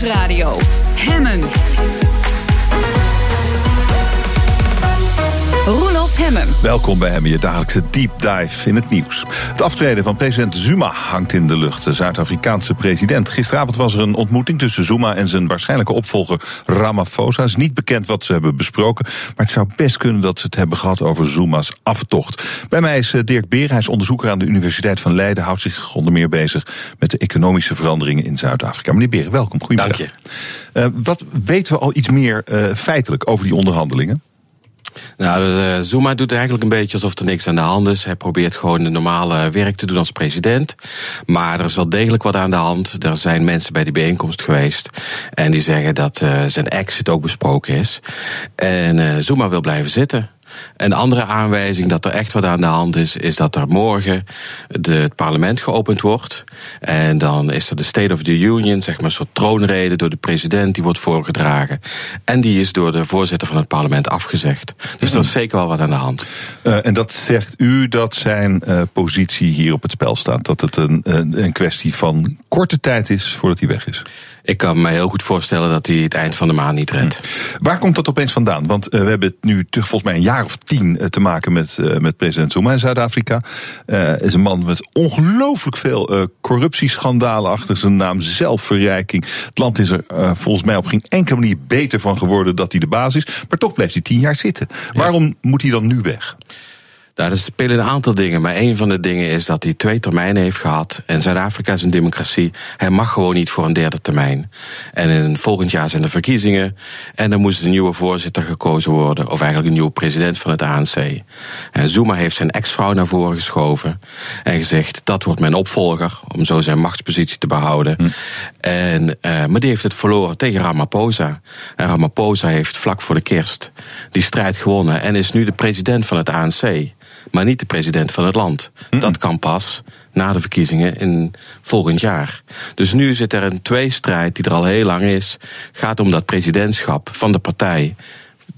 Nieuwsradio. Hemmen. Roelof Hemmen. Welkom bij Hemmen, je dagelijkse deep dive in het nieuws. Het aftreden van president Zuma hangt in de lucht. De Zuid-Afrikaanse president. Gisteravond was er een ontmoeting tussen Zuma en zijn waarschijnlijke opvolger Ramaphosa. Het is niet bekend wat ze hebben besproken, maar het zou best kunnen dat ze het hebben gehad over Zuma's aftocht. Bij mij is eh, Dirk Beer, hij is onderzoeker aan de Universiteit van Leiden, houdt zich onder meer bezig met de economische veranderingen in Zuid-Afrika. Meneer Beer, welkom. Goedemiddag. Dank je. Uh, wat weten we al iets meer uh, feitelijk over die onderhandelingen? Nou, de, Zuma doet eigenlijk een beetje alsof er niks aan de hand is. Hij probeert gewoon de normale werk te doen als president. Maar er is wel degelijk wat aan de hand. Er zijn mensen bij die bijeenkomst geweest. En die zeggen dat uh, zijn exit ook besproken is. En uh, Zuma wil blijven zitten. Een andere aanwijzing dat er echt wat aan de hand is, is dat er morgen de, het parlement geopend wordt. En dan is er de State of the Union, zeg maar een soort troonrede door de president, die wordt voorgedragen. En die is door de voorzitter van het parlement afgezegd. Dus er is zeker wel wat aan de hand. Uh, en dat zegt u dat zijn uh, positie hier op het spel staat? Dat het een, een, een kwestie van korte tijd is voordat hij weg is? Ik kan me heel goed voorstellen dat hij het eind van de maand niet redt. Hm. Waar komt dat opeens vandaan? Want uh, we hebben het nu volgens mij een jaar of tien uh, te maken met, uh, met president Zuma in Zuid-Afrika. is een man met ongelooflijk veel corruptieschandalen achter zijn naam, zelfverrijking. Het land is er volgens mij op geen enkele manier beter van geworden dat hij de baas is. Maar toch blijft hij tien jaar zitten. Ja. Waarom moet hij dan nu weg? Nou, er spelen een aantal dingen. Maar een van de dingen is dat hij twee termijnen heeft gehad. En Zuid-Afrika is een democratie. Hij mag gewoon niet voor een derde termijn. En in volgend jaar zijn er verkiezingen. En dan moest een nieuwe voorzitter gekozen worden. Of eigenlijk een nieuwe president van het ANC. En Zuma heeft zijn ex-vrouw naar voren geschoven. En gezegd: dat wordt mijn opvolger. Om zo zijn machtspositie te behouden. Hm. En, uh, maar die heeft het verloren tegen Ramaphosa. En Ramaphosa heeft vlak voor de kerst die strijd gewonnen. En is nu de president van het ANC maar niet de president van het land. Mm. Dat kan pas na de verkiezingen in volgend jaar. Dus nu zit er een tweestrijd die er al heel lang is. Gaat om dat presidentschap van de partij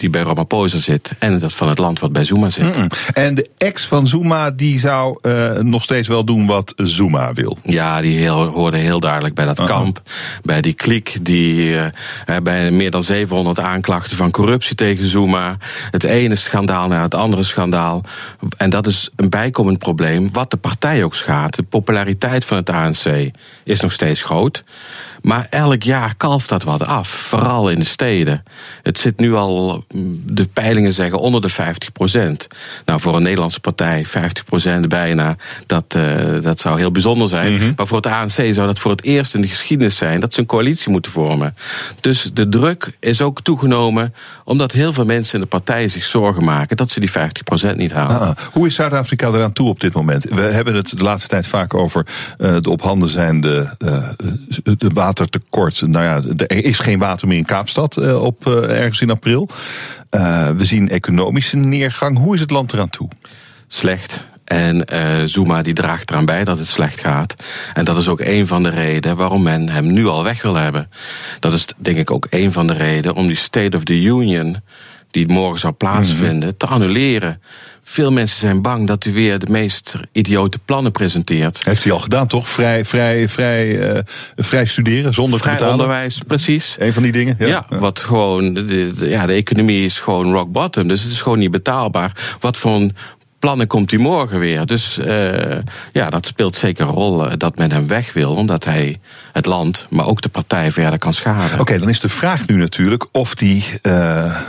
die bij Ramaphosa zit en dat van het land wat bij Zuma zit. Mm -mm. En de ex van Zuma die zou uh, nog steeds wel doen wat Zuma wil. Ja, die heel, hoorde heel duidelijk bij dat uh -huh. kamp, bij die kliek, die uh, bij meer dan 700 aanklachten van corruptie tegen Zuma. Het ene schandaal naar het andere schandaal. En dat is een bijkomend probleem, wat de partij ook schaadt. De populariteit van het ANC is nog steeds groot. Maar elk jaar kalft dat wat af, vooral in de steden. Het zit nu al, de peilingen zeggen, onder de 50 procent. Nou, voor een Nederlandse partij, 50 procent bijna, dat, uh, dat zou heel bijzonder zijn. Mm -hmm. Maar voor het ANC zou dat voor het eerst in de geschiedenis zijn dat ze een coalitie moeten vormen. Dus de druk is ook toegenomen, omdat heel veel mensen in de partij zich zorgen maken dat ze die 50 procent niet halen. Ah, hoe is Zuid-Afrika eraan toe op dit moment? We hebben het de laatste tijd vaak over uh, de op handen zijnde uh, de watertekort. Nou ja, er is geen water meer in Kaapstad uh, op uh, ergens in april. Uh, we zien economische neergang. Hoe is het land eraan toe? Slecht. En uh, Zuma die draagt eraan bij dat het slecht gaat. En dat is ook een van de redenen waarom men hem nu al weg wil hebben. Dat is denk ik ook een van de redenen om die State of the Union, die morgen zou plaatsvinden, mm -hmm. te annuleren. Veel mensen zijn bang dat u weer de meest idiote plannen presenteert. Heeft hij al gedaan, toch? Vrij, vrij, vrij, uh, vrij studeren zonder vrij betalen. onderwijs, precies. Een van die dingen. Ja, ja, ja. wat gewoon. De, ja, de economie is gewoon rock bottom. Dus het is gewoon niet betaalbaar. Wat voor een plannen komt hij morgen weer. Dus uh, ja, dat speelt zeker een rol dat men hem weg wil, omdat hij het land, maar ook de partij verder kan schaden. Oké, okay, dan is de vraag nu natuurlijk of die, uh,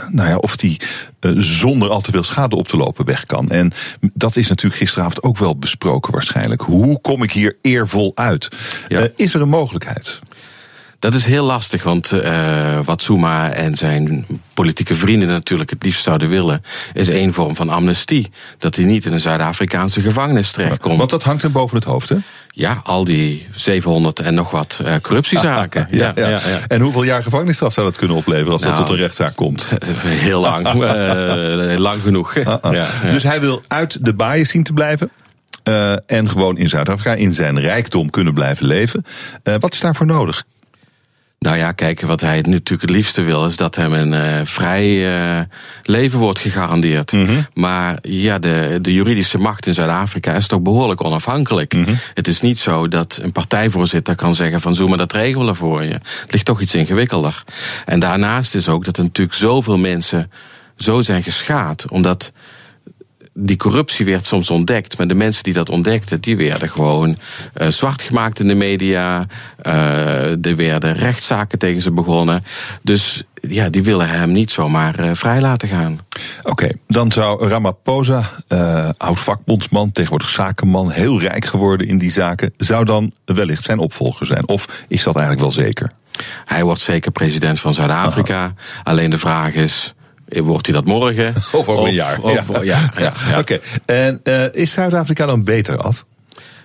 nou ja, of die uh, zonder al te veel schade op te lopen weg kan. En dat is natuurlijk gisteravond ook wel besproken waarschijnlijk. Hoe kom ik hier eervol uit? Ja. is er een mogelijkheid? Dat is heel lastig, want uh, wat Zuma en zijn politieke vrienden natuurlijk het liefst zouden willen, is één vorm van amnestie. Dat hij niet in een Zuid-Afrikaanse gevangenis terechtkomt. Want dat hangt hem boven het hoofd, hè? Ja, al die 700 en nog wat uh, corruptiezaken. ja, ja, ja, En hoeveel jaar gevangenisstraf zou dat kunnen opleveren als nou, dat tot een rechtszaak komt? Heel lang, uh, lang genoeg. Dus hij wil uit de baaien zien te blijven? Uh, en gewoon in Zuid-Afrika in zijn rijkdom kunnen blijven leven. Uh, wat is daarvoor nodig? Nou ja, kijk, wat hij natuurlijk het liefste wil, is dat hem een uh, vrij uh, leven wordt gegarandeerd. Mm -hmm. Maar ja, de, de juridische macht in Zuid-Afrika is toch behoorlijk onafhankelijk. Mm -hmm. Het is niet zo dat een partijvoorzitter kan zeggen van zo maar dat regelen voor je. Het ligt toch iets ingewikkelder. En daarnaast is ook dat er natuurlijk zoveel mensen zo zijn geschaad, omdat die corruptie werd soms ontdekt, maar de mensen die dat ontdekten, die werden gewoon uh, zwart gemaakt in de media. Uh, er werden rechtszaken tegen ze begonnen. Dus ja, die willen hem niet zomaar uh, vrij laten gaan. Oké, okay, dan zou Ramaphosa, oud vakbondsman, tegenwoordig zakenman, heel rijk geworden in die zaken, zou dan wellicht zijn opvolger zijn? Of is dat eigenlijk wel zeker? Hij wordt zeker president van Zuid-Afrika. Alleen de vraag is Wordt hij dat morgen? Of over een jaar. Of, ja. ja, ja, ja. Oké. Okay. En uh, is Zuid-Afrika dan beter af?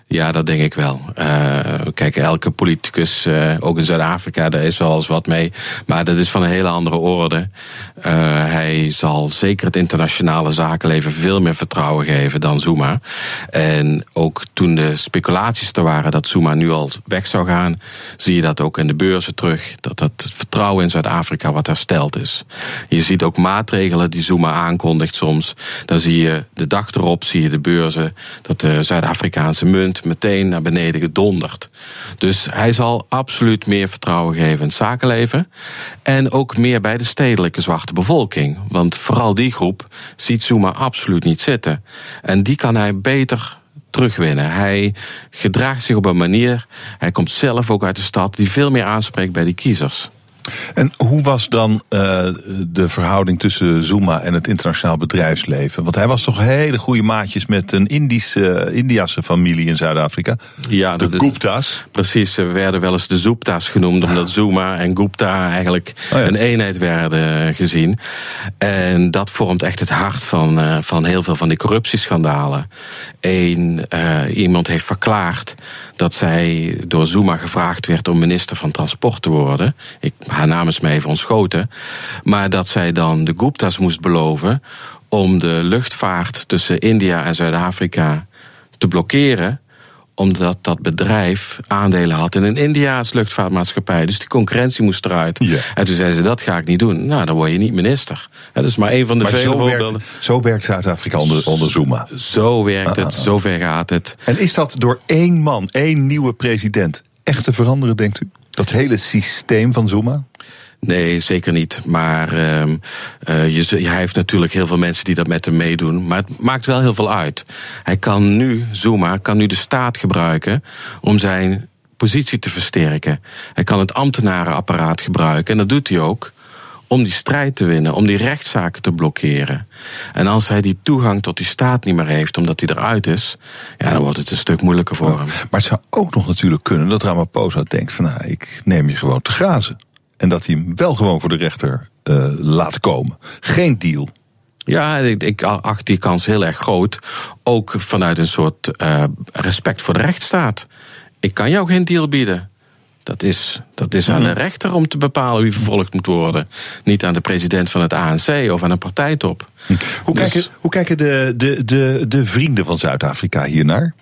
Ja, dat denk ik wel. Uh, kijk, elke politicus, uh, ook in Zuid-Afrika, daar is wel eens wat mee. Maar dat is van een hele andere orde. Uh, hij zal zeker het internationale zakenleven veel meer vertrouwen geven dan Zuma. En ook toen de speculaties er waren dat Zuma nu al weg zou gaan, zie je dat ook in de beurzen terug. Dat het vertrouwen in Zuid-Afrika wat hersteld is. Je ziet ook maatregelen die Zuma aankondigt soms. Dan zie je de dag erop, zie je de beurzen, dat de Zuid-Afrikaanse munt meteen naar beneden gedonderd. Dus hij zal absoluut meer vertrouwen geven in het zakenleven. En ook meer bij de stedelijke zwarte bevolking. Want vooral die groep ziet Zuma absoluut niet zitten. En die kan hij beter terugwinnen. Hij gedraagt zich op een manier, hij komt zelf ook uit de stad, die veel meer aanspreekt bij die kiezers. En hoe was dan uh, de verhouding tussen Zuma en het internationaal bedrijfsleven? Want hij was toch hele goede maatjes met een Indische, Indiase familie in Zuid-Afrika. Ja, de Gupta's. Precies, ze werden wel eens de Zoepta's genoemd, omdat Zuma en Gupta eigenlijk oh ja. een eenheid werden gezien. En dat vormt echt het hart van, uh, van heel veel van die corruptieschandalen. Eén, uh, iemand heeft verklaard dat zij door Zuma gevraagd werd om minister van Transport te worden. Ik, haar naam is me even ontschoten. Maar dat zij dan de Gupta's moest beloven om de luchtvaart tussen India en Zuid-Afrika te blokkeren omdat dat bedrijf aandelen had in een Indiaas luchtvaartmaatschappij. Dus die concurrentie moest eruit. Ja. En toen zeiden ze, dat ga ik niet doen. Nou, dan word je niet minister. Dat is maar een van de maar vele zo voorbeelden. Werkt, zo werkt Zuid-Afrika onder, onder Zuma. Zo werkt het, ah, ah. zover gaat het. En is dat door één man, één nieuwe president, echt te veranderen, denkt u? Dat hele systeem van Zuma? Nee, zeker niet. Maar uh, je, hij heeft natuurlijk heel veel mensen die dat met hem meedoen. Maar het maakt wel heel veel uit. Hij kan nu, Zuma, kan nu de staat gebruiken om zijn positie te versterken. Hij kan het ambtenarenapparaat gebruiken, en dat doet hij ook om die strijd te winnen, om die rechtszaken te blokkeren. En als hij die toegang tot die staat niet meer heeft, omdat hij eruit is, ja, dan wordt het een stuk moeilijker voor hem. Maar het zou ook nog natuurlijk kunnen dat Ramaphosa denkt van, nou, ik neem je gewoon te grazen. En dat hij hem wel gewoon voor de rechter uh, laat komen. Geen deal. Ja, ik, ik acht die kans heel erg groot. Ook vanuit een soort uh, respect voor de rechtsstaat. Ik kan jou geen deal bieden. Dat is, dat is aan de rechter om te bepalen wie vervolgd moet worden. Niet aan de president van het ANC of aan een partijtop. Hoe, dus... kijken, hoe kijken de, de, de, de vrienden van Zuid-Afrika hiernaar?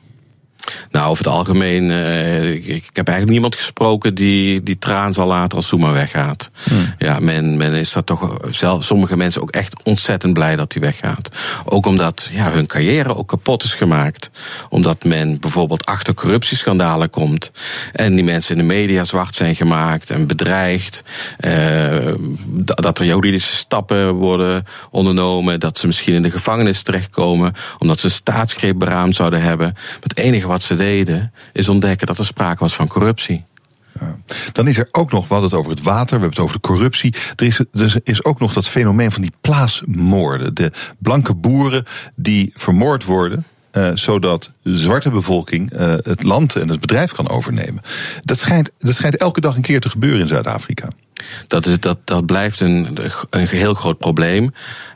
Nou, over het algemeen, uh, ik, ik, heb eigenlijk niemand gesproken die, die traan zal laten als Zuma weggaat. Hmm. Ja, men, men is daar toch, zelf, sommige mensen ook echt ontzettend blij dat hij weggaat. Ook omdat ja, hun carrière ook kapot is gemaakt. Omdat men bijvoorbeeld achter corruptieschandalen komt. En die mensen in de media zwart zijn gemaakt en bedreigd. Uh, dat er juridische stappen worden ondernomen. Dat ze misschien in de gevangenis terechtkomen. Omdat ze staatsgreep beraamd zouden hebben. Het enige wat wat ze deden, is ontdekken dat er sprake was van corruptie. Dan is er ook nog, we hadden het over het water, we hebben het over de corruptie. Er is, er is ook nog dat fenomeen van die plaatsmoorden. De blanke boeren die vermoord worden. Uh, zodat de zwarte bevolking uh, het land en het bedrijf kan overnemen. Dat schijnt, dat schijnt elke dag een keer te gebeuren in Zuid-Afrika. Dat, is, dat, dat blijft een, een heel groot probleem.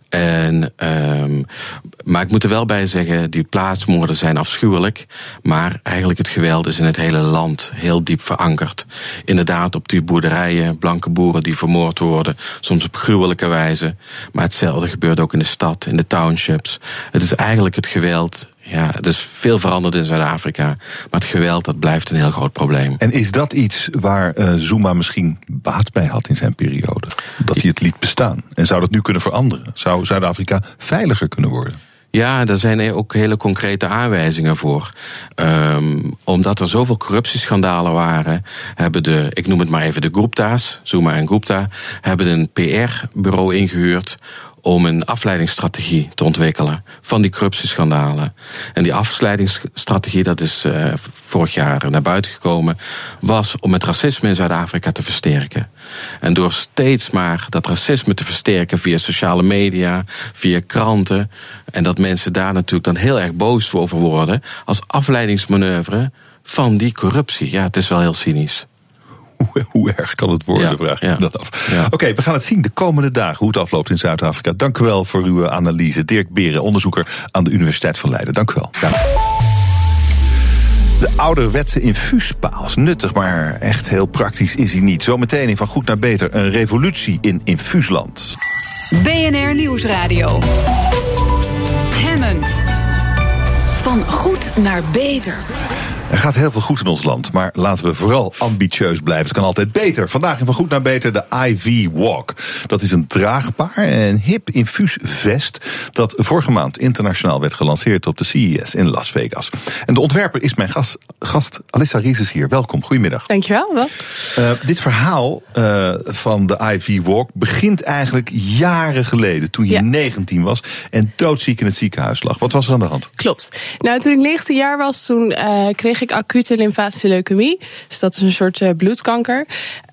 En, um, maar ik moet er wel bij zeggen, die plaatsmoorden zijn afschuwelijk. Maar eigenlijk het geweld is in het hele land heel diep verankerd. Inderdaad, op die boerderijen, blanke boeren die vermoord worden, soms op gruwelijke wijze. Maar hetzelfde gebeurt ook in de stad, in de townships. Het is eigenlijk het geweld Ja, dus veel veranderd in Zuid-Afrika. Maar het geweld, dat blijft een heel groot probleem. En is dat iets waar uh, Zuma misschien baat bij had in zijn periode? Dat hij het liet bestaan. En zou dat nu kunnen veranderen? Zou Zuid-Afrika veiliger kunnen worden? Ja, daar zijn ook hele concrete aanwijzingen voor. Um, omdat er zoveel corruptieschandalen waren, hebben de, ik noem het maar even de Gupta's, Zuma en Gupta, hebben een PR-bureau ingehuurd om een afleidingsstrategie te ontwikkelen van die corruptieschandalen. En die afleidingsstrategie, dat is uh, vorig jaar naar buiten gekomen, was om het racisme in Zuid-Afrika te versterken. En door steeds maar dat racisme te versterken via sociale media, via kranten, en dat mensen daar natuurlijk dan heel erg boos over worden, als afleidingsmanoeuvre van die corruptie. Ja, het is wel heel cynisch. Hoe, hoe, erg kan het worden, ja, vraag je dat af. Ja. Oké, we gaan het zien de komende dagen hoe het afloopt in Zuid-Afrika. Dank u wel voor uw analyse. Dirk Beren, onderzoeker aan de Universiteit van Leiden. Dank u wel. Ja. De ouderwetse infuuspaal is nuttig, maar echt heel praktisch is hij niet. Zometeen in Van Goed naar Beter een revolutie in infuusland. BNR Nieuwsradio. Hemmen. Van goed naar beter. Er gaat heel veel goed in ons land, maar laten we vooral ambitieus blijven. Het kan altijd beter. Vandaag in Van Goed naar Beter de IV Walk. Dat is een draagbaar en hip infuus vest dat vorige maand internationaal werd gelanceerd op de CES in Las Vegas. En de ontwerper is mijn gast, gast Alissa Rieses hier. Welkom, goedemiddag. Dankjewel. Wel. Uh, dit verhaal uh, van de IV Walk begint eigenlijk jaren geleden, toen je ja. 19 was en doodziek in het ziekenhuis lag. Wat was er aan de hand? Klopt. Nou, toen ik 19 jaar was, toen uh, kreeg ik acute lymfatische leukemie. Dus dat is een soort uh, bloedkanker.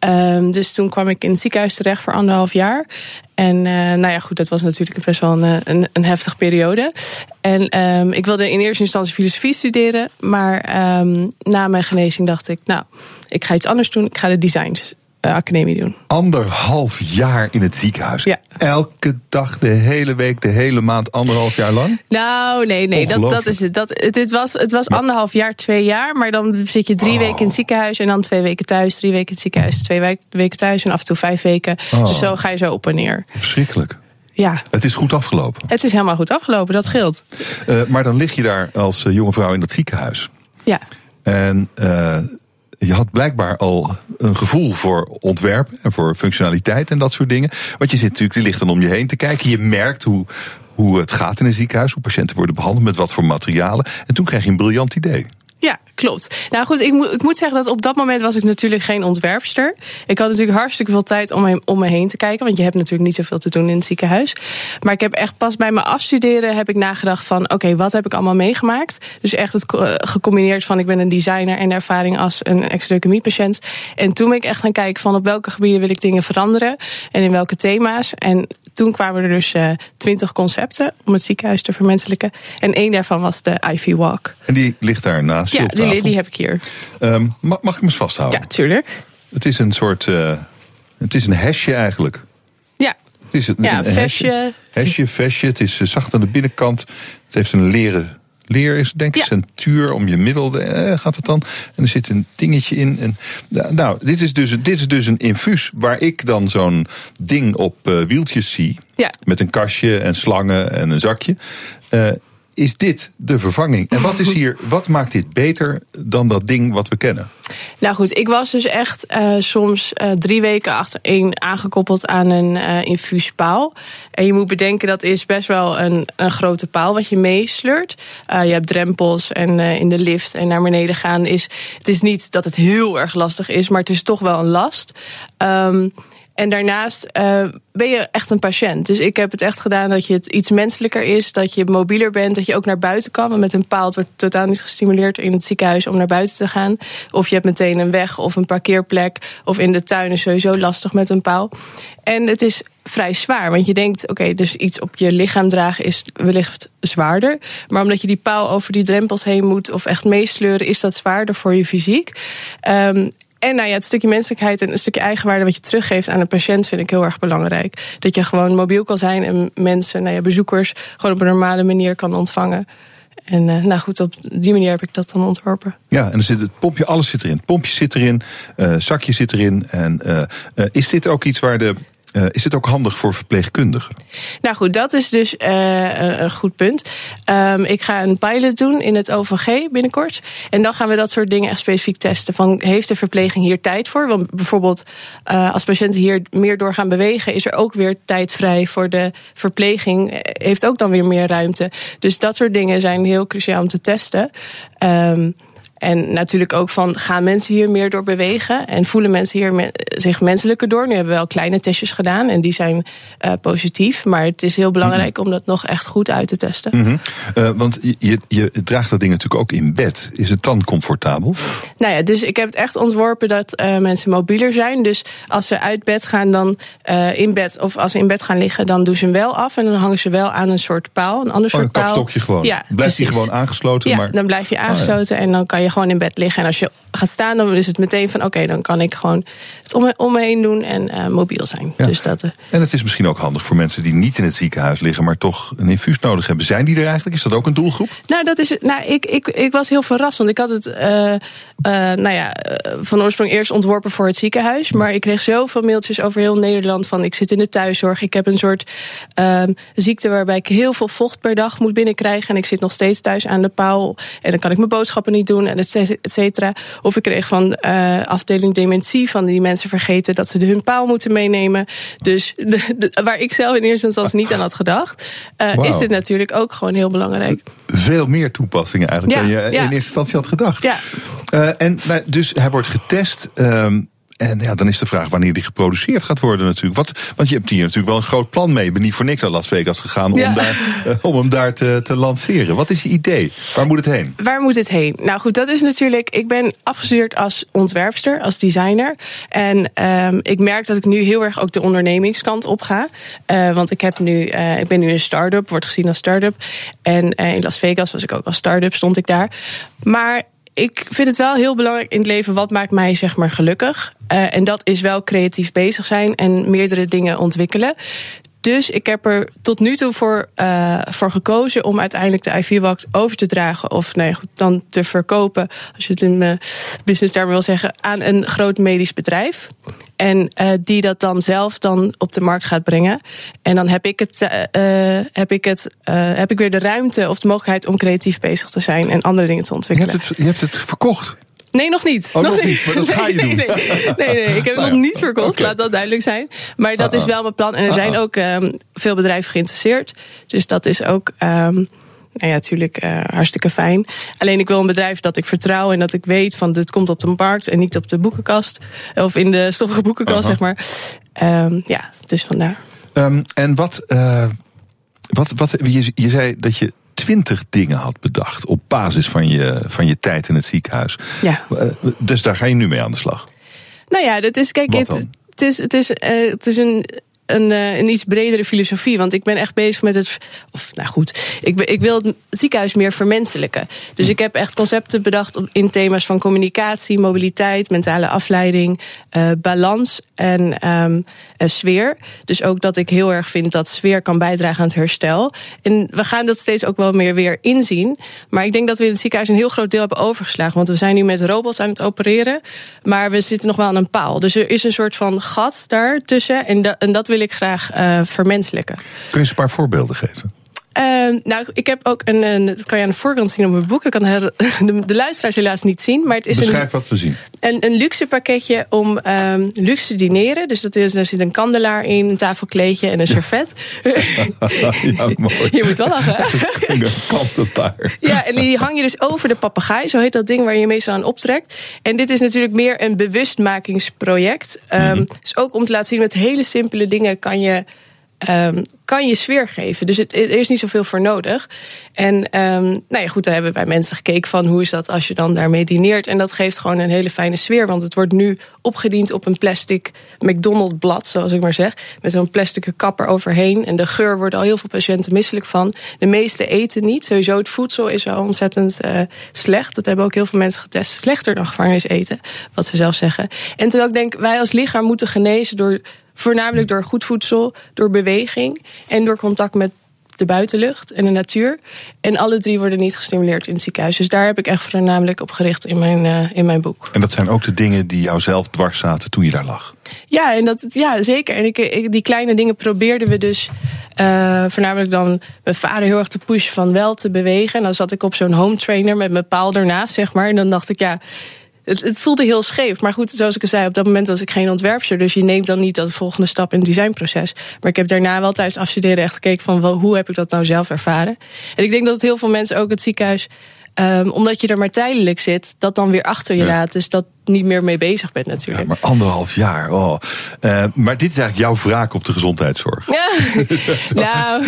Um, dus toen kwam ik in het ziekenhuis terecht voor anderhalf jaar. En uh, nou ja, goed, dat was natuurlijk best wel een, een, een heftige periode. En um, ik wilde in eerste instantie filosofie studeren. Maar um, na mijn genezing dacht ik, nou, ik ga iets anders doen. Ik ga de designs academie doen. Anderhalf jaar in het ziekenhuis. Ja. Elke dag, de hele week, de hele maand, anderhalf jaar lang? Nou, nee, nee, dat, dat is het. Dat, het, het was, het was maar, anderhalf jaar, twee jaar. Maar dan zit je drie oh. weken in het ziekenhuis en dan twee weken thuis. Drie weken in het ziekenhuis, twee weken thuis en af en toe vijf weken. Oh. Dus zo ga je zo op en neer. Verschrikkelijk. Ja. Het is goed afgelopen. Het is helemaal goed afgelopen, dat scheelt. Uh, maar dan lig je daar als jonge vrouw in dat ziekenhuis. Ja. En uh, je had blijkbaar al een gevoel voor ontwerp en voor functionaliteit en dat soort dingen. Want je zit natuurlijk, die ligt dan om je heen te kijken. Je merkt hoe, hoe het gaat in een ziekenhuis, hoe patiënten worden behandeld, met wat voor materialen. En toen krijg je een briljant idee. Ja, klopt. Nou goed, ik, moet, ik moet zeggen dat op dat moment was ik natuurlijk geen ontwerpster. Ik had natuurlijk hartstikke veel tijd om me, om me heen te kijken. Want je hebt natuurlijk niet zoveel te doen in het ziekenhuis. Maar ik heb echt pas bij mijn afstuderen heb ik nagedacht van... oké, wat heb ik allemaal meegemaakt? Dus echt het gecombineerd van ik ben een designer... en ervaring als een ex-leukemie-patiënt. En toen ben ik echt gaan kijken van op welke gebieden wil ik dingen veranderen... en in welke thema's. En toen kwamen er dus twintig uh, concepten om het ziekenhuis te vermenselijken. En één daarvan was de Ivy Walk. En die ligt daar naast ja, die, die, heb ik hier. Um, mag, mag ik hem eens vasthouden? Ja, tuurlijk. Het is een soort. Uh, het is een hesje eigenlijk. Ja. Het is een, ja, een. Hesje, vestje. Het is zacht aan de binnenkant. Het heeft een leren leer is denk ik ja. centuur om je middel eh, gaat het dan en er zit een dingetje in en nou dit is dus dit is dus een infuus waar ik dan zo'n ding op uh, wieltjes zie ja. met een kastje en slangen en een zakje uh, is dit de vervanging? En wat, is hier, wat maakt dit beter dan dat ding wat we kennen? Nou goed, ik was dus echt uh, soms uh, drie weken achtereen aangekoppeld aan een uh, infuuspaal. En je moet bedenken, dat is best wel een, een grote paal wat je meesleurt. je hebt drempels en in de lift en naar beneden gaan. Is, het is niet dat het heel erg lastig is, maar het is toch wel een last. Um, en daarnaast uh, ben je echt een patiënt. Dus ik heb het echt gedaan dat je het iets menselijker is. Dat je mobieler bent. Dat je ook naar buiten kan. En met een paal wordt totaal niet gestimuleerd in het ziekenhuis om naar buiten te gaan. Of je hebt meteen een weg of een parkeerplek. Of in de tuin is sowieso lastig met een paal. En het is vrij zwaar. Want je denkt, oké, dus iets op je lichaam dragen is wellicht zwaarder. Maar omdat je die paal over die drempels heen moet of echt meesleuren, is dat zwaarder voor je fysiek. Um, en nou ja, het stukje menselijkheid en een stukje eigenwaarde wat je teruggeeft aan een patiënt vind ik heel erg belangrijk. Dat je gewoon mobiel kan zijn en mensen, nou ja, bezoekers, gewoon op een normale manier kan ontvangen. En uh, nou goed, op die manier heb ik dat dan ontworpen. Ja, en dan zit het pompje, alles zit erin. Pompje zit erin, uh, zakje zit erin. En uh, is dit ook iets waar de Uh, is het ook handig voor verpleegkundigen? Nou goed, dat is dus uh, een goed punt. Um, ik ga een pilot doen in het OVG binnenkort. En dan gaan we dat soort dingen echt specifiek testen. Van, heeft de verpleging hier tijd voor? Want bijvoorbeeld als patiënten hier meer door gaan bewegen... is er ook weer tijd vrij voor de verpleging. Heeft ook dan weer meer ruimte. Dus dat soort dingen zijn heel cruciaal om te testen. Um, en natuurlijk ook van, gaan mensen hier meer door bewegen? En voelen mensen hier zich menselijker door? Nu hebben we wel kleine testjes gedaan en die zijn uh, positief. Maar het is heel belangrijk om dat nog echt goed uit te testen. Mm -hmm. uh, want je, je draagt dat ding natuurlijk ook in bed. Is het dan comfortabel? Nou ja, dus ik heb het echt ontworpen dat uh, mensen mobieler zijn. Dus als ze uit bed gaan, dan in bed, of als ze in bed gaan liggen, dan doen ze hem wel af. En dan hangen ze wel aan een soort paal, een ander oh, soort een paal. kapstokje gewoon. Ja, Blijft die gewoon aangesloten? Ja, maar... dan blijf je aangesloten oh, ja. en dan kan je gewoon in bed liggen. En als je gaat staan, dan is het meteen van... oké, okay, dan kan ik gewoon het om me, om me heen doen en uh, mobiel zijn. Ja. Dus dat, uh... En het is misschien ook handig voor mensen die niet in het ziekenhuis liggen... maar toch een infuus nodig hebben. Zijn die er eigenlijk? Is dat ook een doelgroep? Nou, dat is, nou ik, ik, ik was heel verrast, want ik had het... Uh, nou ja, van oorsprong eerst ontworpen voor het ziekenhuis. Maar ik kreeg zoveel mailtjes over heel Nederland van... ik zit in de thuiszorg, ik heb een soort ehm, ziekte... waarbij ik heel veel vocht per dag moet binnenkrijgen... en ik zit nog steeds thuis aan de paal... en dan kan ik mijn boodschappen niet doen, en et cetera. Of ik kreeg van uh, afdeling dementie van die mensen vergeten dat ze hun paal moeten meenemen. Dus de, de, waar ik zelf in eerste instantie niet aan had gedacht, uh, wow. is dit natuurlijk ook gewoon heel belangrijk. Veel meer toepassingen eigenlijk ja, dan je ja. in eerste instantie had gedacht. Ja. Uh, en nou, dus hij wordt getest. Um, en ja, dan is de vraag wanneer die geproduceerd gaat worden natuurlijk. Wat, want je hebt hier natuurlijk wel een groot plan mee. Je bent niet voor niks naar Las Vegas gegaan om, Ja. daar, uh, om hem daar te, te lanceren. Wat is je idee? Waar moet het heen? Waar moet het heen? Nou goed, dat is natuurlijk. Ik ben afgestudeerd als ontwerpster, als designer. En um, ik merk dat ik nu heel erg ook de ondernemingskant op ga. Uh, want ik, heb nu, uh, ik ben nu een start-up, wordt gezien als start-up. En in Las Vegas was ik ook als start-up, stond ik daar. Maar ik vind het wel heel belangrijk in het leven wat maakt mij zeg maar gelukkig. Uh, en dat is wel creatief bezig zijn en meerdere dingen ontwikkelen. Dus ik heb er tot nu toe voor, uh, voor gekozen om uiteindelijk de IV-wax over te dragen. Of nee, goed, dan te verkopen, als je het in mijn business termen wil zeggen, aan een groot medisch bedrijf. En uh, die dat dan zelf dan op de markt gaat brengen. En dan heb ik, het, uh, heb, ik het, heb ik weer de ruimte of de mogelijkheid om creatief bezig te zijn en andere dingen te Je ontwikkelen. hebt het, je hebt het verkocht. Nee, nog niet. Oh, nog niet, maar dat ga je nee, doen. Nee, nee, nee, ik heb het Nou nog niet verkocht, laat dat duidelijk zijn. Maar dat Ah, is ah. wel mijn plan. En er Ah, zijn ah. ook um, veel bedrijven geïnteresseerd. Dus dat is ook. Um, nou ja, natuurlijk uh, hartstikke fijn. Alleen ik wil een bedrijf dat ik vertrouw en dat ik weet van dit komt op de markt en niet op de boekenkast. Of in de stoffige boekenkast, zeg maar. Um, ja, dus vandaar. Um, en wat, uh, wat, wat je, je zei dat je twintig dingen had bedacht op basis van je, van je tijd in het ziekenhuis. Ja. Uh, dus daar ga je nu mee aan de slag. Nou ja, dat is, kijk, het, het is, het is, het is een een, uh, een iets bredere filosofie. Want ik ben echt bezig met het. Of nou goed, ik, ik wil het ziekenhuis meer vermenselijken. Dus ik heb echt concepten bedacht in thema's van communicatie, mobiliteit, mentale afleiding, uh, balans en um, uh, sfeer. Dus ook dat ik heel erg vind dat sfeer kan bijdragen aan het herstel. En we gaan dat steeds ook wel meer weer inzien. Maar ik denk dat we in het ziekenhuis een heel groot deel hebben overgeslagen. Want we zijn nu met robots aan het opereren. Maar we zitten nog wel aan een paal. Dus er is een soort van gat daartussen. En, da en dat wil ik graag uh, vermenselijken. Kun je een paar voorbeelden geven? Uh, nou, ik heb ook een, een. Dat kan je aan de voorkant zien op mijn boek. Ik kan de, luisteraars helaas niet zien. Maar het is Beschrijf een, wat we zien. Een, een luxe pakketje om um, luxe te dineren. Dus dat is, er zit een kandelaar in, een tafelkleedje en een servet. ja, mooi. Je moet wel lachen. Een kandelaar. Ja, en die hang je dus over de papegaai. Zo heet dat ding waar je meestal aan optrekt. En dit is natuurlijk meer een bewustmakingsproject. Um, mm -hmm. Dus ook om te laten zien met hele simpele dingen kan je. Um, kan je sfeer geven. Dus het, er is niet zoveel voor nodig. En um, nou ja, goed, daar hebben wij mensen gekeken van hoe is dat als je dan daarmee dineert. En dat geeft gewoon een hele fijne sfeer. Want het wordt nu opgediend op een plastic McDonald's blad, zoals ik maar zeg. Met zo'n plastic kapper overheen. En de geur worden al heel veel patiënten misselijk van. De meeste eten niet. Sowieso het voedsel is al ontzettend uh, slecht. Dat hebben ook heel veel mensen getest. Slechter dan gevangenis eten, wat ze zelf zeggen. En terwijl ik denk, wij als lichaam moeten genezen door voornamelijk door goed voedsel, door beweging en door contact met de buitenlucht en de natuur. En alle drie worden niet gestimuleerd in het ziekenhuis. Dus daar heb ik echt voornamelijk op gericht in mijn, uh, in mijn boek. En dat zijn ook de dingen die jou zelf dwars zaten toen je daar lag? Ja, en dat, ja zeker. En ik, die kleine dingen probeerden we dus uh, voornamelijk dan mijn vader heel erg te pushen van wel te bewegen. En dan zat ik op zo'n home trainer met mijn paal ernaast, zeg maar. En dan dacht ik, ja, het, het, voelde heel scheef. Maar goed, zoals ik al zei, op dat moment was ik geen ontwerpster. Dus je neemt dan niet dat volgende stap in het designproces. Maar ik heb daarna wel tijdens afstuderen echt gekeken van wel, hoe heb ik dat nou zelf ervaren. En ik denk dat heel veel mensen ook het ziekenhuis Um, omdat je er maar tijdelijk zit, dat dan weer achter je laat. Dus dat niet meer mee bezig bent natuurlijk. Ja, maar anderhalf jaar. Oh. Uh, maar dit is eigenlijk jouw wraak op de gezondheidszorg. Ja, nou,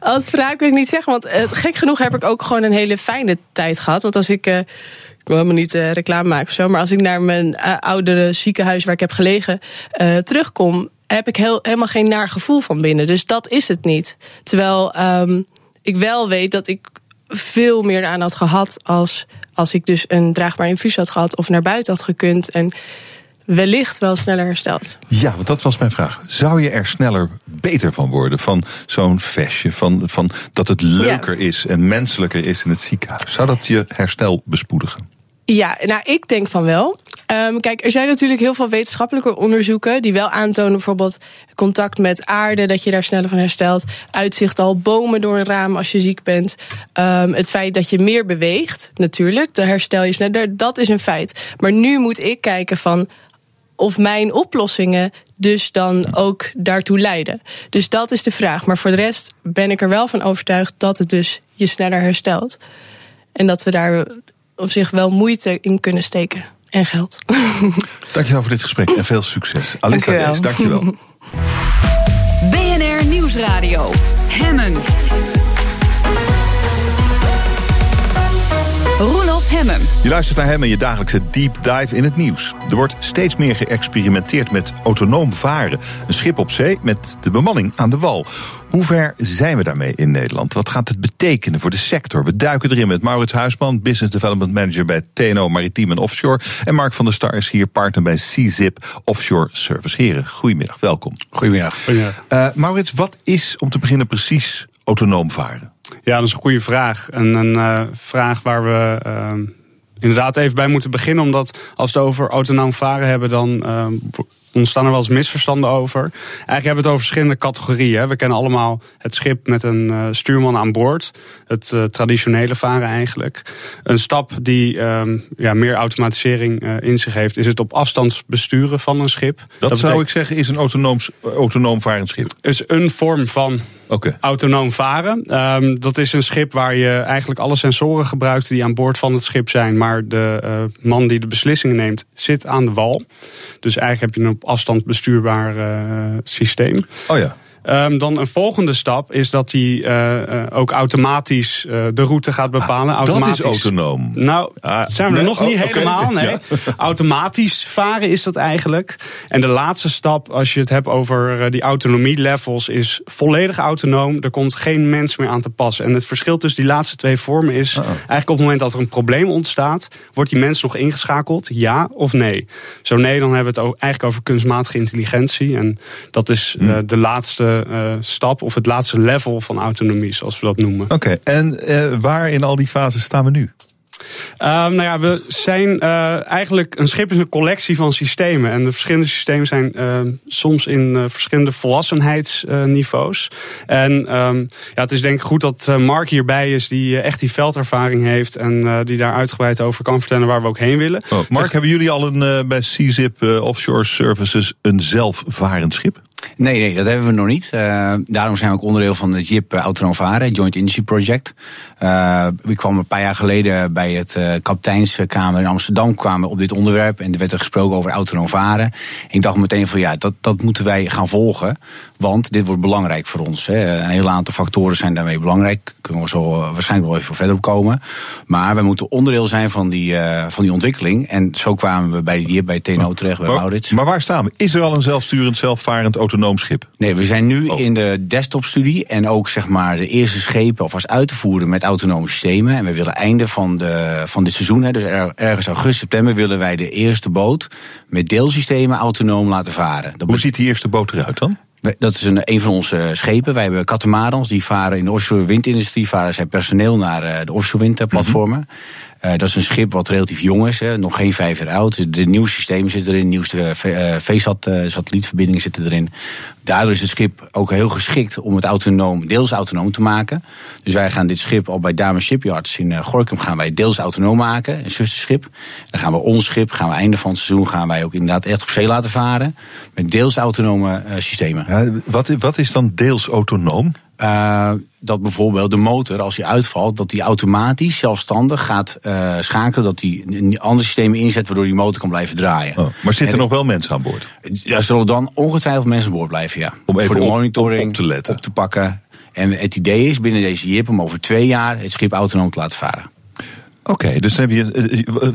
als wraak wil ik niet zeggen. Want uh, gek genoeg heb ik ook gewoon een hele fijne tijd gehad. Want als ik... Uh, ik wil helemaal niet uh, reclame maken of zo. Maar als ik naar mijn uh, oudere ziekenhuis waar ik heb gelegen uh, terugkom, heb ik heel, helemaal geen naar gevoel van binnen. Dus dat is het niet. Terwijl um, ik wel weet dat ik veel meer aan had gehad als, als ik dus een draagbaar infuus had gehad of naar buiten had gekund. En wellicht wel sneller hersteld. Ja, want dat was mijn vraag. Zou je er sneller beter van worden? Van zo'n vestje, van, van dat het leuker ja. is en menselijker is in het ziekenhuis? Zou dat je herstel bespoedigen? Ja, nou, ik denk van wel. Um, kijk, er zijn natuurlijk heel veel wetenschappelijke onderzoeken die wel aantonen, bijvoorbeeld contact met aarde, dat je daar sneller van herstelt. Uitzicht al bomen door een raam als je ziek bent. Um, het feit dat je meer beweegt, natuurlijk, dan herstel je sneller. Dat is een feit. Maar nu moet ik kijken van of mijn oplossingen dus dan ook daartoe leiden. Dus dat is de vraag. Maar voor de rest ben ik er wel van overtuigd dat het dus je sneller herstelt. En dat we daar op zich wel moeite in kunnen steken. En geld. Dankjewel voor dit gesprek en veel succes. Alissa Dees, dankjewel. BNR Nieuwsradio. Hemmen. Hemmen. Je luistert naar Hemmen, je dagelijkse deep dive in het nieuws. Er wordt steeds meer geëxperimenteerd met autonoom varen. Een schip op zee met de bemanning aan de wal. Hoe ver zijn we daarmee in Nederland? Wat gaat het betekenen voor de sector? We duiken erin met Maurits Huisman, Business Development Manager bij TNO Maritiem en Offshore. En Mark van der Star is hier partner bij CZIP Offshore Service. Heren, goedemiddag, welkom. Goedemiddag. goedemiddag. Uh, Maurits, wat is om te beginnen precies autonoom varen? Ja, dat is een goede vraag. En een uh, vraag waar we uh, inderdaad even bij moeten beginnen. Omdat als we het over autonoom varen hebben, dan uh, ontstaan er wel eens misverstanden over. Eigenlijk hebben we het over verschillende categorieën. We kennen allemaal het schip met een uh, stuurman aan boord. Het uh, traditionele varen eigenlijk. Een stap die um, ja, meer automatisering in zich heeft... is het op afstand besturen van een schip. Dat, dat zou ik zeggen is een autonoom, autonoom varend schip? is een vorm van okay. autonoom varen. Um, dat is een schip waar je eigenlijk alle sensoren gebruikt... die aan boord van het schip zijn. Maar de man die de beslissingen neemt zit aan de wal. Dus eigenlijk heb je een afstand bestuurbaar uh, systeem. Oh ja. Um, dan een volgende stap is dat hij uh, uh, ook automatisch uh, de route gaat bepalen. Ah, automatisch. Dat is autonoom. Nou, ah, zijn we nee, nog niet oh, helemaal. Nee. Ja. Automatisch varen is dat eigenlijk. En de laatste stap, als je het hebt over die autonomie levels, is volledig autonoom. Er komt geen mens meer aan te passen. En het verschil tussen die laatste twee vormen is -oh. eigenlijk op het moment dat er een probleem ontstaat, wordt die mens nog ingeschakeld? Ja of nee? Zo nee, dan hebben we het eigenlijk over kunstmatige intelligentie. En dat is hmm. de laatste uh, stap of het laatste level van autonomie, zoals we dat noemen. Oké, okay. en uh, waar in al die fases staan we nu? Uh, nou ja, we zijn uh, eigenlijk een schip is een collectie van systemen. En de verschillende systemen zijn uh, soms in verschillende volwassenheidsniveaus. En um, ja, het is denk ik goed dat Mark hierbij is, die echt die veldervaring heeft. En die daar uitgebreid over kan vertellen waar we ook heen willen. Oh, Mark, hebben jullie al een, bij CZIP Offshore Services een zelfvarend schip? Nee, nee, dat hebben we nog niet. Uh, daarom zijn we ook onderdeel van het JIP Autonoom Varen, Joint Industry Project. Uh, we kwamen een paar jaar geleden bij het uh, kapiteinskamer in Amsterdam kwamen op dit onderwerp. En er werd er gesproken over autonoom varen. En ik dacht meteen van ja, dat, dat moeten wij gaan volgen. Want dit wordt belangrijk voor ons. Hè. Een heel aantal factoren zijn daarmee belangrijk. Kunnen we zo waarschijnlijk wel even verder op komen. Maar we moeten onderdeel zijn van die, van die ontwikkeling. En zo kwamen we bij die bij TNO terecht, bij Maurits. Maar waar staan we? Is er al een zelfsturend, zelfvarend autonoom schip? Nee, we zijn nu oh. in de desktop-studie en ook zeg maar de eerste schepen alvast uit te voeren met autonome systemen. En we willen einde van, de, van dit seizoen, hè, dus ergens augustus, september, willen wij de eerste boot met deelsystemen autonoom laten varen. Dat Hoe ziet die eerste boot eruit dan? Dat is een, een van onze schepen. Wij hebben catamarans, die varen in de offshore windindustrie, varen zij personeel naar de offshore windplatformen. Uh, dat is een schip wat relatief jong is, hè, nog geen vijf jaar oud. De nieuwe systemen zitten erin, de nieuwste VSAT-satellietverbindingen zitten erin. Daardoor is het schip ook heel geschikt om het autonoom, deels autonoom te maken. Dus wij gaan dit schip al bij Damen Shipyards in Gorkum gaan wij deels autonoom maken, een zusterschip. Dan gaan we ons schip, gaan we einde van het seizoen, gaan wij ook inderdaad echt op zee laten varen. Met deels autonome systemen. Ja, wat, wat is dan deels autonoom? Uh, dat bijvoorbeeld de motor, als die uitvalt, dat die automatisch zelfstandig gaat uh, schakelen. Dat die een ander systeem inzet waardoor die motor kan blijven draaien. Oh, maar zitten er nog wel mensen aan boord? Ja, zullen dan ongetwijfeld mensen aan boord blijven, ja. Om even Voor de monitoring op- op te letten. op te pakken. En het idee is binnen deze JIP om over twee jaar het schip autonoom te laten varen. Oké, dus dan heb je,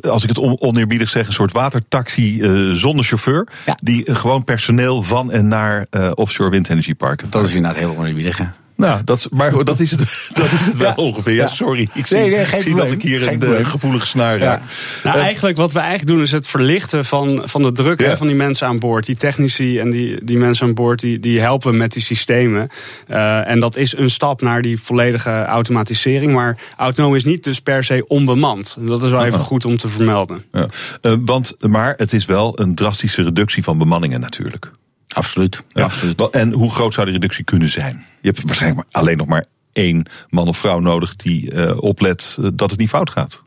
eh, als ik het on- oneerbiedig zeg, een soort watertaxi eh, zonder chauffeur. Ja. Die eh, gewoon personeel van en naar eh, offshore windenergieparken. Dat is inderdaad heel oneerbiedig. hè. Nou, dat, is- maar dat is het, dat is het wel ongeveer. Ja, sorry. Ik zie, Nee, nee, geen ik zie dat ik hier Geen een eh, probleem. gevoelige snaar raak. Nou, Eh, eigenlijk wat we eigenlijk doen is het verlichten van, van de druk hè, van die mensen aan boord. Die technici en die, die mensen aan boord die, die helpen met die systemen. Eh, en dat is een stap naar die volledige automatisering. Maar autonoom is niet dus per se onbemand. Dat is wel even Oh. goed om te vermelden. ja. Eh, want, maar het is wel een drastische reductie van bemanningen natuurlijk. Absoluut. Ja. Absoluut. En hoe groot zou die reductie kunnen zijn? Je hebt waarschijnlijk alleen nog maar één man of vrouw nodig die eh, oplet eh, dat het niet fout gaat.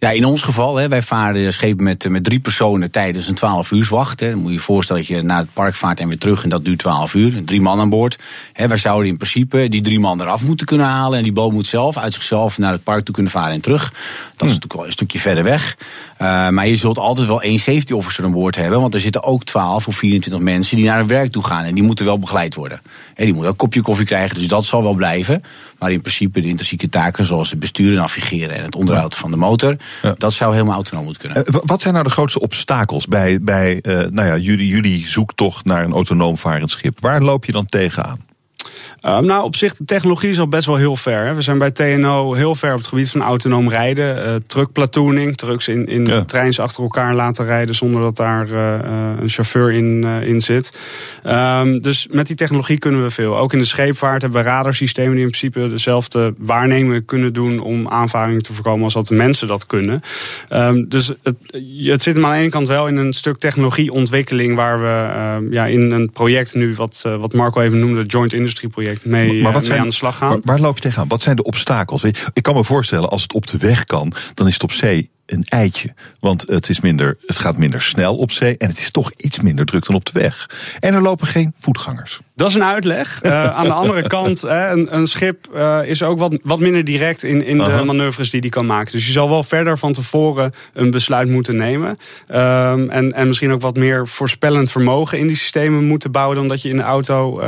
Ja, in ons geval, hè, wij varen schepen met, met drie personen tijdens een 12 uur wacht. Hè. Dan moet je je voorstellen dat je naar het park vaart en weer terug en dat duurt 12 uur. Drie man aan boord. Hè, wij zouden in principe die drie man eraf moeten kunnen halen. En die boot moet zelf uit zichzelf naar het park toe kunnen varen en terug. Dat is natuurlijk wel een stukje verder weg. Uh, maar je zult altijd wel één safety officer aan boord hebben. Want er zitten ook 12 of 24 mensen die naar hun werk toe gaan. En die moeten wel begeleid worden. Hè, die moeten ook een kopje koffie krijgen. Dus dat zal wel blijven. Maar in principe de intrinsieke taken zoals het besturen, navigeren en het onderhoud van de motor. Ja. Dat zou helemaal autonoom moeten kunnen. Eh, wa- wat zijn nou de grootste obstakels bij, bij eh, nou ja, jullie, jullie zoektocht naar een autonoom varend schip? Waar loop je dan tegenaan? Uh, nou, op zich, de technologie is al best wel heel ver. Hè. We zijn bij TNO heel ver op het gebied van autonoom rijden. Uh, truckplatooning, trucks in, in Ja. treins achter elkaar laten rijden zonder dat daar uh, een chauffeur in, in zit. Um, dus met die technologie kunnen we veel. Ook in de scheepvaart hebben we radarsystemen die in principe dezelfde waarnemingen kunnen doen om aanvaringen te voorkomen als dat de mensen dat kunnen. Um, dus het, het zit hem aan de ene kant wel in een stuk technologieontwikkeling waar we ja, in een project nu, wat, wat Marco even noemde, het Joint Industry Project, mee, Maar wat mee aan de slag gaan. Waar, waar loop je tegenaan? Wat zijn de obstakels? Ik kan me voorstellen, als het op de weg kan, dan is het op zee een eitje. Want het, is minder, het gaat minder snel op zee en het is toch iets minder druk dan op de weg. En er lopen geen voetgangers. Dat is een uitleg. Uh, aan de andere kant, hè, een, een, schip uh, is ook wat, wat minder direct in, in de manoeuvres die die kan maken. Dus je zal wel verder van tevoren een besluit moeten nemen. Um, en, en misschien ook wat meer voorspellend vermogen in die systemen moeten bouwen dan dat je in de auto uh,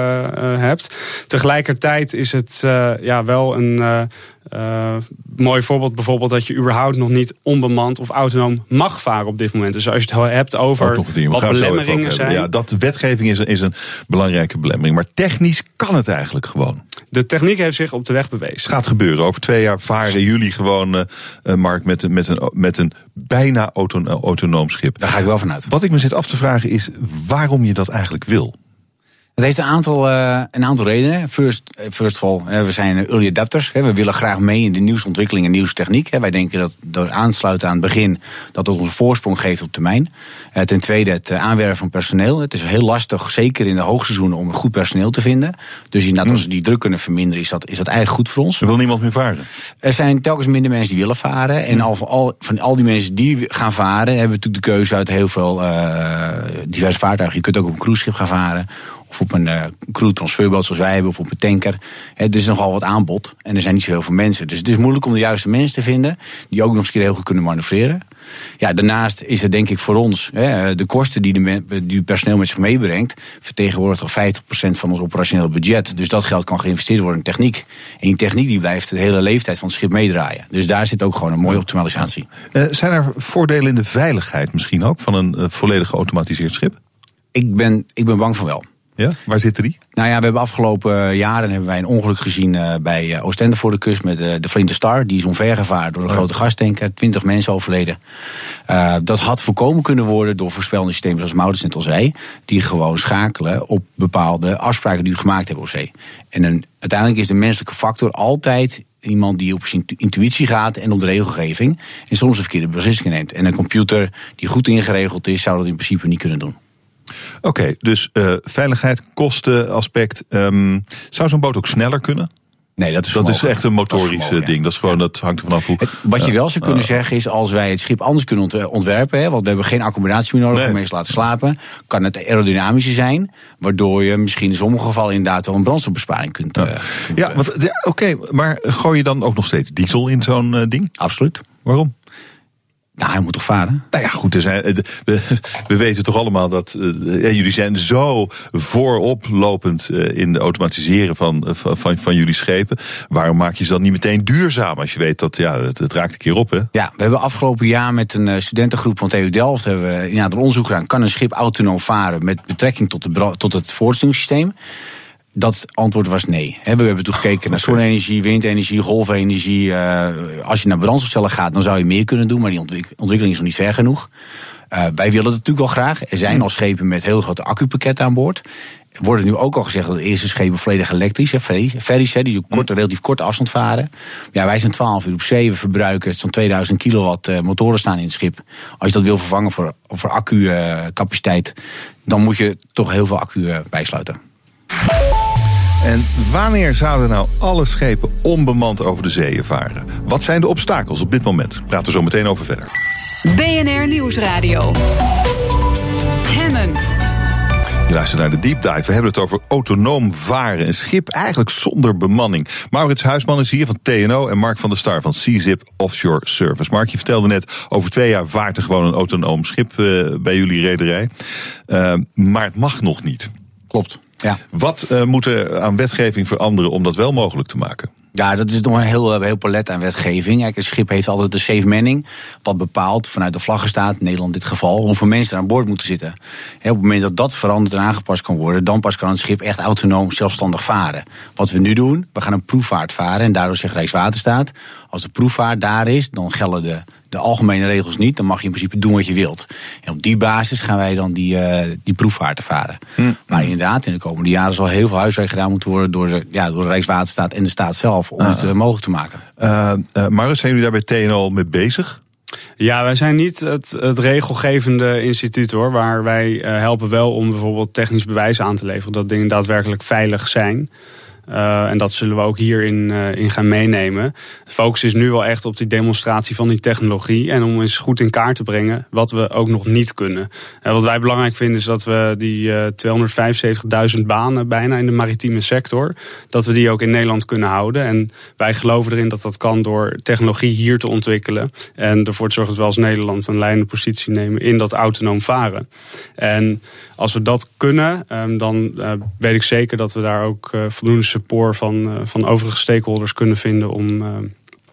hebt. Tegelijkertijd is het ja, wel een. Uh, mooi voorbeeld bijvoorbeeld dat je überhaupt nog niet onbemand of autonoom mag varen op dit moment. Dus als je het hebt over wat belemmeringen zijn. Ja, dat de wetgeving is, is een belangrijke belemmering. Maar technisch kan het eigenlijk gewoon. De techniek heeft zich op de weg bewezen. Het gaat gebeuren. Over twee jaar varen jullie gewoon, uh, Mark, met, met, een, met een bijna auto, autonoom schip. Daar ga ik wel vanuit. Wat ik me zit af te vragen is waarom je dat eigenlijk wil. Het heeft een aantal, uh, een aantal redenen. First, first of all, uh, we zijn early adapters. Hè. We willen graag mee in de nieuwsontwikkeling en nieuwstechniek. Hè. Wij denken dat door aansluiten aan het begin dat het ons een voorsprong geeft op termijn. Uh, ten tweede het aanwerven van personeel. Het is heel lastig, zeker in de hoogseizoenen, om goed personeel te vinden. Dus inderdaad, als we die druk kunnen verminderen, is dat, is dat eigenlijk goed voor ons. Er wil niemand meer varen? Er zijn telkens minder mensen die willen varen. En al, al, van al die mensen die gaan varen, hebben we natuurlijk de keuze uit heel veel diverse vaartuigen. Je kunt ook op een cruiseschip gaan varen of op een uh, crew transferboot zoals wij hebben, of op een tanker. Het is nogal wat aanbod en er zijn niet zo heel veel mensen. Dus het is moeilijk om de juiste mensen te vinden die ook nog eens keer heel goed kunnen manoeuvreren. Ja, daarnaast is het denk ik voor ons, de kosten die, de, die het personeel met zich meebrengt, vertegenwoordigt al 50% van ons operationele budget. Dus dat geld kan geïnvesteerd worden in techniek. En die techniek die blijft de hele leeftijd van het schip meedraaien. Dus daar zit ook gewoon een mooie optimalisatie. Uh, zijn er voordelen in de veiligheid misschien ook van een uh, volledig geautomatiseerd schip? Ik ben, ik ben bang van wel. Ja, waar zitten die? Nou ja, we hebben afgelopen jaren hebben wij een ongeluk gezien uh, bij uh, Oostende voor de kust met de Flinte Star. Die is omvergevaren door een grote gastanker. Twintig mensen overleden. dat had voorkomen kunnen worden door voorspellende systemen zoals Maurits net al zei. Die gewoon schakelen op bepaalde afspraken die u gemaakt hebben op zee. En een, uiteindelijk is de menselijke factor altijd iemand die op zijn intuïtie gaat en op de regelgeving. En soms een verkeerde beslissingen neemt. En een computer die goed ingeregeld is, zou dat in principe niet kunnen doen. Oké, okay, dus uh, veiligheid, kostenaspect. Um, zou zo'n boot ook sneller kunnen? Nee, dat is, dat is echt een motorisch ding. Ja. Dat, is gewoon, dat hangt er vanaf hoe. Wat je wel zou kunnen uh, zeggen is, als wij het schip anders kunnen ontwerpen, hè, want we hebben geen accommodatie meer nodig nee. om mensen te laten slapen, kan het aerodynamischer zijn, waardoor je misschien in sommige gevallen inderdaad wel een brandstofbesparing kunt. Ja, uh, ja, ja oké, okay, maar gooi je dan ook nog steeds diesel in zo'n ding? Absoluut. Waarom? Nou, hij moet toch varen? Nou ja, goed. Zijn, we, we weten toch allemaal dat uh, jullie zijn zo vooroplopend uh, in de automatiseren van, van, van, van, jullie schepen. Waarom maak je ze dan niet meteen duurzaam als je weet dat ja, het, het raakt een keer op? Hè? Ja, we hebben afgelopen jaar met een studentengroep van TU Delft hebben we inderdaad een onderzoek gedaan. Kan een schip autonoom varen met betrekking tot, de, tot het voortstuwingssysteem? Dat antwoord was nee. We hebben toen gekeken naar zonne-energie, windenergie, golfenergie. Uh, als je naar brandstofcellen gaat, dan zou je meer kunnen doen, maar die ontwikkeling is nog niet ver genoeg. Uh, wij willen het natuurlijk wel graag. Er zijn al schepen met heel grote accupakketten aan boord. Er wordt nu ook al gezegd dat de eerste schepen volledig elektrisch zijn. Ferries, die kort, relatief korte afstand varen. Ja, wij zijn 12 uur op zee. We verbruiken zo'n 2000 kilowatt uh, motoren staan in het schip. Als je dat wil vervangen voor, voor accu-capaciteit, dan moet je toch heel veel accu bijsluiten. En wanneer zouden nou alle schepen onbemand over de zeeën varen? Wat zijn de obstakels op dit moment? Praten we zo meteen over verder. BNR Nieuwsradio. Hemmen. Je luistert naar de Deep Dive. We hebben het over autonoom varen. Een schip eigenlijk zonder bemanning. Maurits Huisman is hier van TNO en Mark van der Star van CZIP Offshore Service. Mark, je vertelde net, over twee jaar vaart er gewoon een autonoom schip uh, bij jullie rederij. Uh, maar het mag nog niet. Klopt. Ja. Wat uh, moet er aan wetgeving veranderen om dat wel mogelijk te maken? Ja, dat is nog een heel, heel palet aan wetgeving. Kijk, een schip heeft altijd de safe manning. Wat bepaalt vanuit de vlaggenstaat, Nederland in dit geval, hoeveel mensen er aan boord moeten zitten. He, op het moment dat dat veranderd en aangepast kan worden, dan pas kan een schip echt autonoom zelfstandig varen. Wat we nu doen, we gaan een proefvaart varen. En daardoor zegt Rijkswaterstaat, als de proefvaart daar is, dan gelden de de algemene regels niet, dan mag je in principe doen wat je wilt. En op die basis gaan wij dan die, uh, die proefvaarten varen. Hm. Maar inderdaad, in de komende jaren zal heel veel huiswerk gedaan moeten worden door de, ja, door de Rijkswaterstaat en de staat zelf om het uh, mogelijk te maken. Uh, uh, zijn jullie daar bij TNO mee bezig? Ja, wij zijn niet het, het regelgevende instituut hoor. Maar wij helpen wel om bijvoorbeeld technisch bewijs aan te leveren dat dingen daadwerkelijk veilig zijn. Uh, en dat zullen we ook hierin uh, in gaan meenemen. De focus is nu wel echt op die demonstratie van die technologie. En om eens goed in kaart te brengen wat we ook nog niet kunnen. Uh, wat wij belangrijk vinden is dat we die 275.000 banen bijna in de maritieme sector. Dat we die ook in Nederland kunnen houden. En wij geloven erin dat dat kan door technologie hier te ontwikkelen. En ervoor te zorgen dat we als Nederland een leidende positie nemen in dat autonoom varen. En als we dat kunnen, um, dan weet ik zeker dat we daar ook voldoende support van, uh, van overige stakeholders kunnen vinden om. Uh,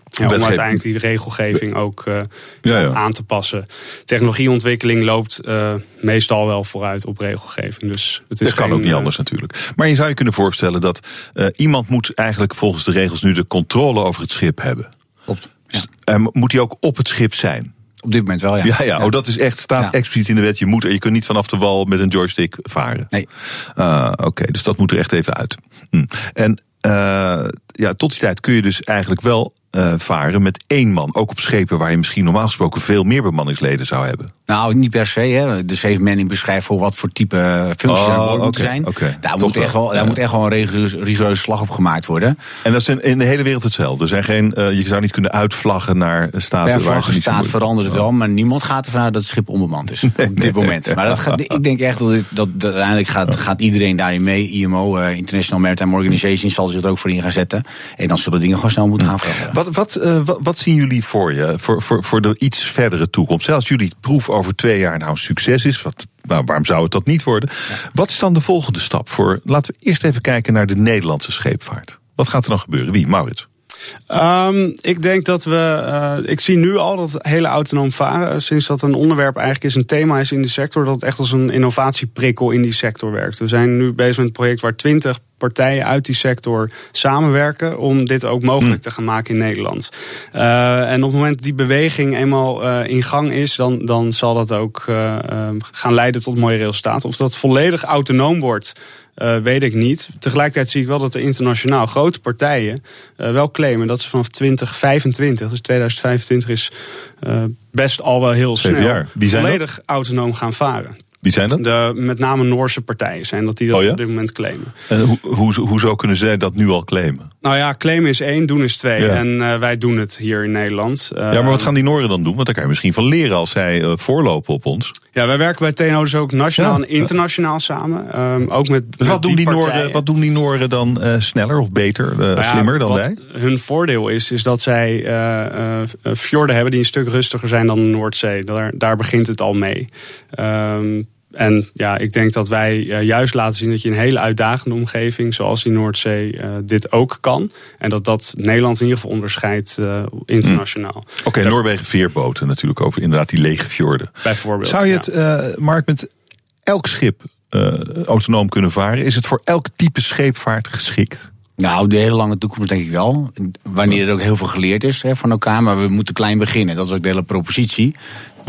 ja, om uiteindelijk die regelgeving ook uh, ja, ja. aan te passen. Technologieontwikkeling loopt uh, meestal wel vooruit op regelgeving. Dus het is dat kan ook niet anders natuurlijk. Maar je zou je kunnen voorstellen dat uh, iemand moet eigenlijk volgens de regels nu de controle over het schip hebben. Klopt. Ja. moet hij ook op het schip zijn? Op dit moment wel, ja. Ja, ja. Oh, dat is echt, staat ja. expliciet in de wet. Je, moet, je kunt niet vanaf de wal met een joystick varen. Nee. Uh, Oké, okay, dus dat moet er echt even uit. Hm. En uh, ja, tot die tijd kun je dus eigenlijk wel uh, varen met één man. Ook op schepen waar je misschien normaal gesproken veel meer bemanningsleden zou hebben. Nou, niet per se. Hè. De safe manning beschrijft voor wat voor type functies oh, er okay, moeten zijn. Okay. Daar, moet echt, wel, daar ja. moet echt wel een rigoureus, rigoureus slag op gemaakt worden. En dat is in, de hele wereld hetzelfde. Er zijn geen, uh, je zou niet kunnen uitvlaggen naar staten per waar je staat verandert het wel, maar niemand gaat ervan uit dat het schip onbemand is. Nee, op dit nee, moment. Nee. Maar dat gaat, ik denk echt dat, dit, dat, dat uiteindelijk gaat, gaat iedereen daarin mee. IMO, uh, International Maritime Organization, zal zich er ook voor in gaan zetten. En dan zullen dingen gewoon snel moeten gaan veranderen. Wat, wat, uh, wat, zien jullie voor je, voor, voor, voor de iets verdere toekomst? Zelfs jullie proef over twee jaar nou succes is, wat, waarom zou het dat niet worden? Wat is dan de volgende stap voor? Laten we eerst even kijken naar de Nederlandse scheepvaart. Wat gaat er dan gebeuren? Wie? Maurits? Um, ik denk dat we. Uh, ik zie nu al dat hele autonoom varen, sinds dat een onderwerp eigenlijk is, een thema is in de sector, dat het echt als een innovatieprikkel in die sector werkt. We zijn nu bezig met een project waar 20 partijen uit die sector samenwerken om dit ook mogelijk hmm. te gaan maken in Nederland. Uh, en op het moment dat die beweging eenmaal uh, in gang is, dan, dan zal dat ook gaan leiden tot mooie resultaten. Of dat volledig autonoom wordt. Uh, weet ik niet. Tegelijkertijd zie ik wel dat er internationaal grote partijen uh, wel claimen dat ze vanaf 2025, dus 2025 is uh, best al wel heel snel, volledig autonoom gaan varen. Wie zijn dat? De, met name Noorse partijen zijn dat die dat oh op dit moment claimen. En hoe, hoe, hoe zou kunnen zij dat nu al claimen? Nou ja, claimen is één, doen is twee. En uh, wij doen het hier in Nederland. Ja, maar wat gaan die Nooren dan doen? Want daar kan je misschien van leren als zij uh, voorlopen op ons. Ja, wij werken bij TNO dus ook nationaal en internationaal samen. Um, ook met, dus wat, doen die Nooren, wat doen die Nooren dan sneller of beter, nou slimmer dan wij? Hun voordeel is, is dat zij fjorden hebben die een stuk rustiger zijn dan de Noordzee. Daar, daar begint het al mee. Um, en ja, ik denk dat wij uh, juist laten zien dat je een hele uitdagende omgeving, zoals die Noordzee, uh, dit ook kan. En dat dat Nederland in ieder geval onderscheidt uh, internationaal. Mm. Oké, okay, Noorwegen veerboten natuurlijk over inderdaad die lege fjorden. Bijvoorbeeld. Zou je het, ja. Mark, met elk schip autonoom kunnen varen? Is het voor elk type scheepvaart geschikt? Nou, de hele lange toekomst denk ik wel. Wanneer er ook heel veel geleerd is hè, van elkaar. Maar we moeten klein beginnen. Dat is ook de hele propositie.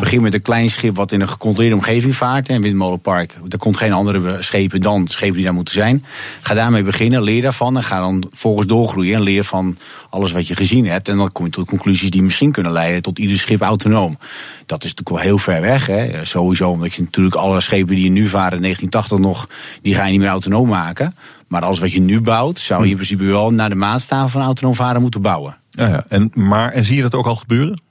Begin met een klein schip wat in een gecontroleerde omgeving vaart. Een windmolenpark. Er komt geen andere schepen dan schepen die daar moeten zijn. Ga daarmee beginnen, leer daarvan. En ga dan volgens doorgroeien en leer van alles wat je gezien hebt. En dan kom je tot conclusies die misschien kunnen leiden tot ieder schip autonoom. Dat is natuurlijk wel heel ver weg. Hè. Sowieso, omdat je natuurlijk alle schepen die je nu varen in 1980 nog, die ga je niet meer autonoom maken. Maar alles wat je nu bouwt, zou je in principe wel naar de maatstaven van autonoom varen moeten bouwen. Ja, ja. En, maar, en zie je dat ook al gebeuren?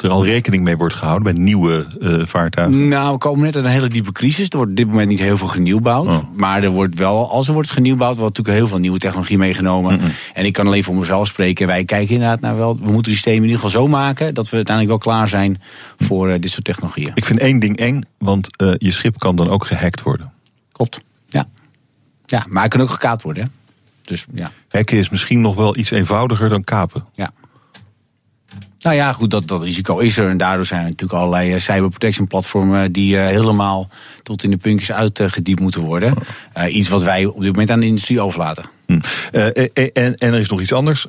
Er al rekening mee wordt gehouden bij nieuwe uh, vaartuigen? Nou, we komen net uit een hele diepe crisis. Er wordt op dit moment niet heel veel genieuwbouwd. Oh. Maar er wordt wel, als er wordt genieuwbouwd, wordt natuurlijk heel veel nieuwe technologie meegenomen. En ik kan alleen voor mezelf spreken. Wij kijken inderdaad naar wel. We moeten die systemen in ieder geval zo maken dat we uiteindelijk wel klaar zijn voor uh, dit soort technologieën. Ik vind één ding eng, want uh, je schip kan dan ook gehackt worden. Klopt. Ja. Ja, maar hij kan ook gekaapt worden. Hè? Dus ja. Hacken is misschien nog wel iets eenvoudiger dan kapen. Ja. Nou ja, goed, dat, dat risico is er. En daardoor zijn er natuurlijk allerlei uh, cyberprotection platformen die uh, helemaal tot in de puntjes uitgediept moeten worden. Uh, iets wat wij op dit moment aan de industrie overlaten. Hm. En, en, er is nog iets anders.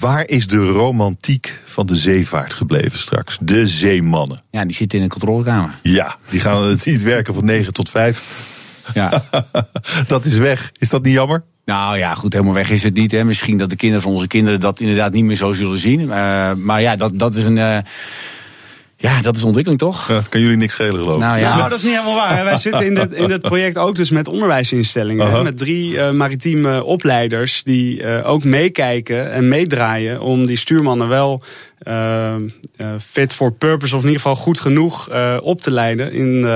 waar is de romantiek van de zeevaart gebleven straks? De zeemannen. Ja, die zitten in een controlekamer. Ja, die gaan het niet werken van 9 tot 5. Ja. dat is weg. Is dat niet jammer? Nou ja, goed, helemaal weg is het niet. Hè. Misschien dat de kinderen van onze kinderen dat inderdaad niet meer zo zullen zien. Uh, maar ja, dat, dat is een. Uh, ja, dat is ontwikkeling toch? Ja, dat kan jullie niks schelen geloof ik. Nou, ja. nou, dat is niet helemaal waar. Wij zitten in dit, in dit project ook dus met onderwijsinstellingen. Uh -huh. Met drie uh, maritieme opleiders die uh, ook meekijken en meedraaien om die stuurmannen wel uh, fit for purpose, of in ieder geval goed genoeg uh, op te leiden in,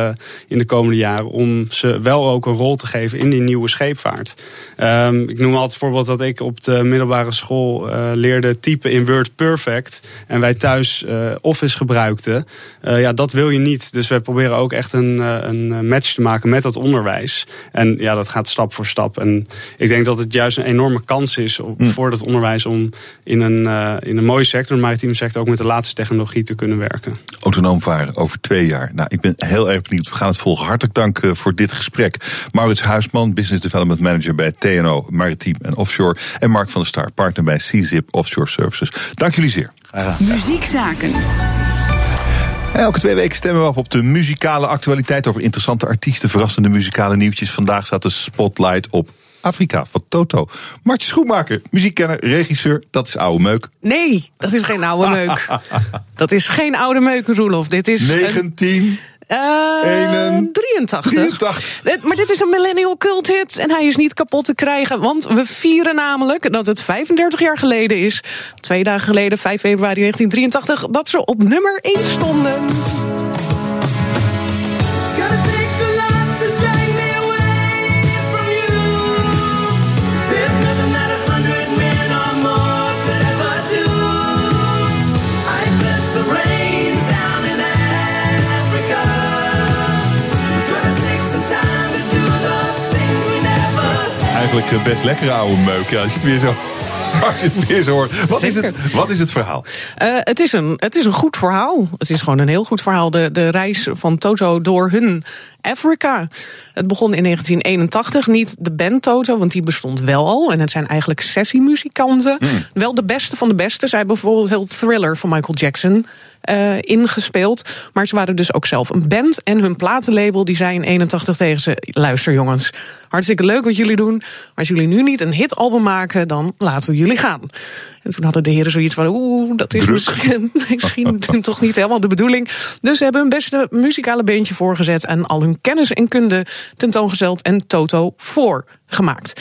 in de komende jaren. Om ze wel ook een rol te geven in die nieuwe scheepvaart. Um, ik noem altijd voorbeeld dat ik op de middelbare school leerde typen in Word Perfect. En wij thuis Office gebruikten. ja, dat wil je niet. Dus wij proberen ook echt een, een match te maken met dat onderwijs. En ja, dat gaat stap voor stap. En ik denk dat het juist een enorme kans is op, mm. voor dat onderwijs om in een, in een mooie sector, een sector, ook met de laatste technologie te kunnen werken. Autonoom varen over twee jaar. Nou, ik ben heel erg benieuwd. We gaan het volgen. Hartelijk dank eh, voor dit gesprek. Maurits Huisman, Business Development Manager bij TNO Maritiem en Offshore. En Mark van der Star, partner bij CZIP Offshore Services. Dank jullie zeer. Muziekzaken. Elke twee weken stemmen we af op de muzikale actualiteit over interessante artiesten, verrassende muzikale nieuwtjes. Vandaag staat de spotlight op Afrika van Toto. Martje Schoenmaker, muziekkenner, regisseur, dat is oude meuk. Nee, dat is geen oude meuk. dat is geen oude meuk, Roelof. Dit is 19... Uh, 83. 83. Maar dit is een millennial cult hit en hij is niet kapot te krijgen. Want we vieren namelijk dat het 35 jaar geleden is. Twee dagen geleden, 5 februari 1983, dat ze op nummer 1 stonden. Eigenlijk best lekkere oude meuk. Ja, als je het weer zo Als je het weer zo hoort. Wat, is het, wat is het verhaal? Uh, het, is een, het is een goed verhaal. Het is gewoon een heel goed verhaal. De, de reis van Toto door hun Africa. Het begon in 1981. Niet de band Toto, want die bestond wel al. En het zijn eigenlijk sessiemuzikanten. Mm. Wel de beste van de beste. Zij hebben bijvoorbeeld heel Thriller van Michael Jackson uh, ingespeeld. Maar ze waren dus ook zelf een band. En hun platenlabel die zei in 81 tegen ze... luister jongens, hartstikke leuk wat jullie doen... maar als jullie nu niet een hitalbum maken, dan laten we jullie gaan. En toen hadden de heren zoiets van... oeh, dat is misschien, misschien toch niet helemaal de bedoeling. Dus ze hebben hun beste muzikale beentje voorgezet... en al hun kennis en kunde tentoongesteld en Toto voorgemaakt.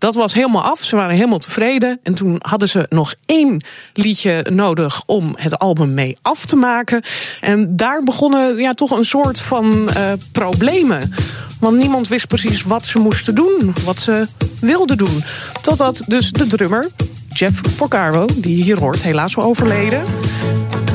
Dat was helemaal af. Ze waren helemaal tevreden. En toen hadden ze nog één liedje nodig om het album mee af te maken. En daar begonnen ja, toch een soort van uh, problemen. Want niemand wist precies wat ze moesten doen, wat ze wilden doen. Totdat dus de drummer, Jeff Porcaro, die hier hoort, helaas wel overleden,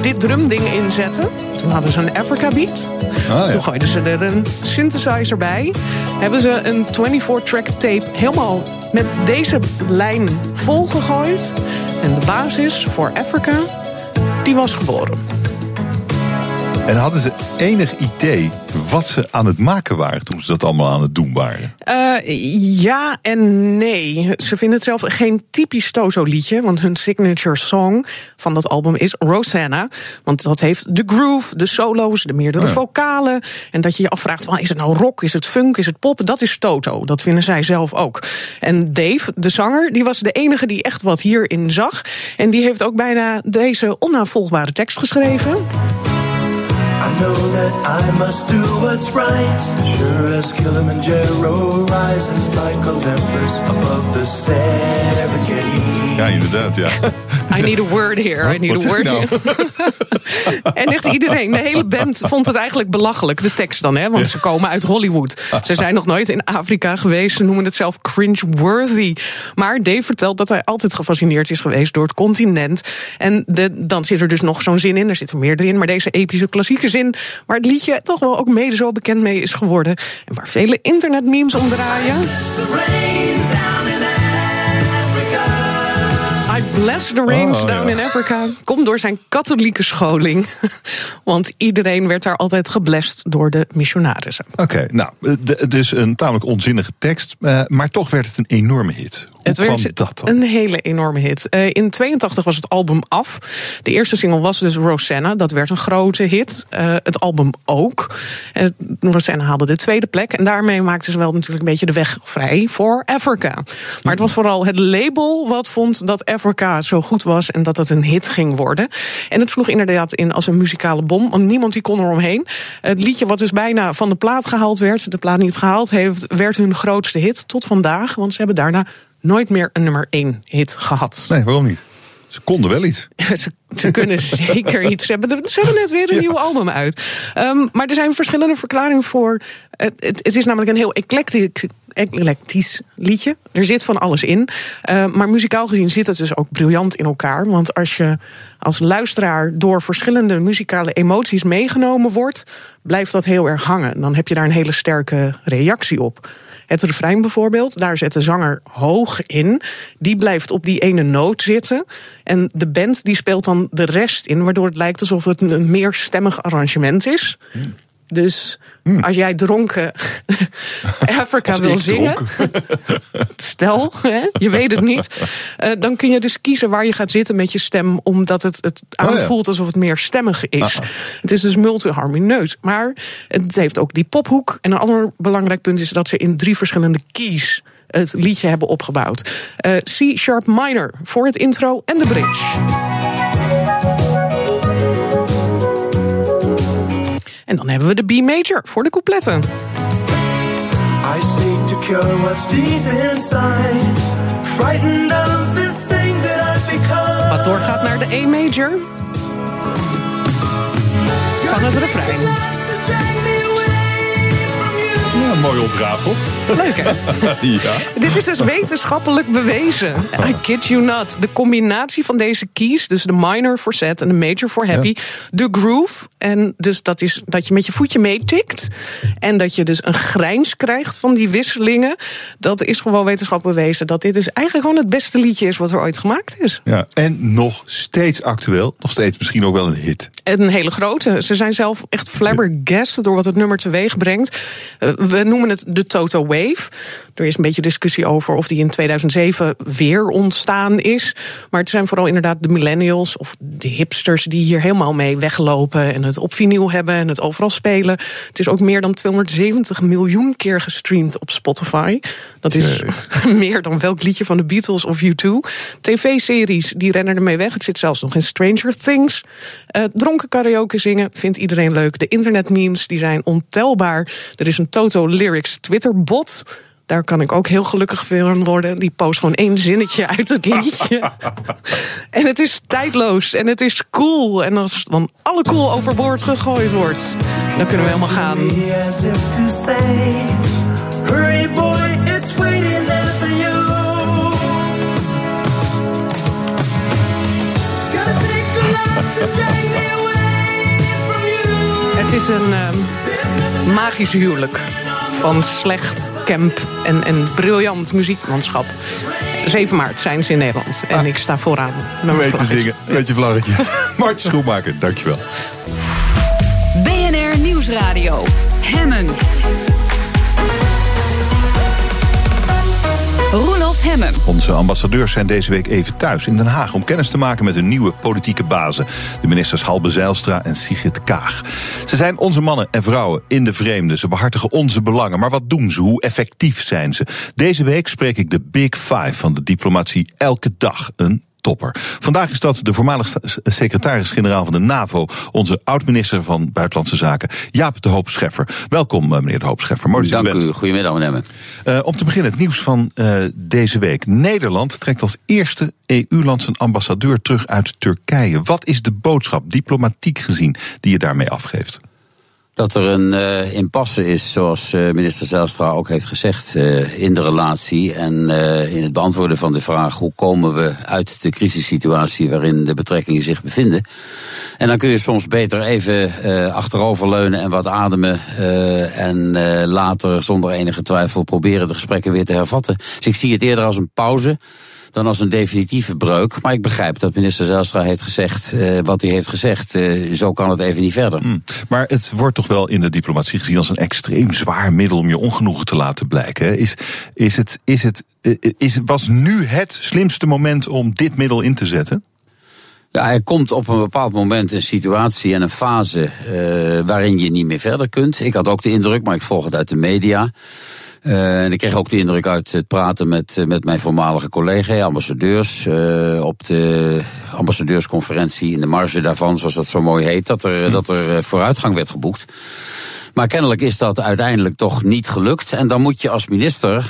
dit drumding inzette. Toen hadden ze een Africa beat. Ah, ja. Toen gooiden ze er een synthesizer bij. Hebben ze een 24-track tape helemaal met deze lijn volgegooid. En de basis voor Africa, die was geboren. En hadden ze enig idee wat ze aan het maken waren toen ze dat allemaal aan het doen waren? Uh, ja en nee. Ze vinden het zelf geen typisch Tozo-liedje, want hun signature song van dat album is Rosanna. Want dat heeft de groove, de solo's, de meerdere oh vocalen. En dat je je afvraagt: is het nou rock, is het funk, is het pop? Dat is Toto. Dat vinden zij zelf ook. En Dave, de zanger, die was de enige die echt wat hierin zag. En die heeft ook bijna deze onnavolgbare tekst geschreven. I know that I must do what's right. Sure as Kilimanjaro rises like Olympus above the Serengeti. Ja, inderdaad, ja. I need a word here. I need a word nou? en echt iedereen, de hele band vond het eigenlijk belachelijk, de tekst dan, hè? Want ze komen uit Hollywood. Ze zijn nog nooit in Afrika geweest. Ze noemen het zelf cringe-worthy. Maar Dave vertelt dat hij altijd gefascineerd is geweest door het continent. En de, dan zit er dus nog zo'n zin in. Er zit er meer in. Maar deze epische klassieke zin, waar het liedje toch wel ook mede zo bekend mee is geworden. En waar vele internetmemes om draaien. Bless the rains oh, down in Africa. Komt door zijn katholieke scholing. Want iedereen werd daar altijd geblest door de missionarissen. Oké, nou, dus een tamelijk onzinnige tekst. Eh, maar toch werd het een enorme hit. Het werd dat een hele enorme hit. Uh, in 82 was het album af. De eerste single was dus Rosanna. Dat werd een grote hit. Uh, het album ook. Uh, Rosanna haalde de tweede plek. En daarmee maakten ze wel natuurlijk een beetje de weg vrij voor Africa. Maar het was vooral het label wat vond dat Africa zo goed was en dat het een hit ging worden. En het sloeg inderdaad in als een muzikale bom, want niemand die kon eromheen. Het liedje wat dus bijna van de plaat gehaald werd, de plaat niet gehaald heeft, werd hun grootste hit tot vandaag, want ze hebben daarna nooit meer een nummer 1 hit gehad. Nee, waarom niet? Ze konden wel iets. ze, ze, kunnen zeker iets. Ze hebben, ze hebben net weer een nieuw album uit. Um, maar er zijn verschillende verklaringen voor. Het, het, het is namelijk een heel eclectisch eclectisch liedje. Er zit van alles in. Uh, maar muzikaal gezien zit het dus ook briljant in elkaar. Want als je als luisteraar door verschillende muzikale emoties meegenomen wordt, blijft dat heel erg hangen. Dan heb je daar een hele sterke reactie op. Het refrein bijvoorbeeld, daar zet de zanger hoog in. Die blijft op die ene noot zitten. En de band die speelt dan de rest in, waardoor het lijkt alsof het een meerstemmig arrangement is. Hmm. Dus hmm. als jij dronken Afrika wil zingen, stel, hè, je weet het niet, uh, dan kun je dus kiezen waar je gaat zitten met je stem, omdat het, het oh aanvoelt alsof het meer stemmig is. Ah. Het is dus multiharmonieus, maar het heeft ook die pophoek. En een ander belangrijk punt is dat ze in drie verschillende keys het liedje hebben opgebouwd. Uh, C-sharp minor voor het intro en de bridge. En dan hebben we de B major voor de coupletten. I seek to cure what's deep inside. Frightened of this thing that I've become. Wat doorgaat naar de E major. Van het refrein. Ja, mooi ontrafeld. Leuk hè? ja. Dit is dus wetenschappelijk bewezen. I kid you not. De combinatie van deze keys, dus de minor voor set en de major voor happy, de groove. En dus dat is dat je met je voetje meetikt. En dat je dus een grijns krijgt van die wisselingen. Dat is gewoon wetenschappelijk bewezen. Dat dit dus eigenlijk gewoon het beste liedje is wat er ooit gemaakt is. Ja, en nog steeds actueel. Nog steeds misschien ook wel een hit. Een hele grote. Ze zijn zelf echt flabbergasted door wat het nummer teweeg brengt. We noemen het de Toto Wave. Er is een beetje discussie over of die in 2007 weer ontstaan is. Maar het zijn vooral inderdaad de millennials of de hipsters die hier helemaal mee weglopen en het op vinyl hebben en het overal spelen. Het is ook meer dan 270 miljoen keer gestreamd op Spotify. Dat is meer dan welk liedje van de Beatles of U2. TV-series die rennen ermee weg. Het zit zelfs nog in Stranger Things. Uh, dronken karaoke zingen vindt iedereen leuk. De internetmemes die zijn ontelbaar. Er is een Toto Lyrics Twitter-bot. Daar kan ik ook heel gelukkig van worden. Die post gewoon één zinnetje uit het liedje. en het is tijdloos en het is cool. En als dan alle cool overboord gegooid wordt, dan kunnen we helemaal gaan. Hurry boy, it's waiting there for you. Het is een uh, magisch huwelijk van slecht camp en, en briljant muziekmanschap. 7 maart zijn ze in Nederland. En ah. ik sta vooraan. Met Weet te zingen, met je vlaggetje. Martje Schoenmaker, dankjewel. BNR Nieuwsradio. Hemmen. Hemmen. Onze ambassadeurs zijn deze week even thuis in Den Haag om kennis te maken met hun nieuwe politieke bazen. De ministers Halbe Zijlstra en Sigrid Kaag. Ze zijn onze mannen en vrouwen in de vreemde. Ze behartigen onze belangen. Maar wat doen ze? Hoe effectief zijn ze? Deze week spreek ik de Big Five van de diplomatie elke dag. Een topper. Vandaag is dat de voormalig secretaris-generaal van de NAVO, onze oud-minister van Buitenlandse Zaken, Jaap de Hoop Scheffer. Welkom, eh, meneer de Hoop Scheffer. Mooi Dank u. Goedemiddag, meneer. Uh, om te beginnen het nieuws van uh, deze week. Nederland trekt als eerste EU-land zijn ambassadeur terug uit Turkije. Wat is de boodschap, diplomatiek gezien, die je daarmee afgeeft? Dat er een uh, impasse is, zoals uh, minister Zijlstra ook heeft gezegd, uh, in de relatie en in het beantwoorden van de vraag hoe komen we uit de crisissituatie waarin de betrekkingen zich bevinden. En dan kun je soms beter even achteroverleunen en wat ademen en later zonder enige twijfel proberen de gesprekken weer te hervatten. Dus ik zie het eerder als een pauze dan als een definitieve breuk. Maar ik begrijp dat minister Zijlstra heeft gezegd uh, wat hij heeft gezegd. Uh, zo kan het even niet verder. Hmm. Maar het wordt toch wel in de diplomatie gezien als een extreem zwaar middel om je ongenoegen te laten blijken. Is, is het, is het, eh, is, was nu het slimste moment om dit middel in te zetten? Ja, er komt op een bepaald moment een situatie en een fase uh, waarin je niet meer verder kunt. Ik had ook de indruk, maar ik volg het uit de media uh, en ik kreeg ook de indruk uit het praten met, eh, met mijn voormalige collega, ambassadeurs, uh, op de ambassadeursconferentie in de marge daarvan, zoals dat zo mooi heet, dat er, dat er vooruitgang werd geboekt. Maar kennelijk is dat uiteindelijk toch niet gelukt. En dan moet je als minister,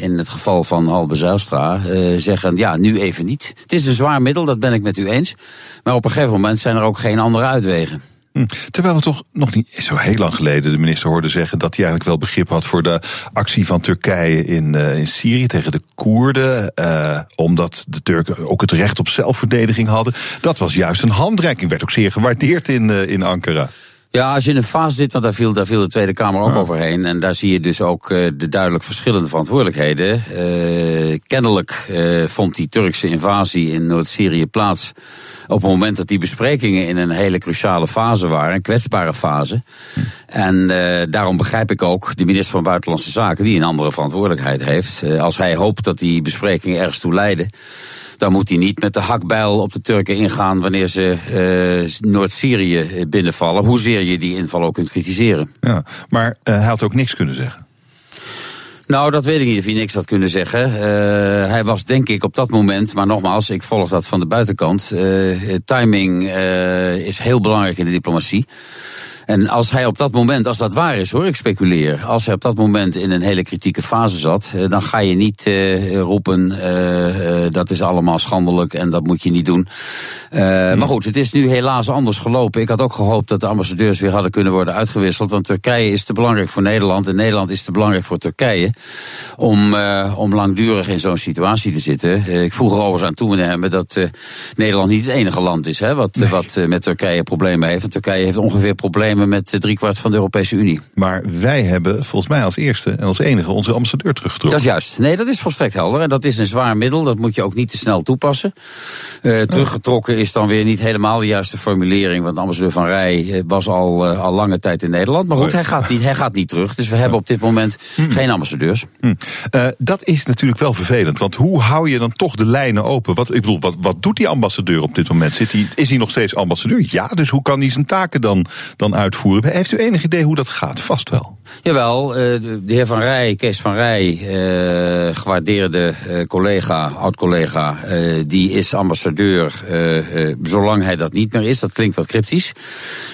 in het geval van Halbe Zijlstra, zeggen: ja, nu even niet. Het is een zwaar middel, dat ben ik met u eens. Maar op een gegeven moment zijn er ook geen andere uitwegen. Hm. Terwijl we toch nog niet zo heel lang geleden de minister hoorden zeggen dat hij eigenlijk wel begrip had voor de actie van Turkije in, uh, in Syrië tegen de Koerden. Uh, omdat de Turken ook het recht op zelfverdediging hadden. Dat was juist een handreiking, werd ook zeer gewaardeerd in, uh, in Ankara. Ja, als je in een fase zit, want daar viel, daar viel de Tweede Kamer ook overheen. En daar zie je dus ook uh, de duidelijk verschillende verantwoordelijkheden. Uh, kennelijk uh, vond die Turkse invasie in Noord-Syrië plaats op het moment dat die besprekingen in een hele cruciale fase waren, een kwetsbare fase. En uh, daarom begrijp ik ook de minister van Buitenlandse Zaken, die een andere verantwoordelijkheid heeft. Uh, als hij hoopt dat die besprekingen ergens toe leiden dan moet hij niet met de hakbijl op de Turken ingaan wanneer ze uh, Noord-Syrië binnenvallen. Hoezeer je die inval ook kunt kritiseren. Ja, maar uh, hij had ook niks kunnen zeggen. Nou, dat weet ik niet of hij niks had kunnen zeggen. Uh, hij was denk ik op dat moment, maar nogmaals, ik volg dat van de buitenkant. Uh, timing uh, is heel belangrijk in de diplomatie. En als hij op dat moment, als dat waar is hoor, ik speculeer. Als hij op dat moment in een hele kritieke fase zat, dan ga je niet roepen dat is allemaal schandelijk en dat moet je niet doen. Maar goed, het is nu helaas anders gelopen. Ik had ook gehoopt dat de ambassadeurs weer hadden kunnen worden uitgewisseld. Want Turkije is te belangrijk voor Nederland en Nederland is te belangrijk voor Turkije. Om, om langdurig in zo'n situatie te zitten. ik vroeg er overigens aan toe, meneer Hemmen, dat Nederland niet het enige land is hè, wat, wat met Turkije problemen heeft. Want Turkije heeft ongeveer problemen met driekwart van de Europese Unie. Maar wij hebben volgens mij als eerste en als enige onze ambassadeur teruggetrokken. Dat is juist. Nee, dat is volstrekt helder. En dat is een zwaar middel. Dat moet je ook niet te snel toepassen. Uh, teruggetrokken is dan weer niet helemaal de juiste formulering. Want de ambassadeur van Rij eh, was al, uh, al lange tijd in Nederland. Maar goed, hij gaat niet, hij gaat niet terug. Dus we hebben op dit moment hm. geen ambassadeurs. Hm. dat is natuurlijk wel vervelend. Want hoe hou je dan toch de lijnen open? Wat, ik bedoel, wat, wat doet die ambassadeur op dit moment? Zit hij, is hij nog steeds ambassadeur? Ja, dus hoe kan hij zijn taken dan, dan Heeft u enig idee hoe dat gaat? Vast wel. Jawel, de heer Van Rij, Kees van Rij, gewaardeerde collega, oud-collega, die is ambassadeur zolang hij dat niet meer is. Dat klinkt wat cryptisch.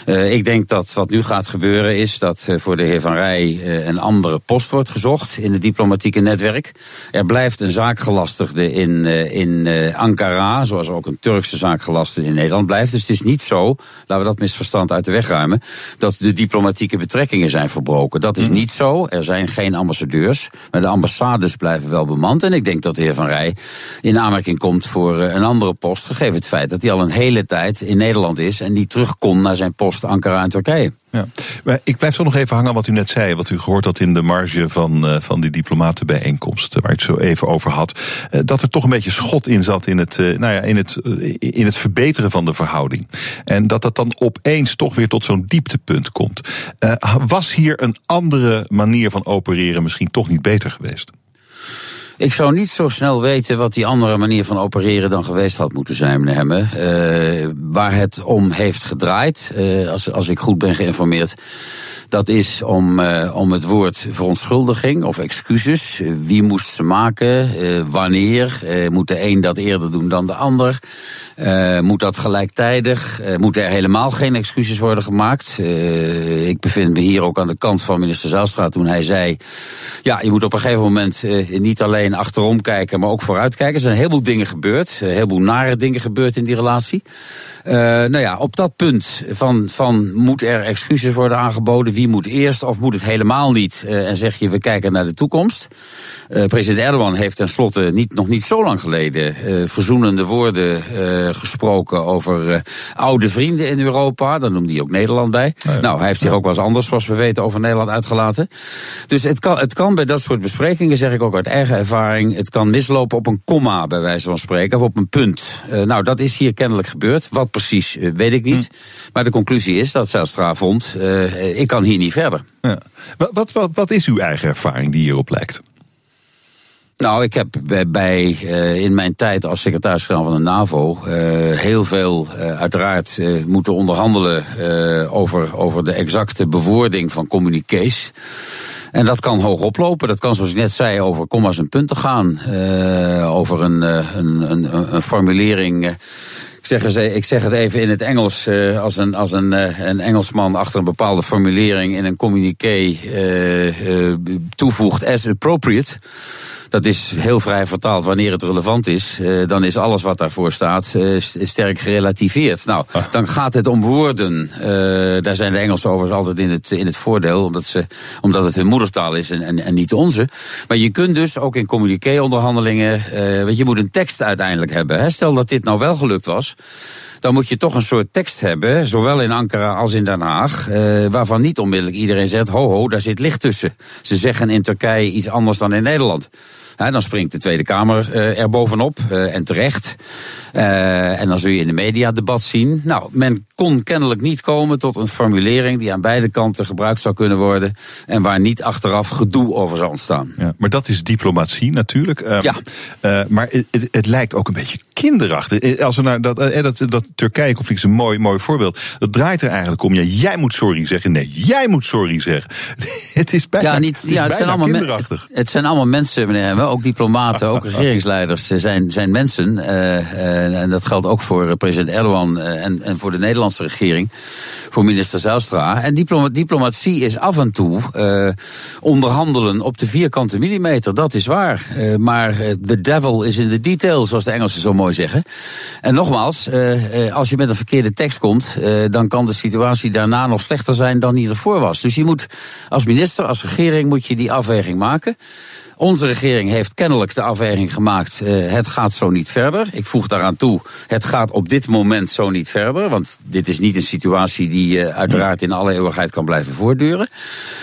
ik denk dat wat nu gaat gebeuren is dat voor de heer Van Rij een andere post wordt gezocht in het diplomatieke netwerk. Er blijft een zaakgelastigde in, in Ankara, zoals ook een Turkse zaakgelastigde in Nederland blijft. Dus het is niet zo, laten we dat misverstand uit de weg ruimen, dat de diplomatieke betrekkingen zijn verbroken. Dat is mhm. niet zo. Er zijn geen ambassadeurs, maar de ambassades blijven wel bemand. En ik denk dat de heer Van Rij in aanmerking komt voor een andere post, gegeven het feit dat hij al een hele tijd in Nederland is en niet terug kon naar zijn post Ankara en Turkije. Ja. Maar ik blijf toch nog even hangen aan wat u net zei. Wat u gehoord had in de marge van, uh, van die diplomatenbijeenkomst. Waar ik het zo even over had. Uh, dat er toch een beetje schot in zat in het, uh, nou ja, in, het, in het verbeteren van de verhouding. En dat dat dan opeens toch weer tot zo'n dieptepunt komt. was hier een andere manier van opereren misschien toch niet beter geweest? Ik zou niet zo snel weten wat die andere manier van opereren dan geweest had moeten zijn, meneer Hemme. Uh, waar het om heeft gedraaid, uh, als, als ik goed ben geïnformeerd, dat is om, uh, om het woord verontschuldiging of excuses. Wie moest ze maken? wanneer? moet de een dat eerder doen dan de ander? Moet dat gelijktijdig? Moeten er helemaal geen excuses worden gemaakt? Ik bevind me hier ook aan de kant van minister Zijlstra toen hij zei... ja, je moet op een gegeven moment niet alleen achterom kijken, maar ook vooruit kijken. Er zijn een heleboel dingen gebeurd, een heleboel nare dingen gebeurd in die relatie. nou ja, op dat punt van, van moet er excuses worden aangeboden? Wie moet eerst of moet het helemaal niet? en zeg je, we kijken naar de toekomst. president Erdogan heeft tenslotte niet, nog niet zo lang geleden verzoenende woorden eh, gesproken over oude vrienden in Europa. Daar noemde hij ook Nederland bij. Nou, hij heeft zich ook wel eens anders, zoals we weten, over Nederland uitgelaten. Dus het kan, het kan bij dat soort besprekingen, zeg ik ook uit eigen ervaring, het kan mislopen op een komma, bij wijze van spreken, of op een punt. Uh, nou, dat is hier kennelijk gebeurd. Wat precies, weet ik niet. Hm. Maar de conclusie is dat Zijlstra vond, ik kan hier niet verder. Ja. Wat, wat, wat is uw eigen ervaring die hierop lijkt? Nou, ik heb bij, uh, in mijn tijd als secretaris-generaal van de NAVO uh, heel veel uh, uiteraard moeten onderhandelen over, over de exacte bewoording van communiqués. En dat kan hoog oplopen. Dat kan, zoals ik net zei, over commas en punten gaan. over een, een, een, een formulering. Ik zeg, ik zeg, het even in het Engels, als, een, als een, een Engelsman achter een bepaalde formulering in een communiqué toevoegt as appropriate dat is heel vrij vertaald wanneer het relevant is. Uh, dan is alles wat daarvoor staat uh, sterk gerelativeerd. Nou, ah. dan gaat het om woorden. Uh, daar zijn de Engelsen overigens altijd in het, in het voordeel, omdat, ze, omdat het hun moedertaal is en, en, en niet onze. Maar je kunt dus ook in communiqué-onderhandelingen, want je moet een tekst uiteindelijk hebben. Hè. Stel dat dit nou wel gelukt was dan moet je toch een soort tekst hebben, zowel in Ankara als in Den Haag, waarvan niet onmiddellijk iedereen zegt: ho, ho, daar zit licht tussen. Ze zeggen in Turkije iets anders dan in Nederland dan springt de Tweede Kamer uh, er bovenop uh, en terecht. Uh, en dan zul je in de media debat zien. Nou, men kon kennelijk niet komen tot een formulering die aan beide kanten gebruikt zou kunnen worden. En waar niet achteraf gedoe over zou ontstaan. Ja, maar dat is diplomatie natuurlijk. Um, ja. maar het, het, lijkt ook een beetje kinderachtig. Als we naar dat, dat, dat Turkije-conflict is een mooi, mooi voorbeeld. Dat draait er eigenlijk om. Ja, jij moet sorry zeggen. Nee, jij moet sorry zeggen. het is bijna, ja, niet, het is ja, het bijna zijn allemaal kinderachtig. Het, het zijn allemaal mensen, meneer Ook diplomaten, ook regeringsleiders zijn, zijn mensen. en dat geldt ook voor president Erdogan en, en voor de Nederlandse regering. Voor minister Zijlstra. En diplomatie is af en toe onderhandelen op de vierkante millimeter. Dat is waar. maar the devil is in the details, zoals de Engelsen zo mooi zeggen. En nogmaals, als je met een verkeerde tekst komt, dan kan de situatie daarna nog slechter zijn dan die ervoor was. Dus je moet als minister, als regering, moet je die afweging maken. Onze regering heeft kennelijk de afweging gemaakt: uh, het gaat zo niet verder. Ik voeg daaraan toe: het gaat op dit moment zo niet verder. Want dit is niet een situatie die uh, uiteraard in alle eeuwigheid kan blijven voortduren.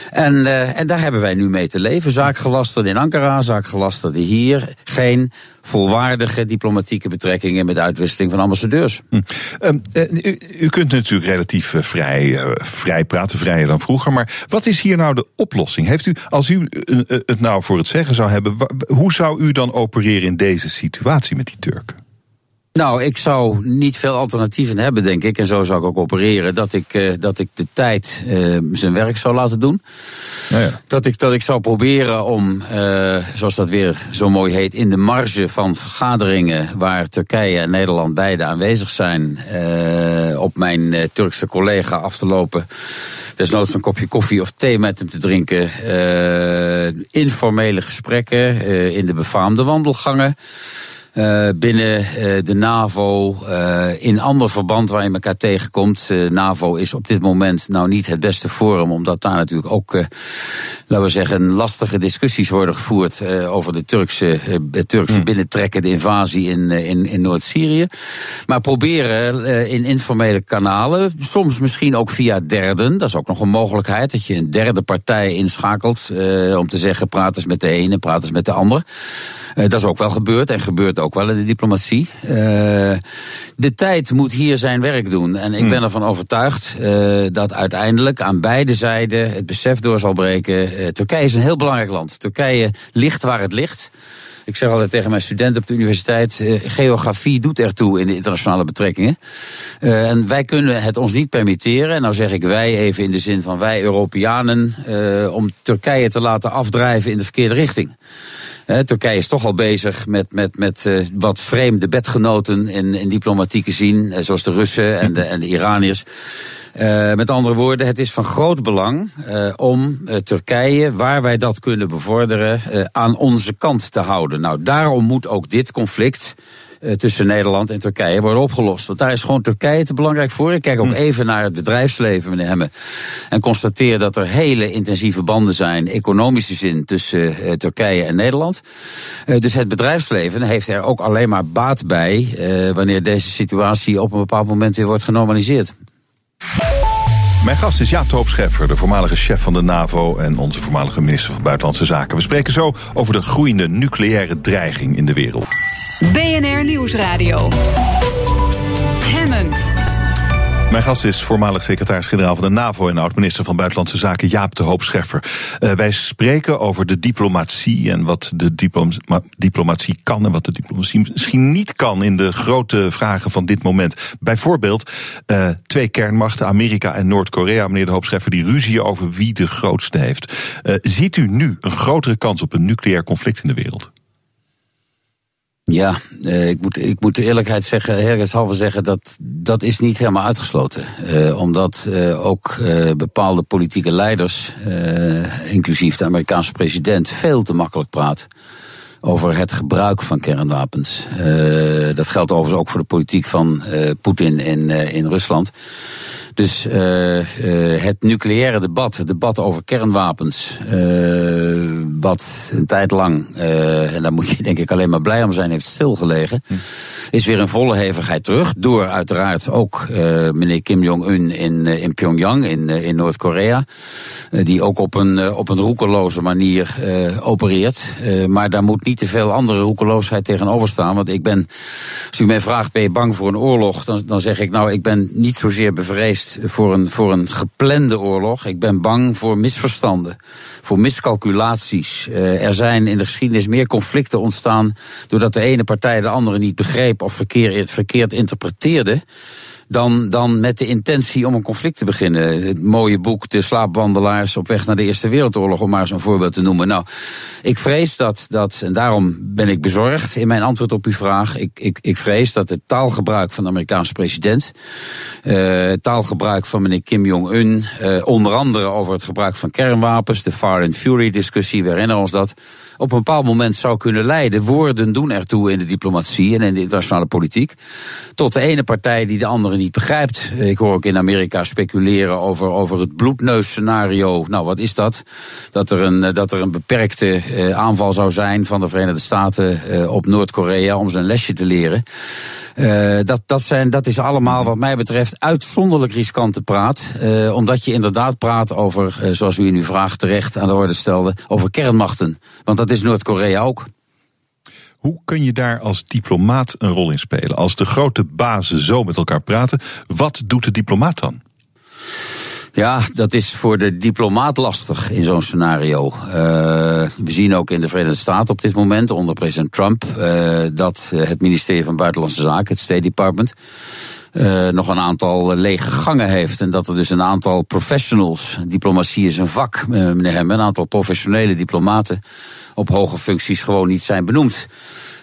En, uh, en daar hebben wij nu mee te leven. Zaakgelasterd in Ankara, zaakgelasterd hier. Geen volwaardige diplomatieke betrekkingen met uitwisseling van ambassadeurs. Hm. Ehm, u, u, kunt natuurlijk relatief vrij, vrij praten, vrijer dan vroeger. Maar wat is hier nou de oplossing? Heeft u, als u het nou voor het zeggen zou hebben. Hoe zou u dan opereren in deze situatie met die Turken? Nou, ik zou niet veel alternatieven hebben, denk ik. En zo zou ik ook opereren. Dat ik, uh, dat ik de tijd uh, zijn werk zou laten doen. Ja, ja. Dat, ik, dat ik zou proberen om, uh, zoals dat weer zo mooi heet, in de marge van vergaderingen waar Turkije en Nederland beide aanwezig zijn, op mijn Turkse collega af te lopen desnoods een kopje koffie of thee met hem te drinken. Informele gesprekken in de befaamde wandelgangen. Uh, binnen uh, de NAVO, uh, in ander verband waar je elkaar tegenkomt. NAVO is op dit moment nou niet het beste forum, omdat daar natuurlijk ook, laten we zeggen, lastige discussies worden gevoerd over de Turkse, het Turkse hmm. binnentrekken, de invasie in, in, in Noord-Syrië. Maar proberen in informele kanalen, soms misschien ook via derden, dat is ook nog een mogelijkheid, dat je een derde partij inschakelt om te zeggen, praat eens met de ene, praat eens met de ander. Dat is ook wel gebeurd en gebeurt ook wel in de diplomatie. Uh, de tijd moet hier zijn werk doen. En ik hmm. ben ervan overtuigd uh, dat uiteindelijk aan beide zijden het besef door zal breken. Turkije is een heel belangrijk land. Turkije ligt waar het ligt. Ik zeg altijd tegen mijn studenten op de universiteit: uh, geografie doet ertoe in de internationale betrekkingen. Uh, en wij kunnen het ons niet permitteren, en nou zeg ik wij even in de zin van wij Europeanen, uh, om Turkije te laten afdrijven in de verkeerde richting. Turkije is toch al bezig met, met, met uh, wat vreemde bedgenoten in, in diplomatieke zin, uh, zoals de Russen en de, en de Iraniërs. Uh, met andere woorden, het is van groot belang om Turkije, waar wij dat kunnen bevorderen, aan onze kant te houden. Nou, daarom moet ook dit conflict tussen Nederland en Turkije worden opgelost. Want daar is gewoon Turkije te belangrijk voor. Ik kijk ook hm. even naar het bedrijfsleven, meneer Hemme. En constateer dat er hele intensieve banden zijn, economische zin, tussen uh, Turkije en Nederland. Uh, dus het bedrijfsleven heeft er ook alleen maar baat bij wanneer deze situatie op een bepaald moment weer wordt genormaliseerd. Mijn gast is Jaap Toopscheffer, de voormalige chef van de NAVO en onze voormalige minister van Buitenlandse Zaken. We spreken zo over de groeiende nucleaire dreiging in de wereld. BNR Nieuwsradio. Mijn gast is voormalig secretaris-generaal van de NAVO en oud-minister van Buitenlandse Zaken Jaap de Hoop Scheffer. Uh, wij spreken over de diplomatie en wat de diplomatie kan en wat de diplomatie misschien niet kan in de grote vragen van dit moment. Bijvoorbeeld uh, twee kernmachten, Amerika en Noord-Korea, meneer de Hoop Scheffer, die ruzie over wie de grootste heeft. Uh, ziet u nu een grotere kans op een nucleair conflict in de wereld? Ja, uh, ik, moet, ik moet de eerlijkheid zeggen, eerlijkheidshalve zeggen, dat dat is niet helemaal uitgesloten. Uh, omdat uh, ook bepaalde politieke leiders, inclusief de Amerikaanse president, veel te makkelijk praat over het gebruik van kernwapens. dat geldt overigens ook voor de politiek van Poetin in, in Rusland. Dus het nucleaire debat, het debat over kernwapens, wat een tijd lang, en daar moet je denk ik alleen maar blij om zijn, heeft stilgelegen, hm. is weer in volle hevigheid terug. Door uiteraard ook meneer Kim Jong-un in, in Pyongyang, in, in Noord-Korea. die ook op een, op een roekeloze manier opereert. maar daar moet niet te veel andere roekeloosheid tegenover staan. Want ik ben, als u mij vraagt, ben je bang voor een oorlog? Dan, dan zeg ik nou, ik ben niet zozeer bevreesd voor een, voor een geplande oorlog. Ik ben bang voor misverstanden, voor miscalculaties. Uh, er zijn in de geschiedenis meer conflicten ontstaan doordat de ene partij de andere niet begreep of verkeerd, verkeerd interpreteerde dan, dan met de intentie om een conflict te beginnen. Het mooie boek De slaapwandelaars op weg naar de Eerste Wereldoorlog, om maar een voorbeeld te noemen. Nou, ik vrees dat, dat en daarom ben ik bezorgd in mijn antwoord op uw vraag. Ik, ik, ik vrees dat het taalgebruik van de Amerikaanse president, uh, taalgebruik van meneer Kim Jong-un, uh, onder andere over het gebruik van kernwapens, de Far and Fury discussie, we herinneren ons dat, op een bepaald moment zou kunnen leiden. Woorden doen ertoe in de diplomatie en in de internationale politiek. Tot de ene partij die de andere niet begrijpt. Ik hoor ook in Amerika speculeren over, over het bloedneusscenario. Nou, wat is dat? Dat er een, dat er een beperkte uh, aanval zou zijn van de Verenigde Staten uh, op Noord-Korea om zijn lesje te leren. Dat, dat, zijn, dat is allemaal wat mij betreft uitzonderlijk riskante praat. Uh, omdat je inderdaad praat over, uh, zoals u in uw vraag terecht aan de orde stelde, over kernmachten. Want dat is Noord-Korea ook. Hoe kun je daar als diplomaat een rol in spelen? Als de grote bazen zo met elkaar praten, wat doet de diplomaat dan? Ja, dat is voor de diplomaat lastig in zo'n scenario. Uh, we zien ook in de Verenigde Staten op dit moment, onder president Trump, uh, dat het ministerie van Buitenlandse Zaken, het State Department, uh, nog een aantal lege gangen heeft. En dat er dus een aantal professionals, diplomatie is een vak, meneer Hemmen, een aantal professionele diplomaten op hoge functies gewoon niet zijn benoemd.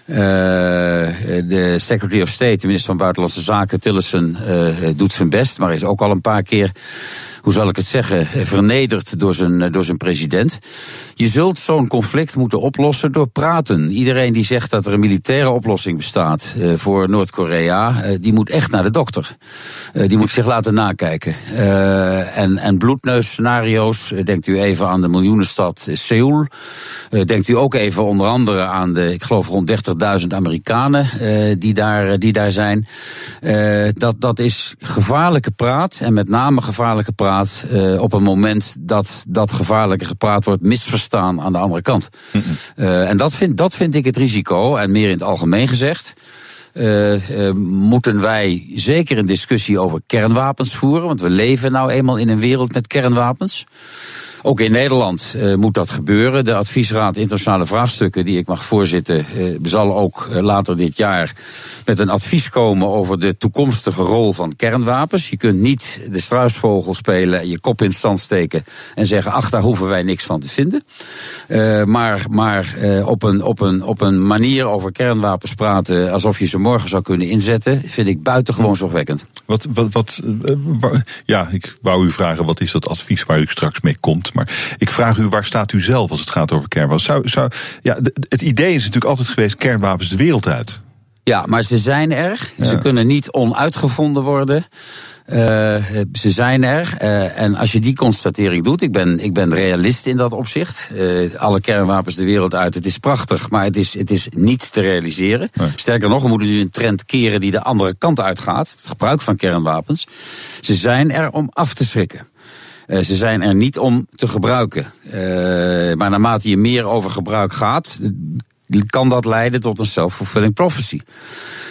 Uh, de Secretary of State, de minister van Buitenlandse Zaken, Tillerson, uh, doet zijn best, maar is ook al een paar keer hoe zal ik het zeggen, vernederd door zijn, door zijn president. Je zult zo'n conflict moeten oplossen door praten. Iedereen die zegt dat er een militaire oplossing bestaat voor Noord-Korea, die moet echt naar de dokter. Die moet zich laten nakijken. en, en bloedneusscenario's, denkt u even aan de miljoenenstad Seoul. denkt u ook even onder andere aan de, ik geloof rond 30.000 Amerikanen die, daar, die daar zijn. dat, dat is gevaarlijke praat en met name gevaarlijke praat uh, op een moment dat dat gevaarlijke gepraat wordt misverstaan aan de andere kant. Mm. Uh, en dat vind, dat vind ik het risico. En meer in het algemeen gezegd. Uh, uh, moeten wij zeker een discussie over kernwapens voeren? Want we leven nou eenmaal in een wereld met kernwapens. Ook in Nederland uh, moet dat gebeuren. De adviesraad internationale vraagstukken die ik mag voorzitten, uh, zal ook uh, later dit jaar met een advies komen over de toekomstige rol van kernwapens. Je kunt niet de struisvogel spelen, je kop in stand steken en zeggen: ach, daar hoeven wij niks van te vinden. maar maar op, een, op, een, op een manier over kernwapens praten alsof je ze morgen zou kunnen inzetten, vind ik buitengewoon zorgwekkend. Wat, wat, wat, ja, ik wou u vragen: wat is dat advies waar u straks mee komt? Maar ik vraag u, waar staat u zelf als het gaat over kernwapens? Zou, zou, ja, het idee is natuurlijk altijd geweest, kernwapens de wereld uit. Ja, maar ze zijn er. Ja. Ze kunnen niet onuitgevonden worden. Uh, ze zijn er. Uh, en als je die constatering doet, ik ben, ik ben realist in dat opzicht. Uh, alle kernwapens de wereld uit, het is prachtig, maar het is, het is niet te realiseren. Nee. Sterker nog, we moeten nu een trend keren die de andere kant uitgaat. Het gebruik van kernwapens. Ze zijn er om af te schrikken. Uh, ze zijn er niet om te gebruiken. Uh, maar naarmate je meer over gebruik gaat, kan dat leiden tot een self-fulfilling prophecy.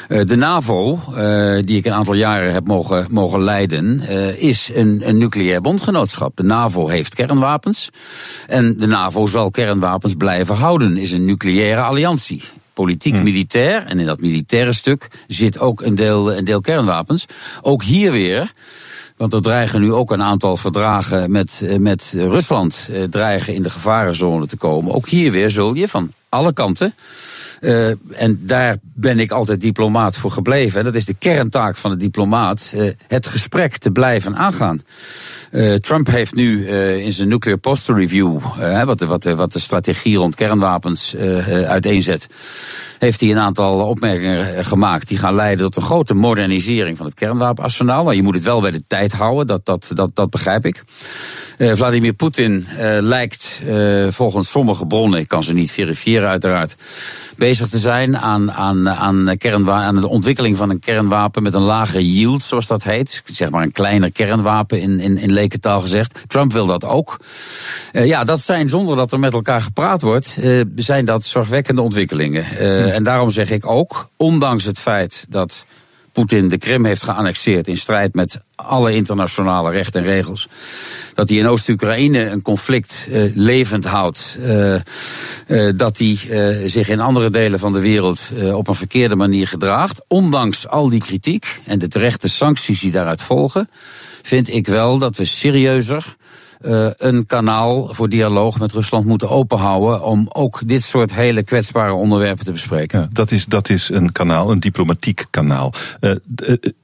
Uh, de NAVO, die ik een aantal jaren heb mogen, mogen leiden, is een, een nucleair bondgenootschap. De NAVO heeft kernwapens. En de NAVO zal kernwapens blijven houden, is een nucleaire alliantie politiek-militair. En in dat militaire stuk zit ook een deel, een deel kernwapens. Ook hier weer. Want er dreigen nu ook een aantal verdragen met, met Rusland dreigen in de gevarenzone te komen. Ook hier weer zul je van alle kanten. Uh, en daar ben ik altijd diplomaat voor gebleven. Dat is de kerntaak van de diplomaat. Uh, het gesprek te blijven aangaan. Uh, Trump heeft nu in zijn Nuclear Posture Review, wat, wat, wat de strategie rond kernwapens uiteenzet, heeft hij een aantal opmerkingen gemaakt die gaan leiden tot een grote modernisering van het kernwapenarsenaal. Maar je moet het wel bij de tijd houden, dat, dat, dat, dat begrijp ik. Vladimir Poetin lijkt volgens sommige bronnen, ik kan ze niet verifiëren uiteraard, bezig te zijn aan, aan, aan, aan de ontwikkeling van een kernwapen met een lagere yield, zoals dat heet. Zeg maar een kleiner kernwapen in, in, in lekentaal gezegd. Trump wil dat ook. Uh, ja, dat zijn zonder dat er met elkaar gepraat wordt, uh, zijn dat zorgwekkende ontwikkelingen. Uh, en daarom zeg ik ook, ondanks het feit dat Poetin de Krim heeft geannexeerd in strijd met alle internationale rechten en regels. Dat hij in Oost-Oekraïne een conflict uh, levend houdt. Uh, uh, dat hij zich in andere delen van de wereld op een verkeerde manier gedraagt. Ondanks al die kritiek en de terechte sancties die daaruit volgen, vind ik wel dat we serieuzer uh, een kanaal voor dialoog met Rusland moeten openhouden. om ook dit soort hele kwetsbare onderwerpen te bespreken. Ja, dat, is, dat is een kanaal, een diplomatiek kanaal. Uh,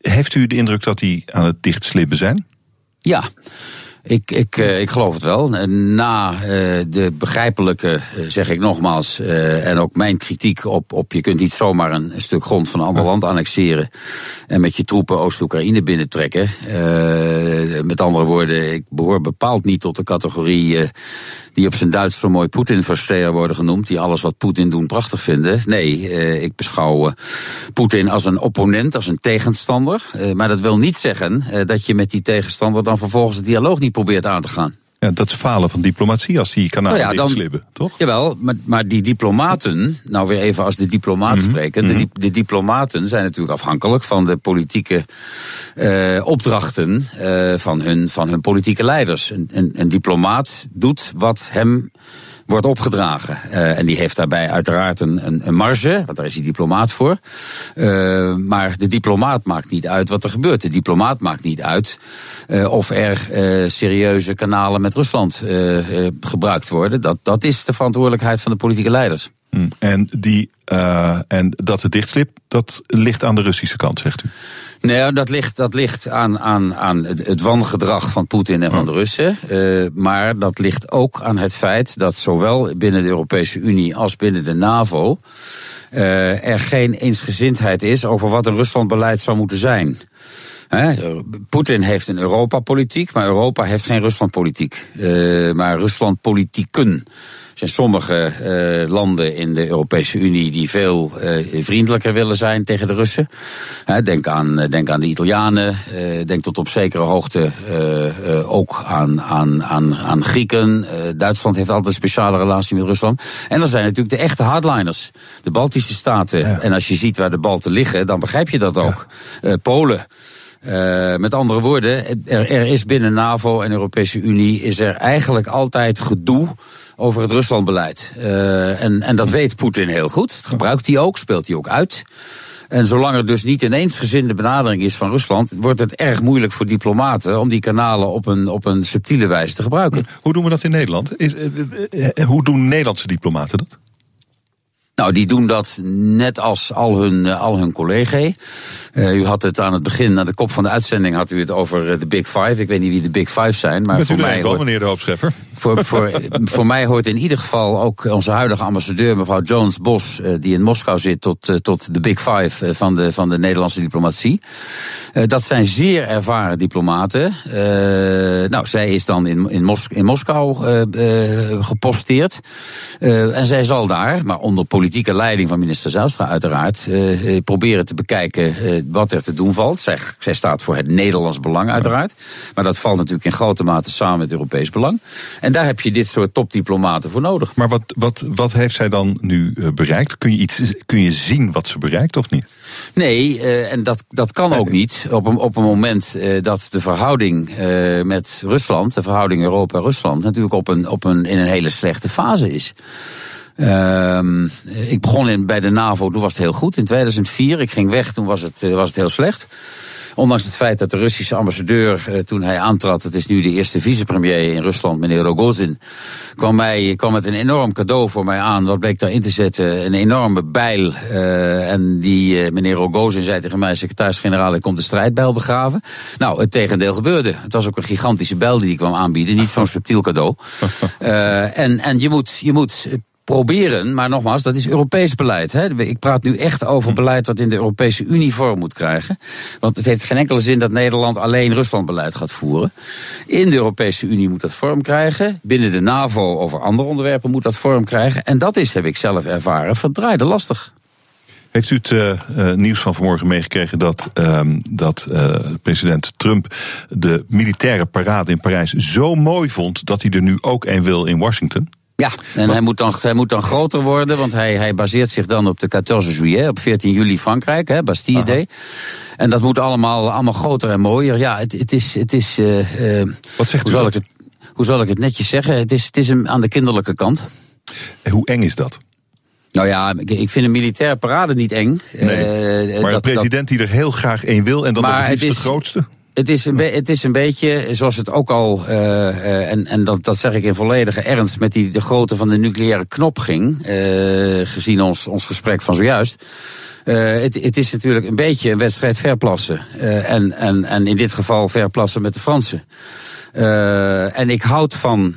heeft u de indruk dat die aan het dichtslippen zijn? Ja. Ik, ik, uh, ik geloof het wel. Na uh, de begrijpelijke, uh, zeg ik nogmaals, en ook mijn kritiek op, op je kunt niet zomaar een, stuk grond van een ander land annexeren en met je troepen Oost-Oekraïne binnentrekken. met andere woorden, ik behoor bepaald niet tot de categorie die op zijn Duits zo mooi Poetin-versteer worden genoemd, die alles wat Poetin doen prachtig vinden. Nee, ik beschouw Poetin als een opponent, als een tegenstander. maar dat wil niet zeggen dat je met die tegenstander dan vervolgens het dialoog niet probeert aan te gaan. Ja, dat is falen van diplomatie als die kanalen nou ja, dan, toch? Jawel, maar, maar die diplomaten, nou weer even als de diplomaat mhm, spreken. de, mhm. de, diplomaten zijn natuurlijk afhankelijk van de politieke uh, opdrachten uh, van, hun, van hun politieke leiders. Een, een, een diplomaat doet wat hem wordt opgedragen. Uh, en die heeft daarbij uiteraard een, een, marge, want daar is hij diplomaat voor. Uh, maar de diplomaat maakt niet uit wat er gebeurt. De diplomaat maakt niet uit uh, of er serieuze kanalen met Rusland gebruikt worden. Dat, dat is de verantwoordelijkheid van de politieke leiders. Mm. En, die, en dat het dichtslip, dat ligt aan de Russische kant, zegt u? Nee, dat ligt, dat ligt aan, aan, aan het, het wangedrag van Poetin en van de Russen. Uh, maar dat ligt ook aan het feit dat zowel binnen de Europese Unie als binnen de NAVO uh, er geen eensgezindheid is over wat een Ruslandbeleid zou moeten zijn. Poetin heeft een Europa-politiek, maar Europa heeft geen Rusland-politiek. Uh, maar Rusland-politieken zijn sommige uh, landen in de Europese Unie die veel uh, vriendelijker willen zijn tegen de Russen. Denk, aan, denk aan de Italianen, denk tot op zekere hoogte ook aan, aan, aan, aan Grieken. Duitsland heeft altijd een speciale relatie met Rusland. En dan zijn natuurlijk de echte hardliners, de Baltische staten. Ja. En als je ziet waar de Balten liggen, dan begrijp je dat ook. Ja. Polen. Uh, met andere woorden, er, is binnen NAVO en Europese Unie is er eigenlijk altijd gedoe over het Ruslandbeleid. Uh, en, en dat weet Poetin heel goed. Dat gebruikt hij ook, speelt hij ook uit. En zolang er dus niet een eensgezinde benadering is van Rusland, wordt het erg moeilijk voor diplomaten om die kanalen op een, op een subtiele wijze te gebruiken. Hoe doen we dat in Nederland? Is, uh, hoe doen Nederlandse diplomaten dat? Nou, die doen dat net als al hun, uh, al hun collega's. Uh, u had het aan het begin, aan de kop van de uitzending, had u het over uh, de Big Five. Ik weet niet wie de Big Five zijn, maar Bent voor mij. Wel, meneer de Hoopscheffer. Voor, voor, voor mij hoort in ieder geval ook onze huidige ambassadeur, mevrouw Jones Bos, die in Moskou zit, tot, tot de Big Five van de, van de Nederlandse diplomatie. dat zijn zeer ervaren diplomaten. nou, zij is dan in, in, Mos in Moskou geposteerd. en zij zal daar, maar onder politiek politieke leiding van minister Zijlstra uiteraard proberen te bekijken wat er te doen valt. Zij, zij staat voor het Nederlands belang uiteraard. Maar dat valt natuurlijk in grote mate samen met Europees belang. En daar heb je dit soort topdiplomaten voor nodig. Maar wat, wat, wat heeft zij dan nu bereikt? Kun je, iets, kun je zien wat ze bereikt of niet? Nee, uh, en dat, dat kan ook niet op een, op een moment uh, dat de verhouding uh, met Rusland, de verhouding Europa-Rusland, natuurlijk op een, op een, in een hele slechte fase is. Um, ik begon in, bij de NAVO, toen was het heel goed. In 2004, ik ging weg, toen was het, uh, was het heel slecht. Ondanks het feit dat de Russische ambassadeur, uh, toen hij aantrad, het is nu de eerste vicepremier in Rusland, meneer Rogozin, kwam, mij, kwam met een enorm cadeau voor mij aan. Wat bleek daarin te zetten? Een enorme bijl. Uh, en die meneer Rogozin zei tegen mij, secretaris-generaal, ik kom de strijdbijl begraven. Nou, het tegendeel gebeurde. Het was ook een gigantische bijl die hij kwam aanbieden, niet zo'n subtiel cadeau. en, en je moet, je moet proberen, maar nogmaals, dat is Europees beleid. Hè. Ik praat nu echt over hm. beleid wat in de Europese Unie vorm moet krijgen. Want het heeft geen enkele zin dat Nederland alleen Ruslandbeleid gaat voeren. In de Europese Unie moet dat vorm krijgen. Binnen de NAVO over andere onderwerpen moet dat vorm krijgen. En dat is, heb ik zelf ervaren, verdraaide lastig. Heeft u het uh, nieuws van vanmorgen meegekregen dat, uh, dat uh, president Trump de militaire parade in Parijs zo mooi vond dat hij er nu ook een wil in Washington? Ja, en hij moet, dan, hij moet dan groter worden, want hij, hij baseert zich dan op de 14 juillet, op 14 juli Frankrijk, hè, Bastille Day. En dat moet allemaal, allemaal groter en mooier. Ja, het, het is. Het is uh, Wat zegt hoe u zal, dat? ik het, hoe zal ik het netjes zeggen? Het is, het is aan de kinderlijke kant. Hoe eng is dat? Nou ja, ik, vind een militaire parade niet eng. Nee, Eh, maar dat- een president die er heel graag één wil en dan nog het het liefst de is- grootste. Het is een, het is een beetje zoals het ook al, eh, en, en dat, dat zeg ik in volledige ernst, met die, de grootte van de nucleaire knop ging, eh, gezien ons, ons gesprek van zojuist. Het, het is natuurlijk een beetje een wedstrijd verplassen. En, en, en in dit geval verplassen met de Fransen. En ik houd van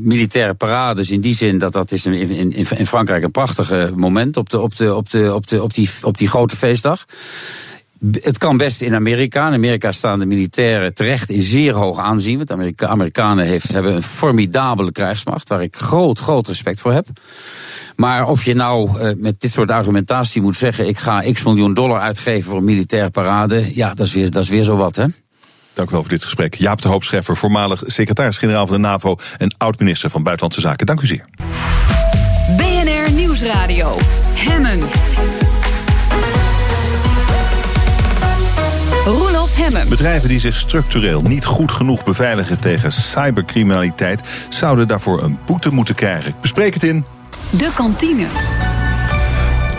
militaire parades in die zin dat dat is in, in in Frankrijk een prachtige moment op, de, op, de, op, de, op, de, op, die, op die grote feestdag. Het kan best in Amerika. In Amerika staan de militairen terecht in zeer hoog aanzien. Want de Amerika Amerikanen heeft, hebben een formidabele krijgsmacht. Waar ik groot, groot respect voor heb. Maar of je nou eh, met dit soort argumentatie moet zeggen: ik ga x miljoen dollar uitgeven voor een militaire parade. Ja, dat is weer, dat is weer zo wat, hè? Dank u wel voor dit gesprek. Jaap de Hoop Scheffer, voormalig secretaris-generaal van de NAVO en oud-minister van Buitenlandse Zaken. Dank u zeer. BNR Nieuwsradio. Hemmen. Hemmen. Bedrijven die zich structureel niet goed genoeg beveiligen tegen cybercriminaliteit zouden daarvoor een boete moeten krijgen. Ik bespreek het in. De kantine.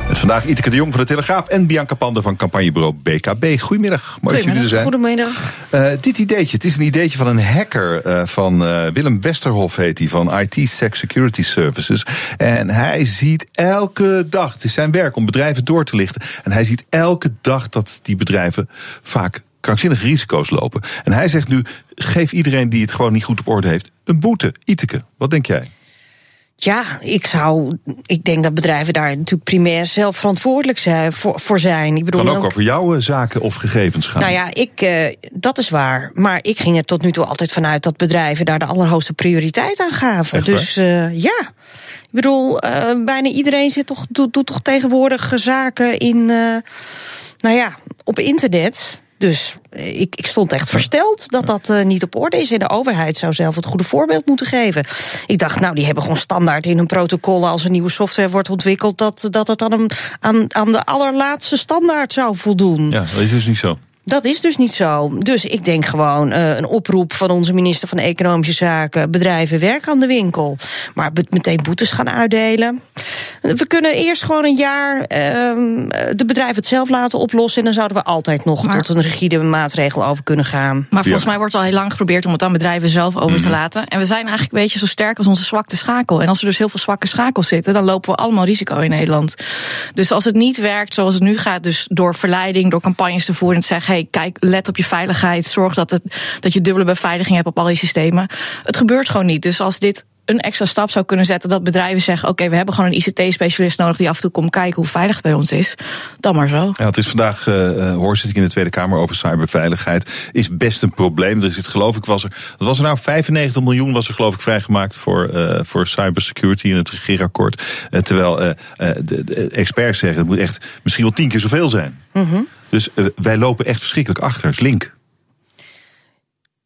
Met vandaag Iteke de Jong van de Telegraaf en Bianca Pander van campagnebureau BKB. Goedemiddag, mooi dat jullie er zijn. Goedemiddag. Eh, dit ideetje, het is een ideetje van een hacker eh, van eh, Willem Westerhof heet hij, van IT Sex Security Services. En hij ziet elke dag, het is zijn werk om bedrijven door te lichten. En hij ziet elke dag dat die bedrijven vaak krankzinnige risico's lopen. En hij zegt nu, geef iedereen die het gewoon niet goed op orde heeft een boete. Iteke, wat denk jij? Ja, ik zou. Ik denk dat bedrijven daar natuurlijk primair zelf verantwoordelijk zijn, voor, voor zijn. Ik bedoel, Kan ook over jouw eh, zaken of gegevens gaan. Nou ja, ik, eh, dat is waar. Maar ik ging er tot nu toe altijd vanuit dat bedrijven daar de allerhoogste prioriteit aan gaven. Echt dus eh, ja. Ik bedoel, bijna iedereen zit toch, doet, doet toch tegenwoordig zaken in. nou ja, op internet. Dus eh, ik, ik stond echt versteld dat dat eh, niet op orde is. En de overheid zou zelf het goede voorbeeld moeten geven. Ik dacht, nou, die hebben gewoon standaard in hun protocollen... als er nieuwe software wordt ontwikkeld... dat, dat aan, een, aan, aan de allerlaatste standaard zou voldoen. Ja, dat is dus niet zo. Dat is dus niet zo. Dus ik denk gewoon eh, een oproep van onze minister van Economische Zaken: bedrijven werk aan de winkel. Maar meteen boetes gaan uitdelen. We kunnen eerst gewoon een jaar ehm, de bedrijven het zelf laten oplossen. En dan zouden we altijd nog Maar- tot een rigide maatregel over kunnen gaan. Maar volgens mij wordt al heel lang geprobeerd om het aan bedrijven zelf over Mhm. te laten. En we zijn eigenlijk een beetje zo sterk als onze zwakte schakel. En als er dus heel veel zwakke schakels zitten, dan lopen we allemaal risico in Nederland. Dus als het niet werkt zoals het nu gaat, dus door verleiding, door campagnes te voeren en te zeggen: hey, kijk, let op je veiligheid, zorg dat, het, dat je dubbele beveiliging hebt op al je systemen. Het gebeurt gewoon niet. Dus als dit een extra stap zou kunnen zetten dat bedrijven zeggen: oké, we hebben gewoon een ICT-specialist nodig die af en toe komt kijken hoe veilig het bij ons is, dan maar zo. Ja, het is vandaag eh, eh, hoorzitting in de Tweede Kamer over cyberveiligheid. Is best een probleem. Er zit geloof ik, was er, wat was er nou? 95 miljoen was er geloof ik vrijgemaakt voor, eh, voor cybersecurity in het regeerakkoord. Terwijl eh, eh, de, de experts zeggen, het moet echt misschien wel tien keer zoveel zijn. Dus eh, wij lopen echt verschrikkelijk achter. Link.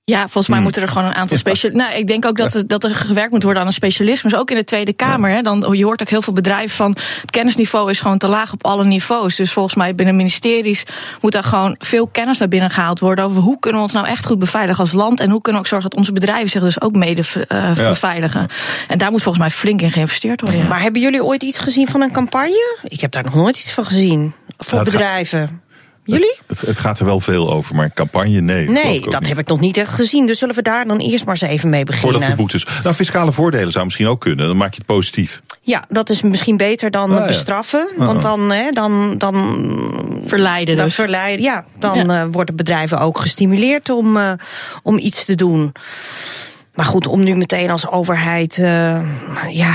Ja, volgens mij Hmm. moeten er gewoon een aantal specialisten. Nou, ik denk ook dat, er- dat er gewerkt moet worden aan een specialisme. Dus ook in de Tweede Kamer. Hè, dan, je hoort ook heel veel bedrijven van. Het kennisniveau is gewoon te laag op alle niveaus. Dus volgens mij binnen ministeries moet daar gewoon veel kennis naar binnen gehaald worden. Over hoe kunnen we ons nou echt goed beveiligen als land. En hoe kunnen we ook zorgen dat onze bedrijven zich dus ook mede eh, Ja. beveiligen. En daar moet volgens mij flink in geïnvesteerd worden. ja. Maar hebben jullie ooit iets gezien van een campagne? Ik heb daar nog nooit iets van gezien. Voor Nou, bedrijven. Jullie? Het, het gaat er wel veel over, maar campagne, nee. Nee, dat niet. heb ik nog niet echt gezien. Dus zullen we daar dan eerst maar eens even mee beginnen? Voordat we boetes. Nou, fiscale voordelen zou misschien ook kunnen. Dan maak je het positief. Ja, dat is misschien beter dan Ah, ja. bestraffen. Want dan, hè, dan, dan Verleiden dan dus. verleiden. Ja, dan Ja. eh, worden bedrijven ook gestimuleerd om, eh, om iets te doen. Maar goed, om nu meteen als overheid eh, ja,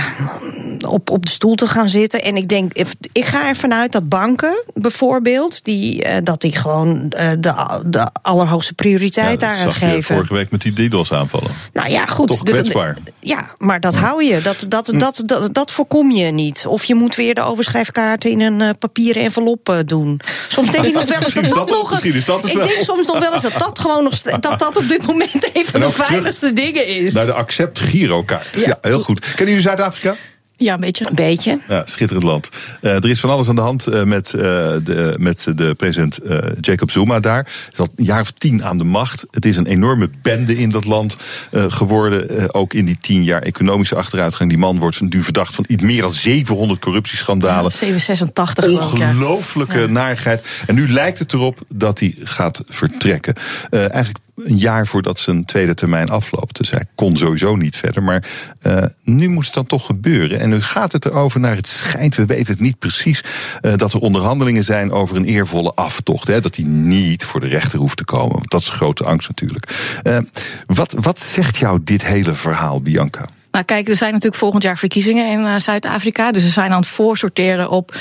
op, op de stoel te gaan zitten. En ik denk, ik ga ervan uit dat banken bijvoorbeeld, die, eh, dat die gewoon eh, de, de allerhoogste prioriteit Ja, dat daaraan zag je geven. vorige week met die DDoS aanvallen. Nou ja, goed. Toch de- de- kwetsbaar. ja, maar dat hou je. Dat, dat, Hm. dat, dat, dat voorkom je niet. Of je moet weer de overschrijfkaarten in een papieren envelop doen. Soms denk ik nog wel eens dat dat nog... misschien is dat het ik wel. denk soms nog wel eens dat dat gewoon nog... dat dat op dit moment even En de veiligste dingen is. Naar de accept girokaart. Ja. ja, heel goed. Kennen jullie Zuid-Afrika? Ja, een beetje. Een beetje. Ja, schitterend land. Uh, er is van alles aan de hand uh, met, uh, de, met de president Jacob Zuma daar. Hij is al een jaar of tien aan de macht. Het is een enorme bende in dat land geworden. ook in die tien jaar economische achteruitgang. Die man wordt nu verdacht van iets meer dan 700 corruptieschandalen. Ja, 786 Ongelooflijke ja. narigheid. En nu lijkt het erop dat hij gaat vertrekken. eigenlijk een jaar voordat zijn tweede termijn afloopt. Dus hij kon sowieso niet verder. Maar uh, nu moet het dan toch gebeuren. En nu gaat het erover naar het schijnt, we weten het niet precies, uh, dat er onderhandelingen zijn over een eervolle aftocht. Hè, dat hij niet voor de rechter hoeft te komen. Want dat is grote angst natuurlijk. Uh, wat, wat zegt jou dit hele verhaal, Bianca? Nou, kijk, er zijn natuurlijk volgend jaar verkiezingen in uh, Zuid-Afrika. Dus ze zijn aan het voorsorteren op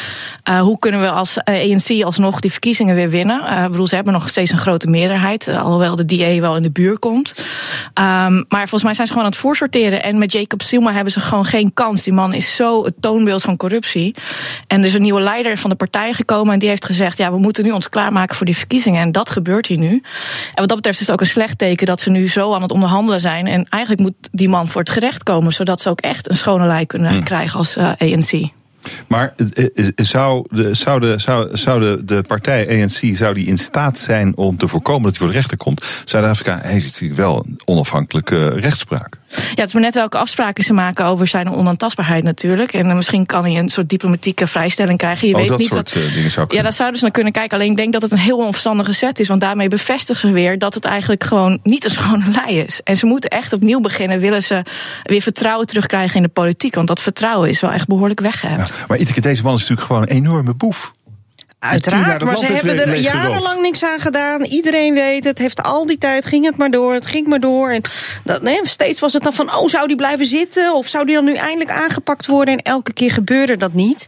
uh, hoe kunnen we als ANC e alsnog die verkiezingen weer winnen. Uh, bedoel, ze hebben nog steeds een grote meerderheid, alhoewel de DA wel in de buurt komt. Um, maar volgens mij zijn ze gewoon aan het voorsorteren. En met Jacob Zuma hebben ze gewoon geen kans. Die man is zo het toonbeeld van corruptie. En er is een nieuwe leider van de partij gekomen en die heeft gezegd: ja, we moeten nu ons klaarmaken voor die verkiezingen. En dat gebeurt hier nu. En wat dat betreft is het ook een slecht teken dat ze nu zo aan het onderhandelen zijn. En eigenlijk moet die man voor het gerecht komen zodat ze ook echt een schone lei kunnen hmm. krijgen als eh, ANC. Maar eh, eh, zou, de, zou, de, zou, zou de, de partij ANC zou die in staat zijn om te voorkomen dat hij voor de rechter komt? Zuid-Afrika heeft natuurlijk wel een onafhankelijke rechtspraak. Ja, het is maar net welke afspraken ze maken over zijn onaantastbaarheid natuurlijk. En misschien kan hij een soort diplomatieke vrijstelling krijgen. Je oh, weet dat niet soort dat, dingen zou Ja, dat zouden ze dan kunnen kijken. Alleen ik denk dat het een heel onverstandige set is. Want daarmee bevestigen ze weer dat het eigenlijk gewoon niet een schone lei is. En ze moeten echt opnieuw beginnen. Willen ze weer vertrouwen terugkrijgen in de politiek. Want dat vertrouwen is wel echt behoorlijk weggehebt. Ja, maar deze man is natuurlijk gewoon een enorme boef. Uiteraard, maar ze hebben er jarenlang niks aan gedaan. Iedereen weet het. Heeft al die tijd ging het maar door. Het ging maar door. En dat, nee, steeds was het dan van: oh, zou die blijven zitten? Of zou die dan nu eindelijk aangepakt worden? En elke keer gebeurde dat niet.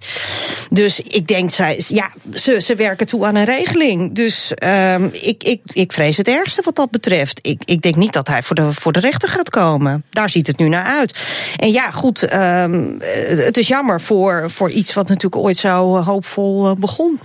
Dus ik denk, zij, ja, ze, ze werken toe aan een regeling. Dus um, ik, ik, ik vrees het ergste wat dat betreft. Ik, ik denk niet dat hij voor de, voor de rechter gaat komen. Daar ziet het nu naar uit. En ja, goed, um, het is jammer voor, voor iets wat natuurlijk ooit zo hoopvol begon.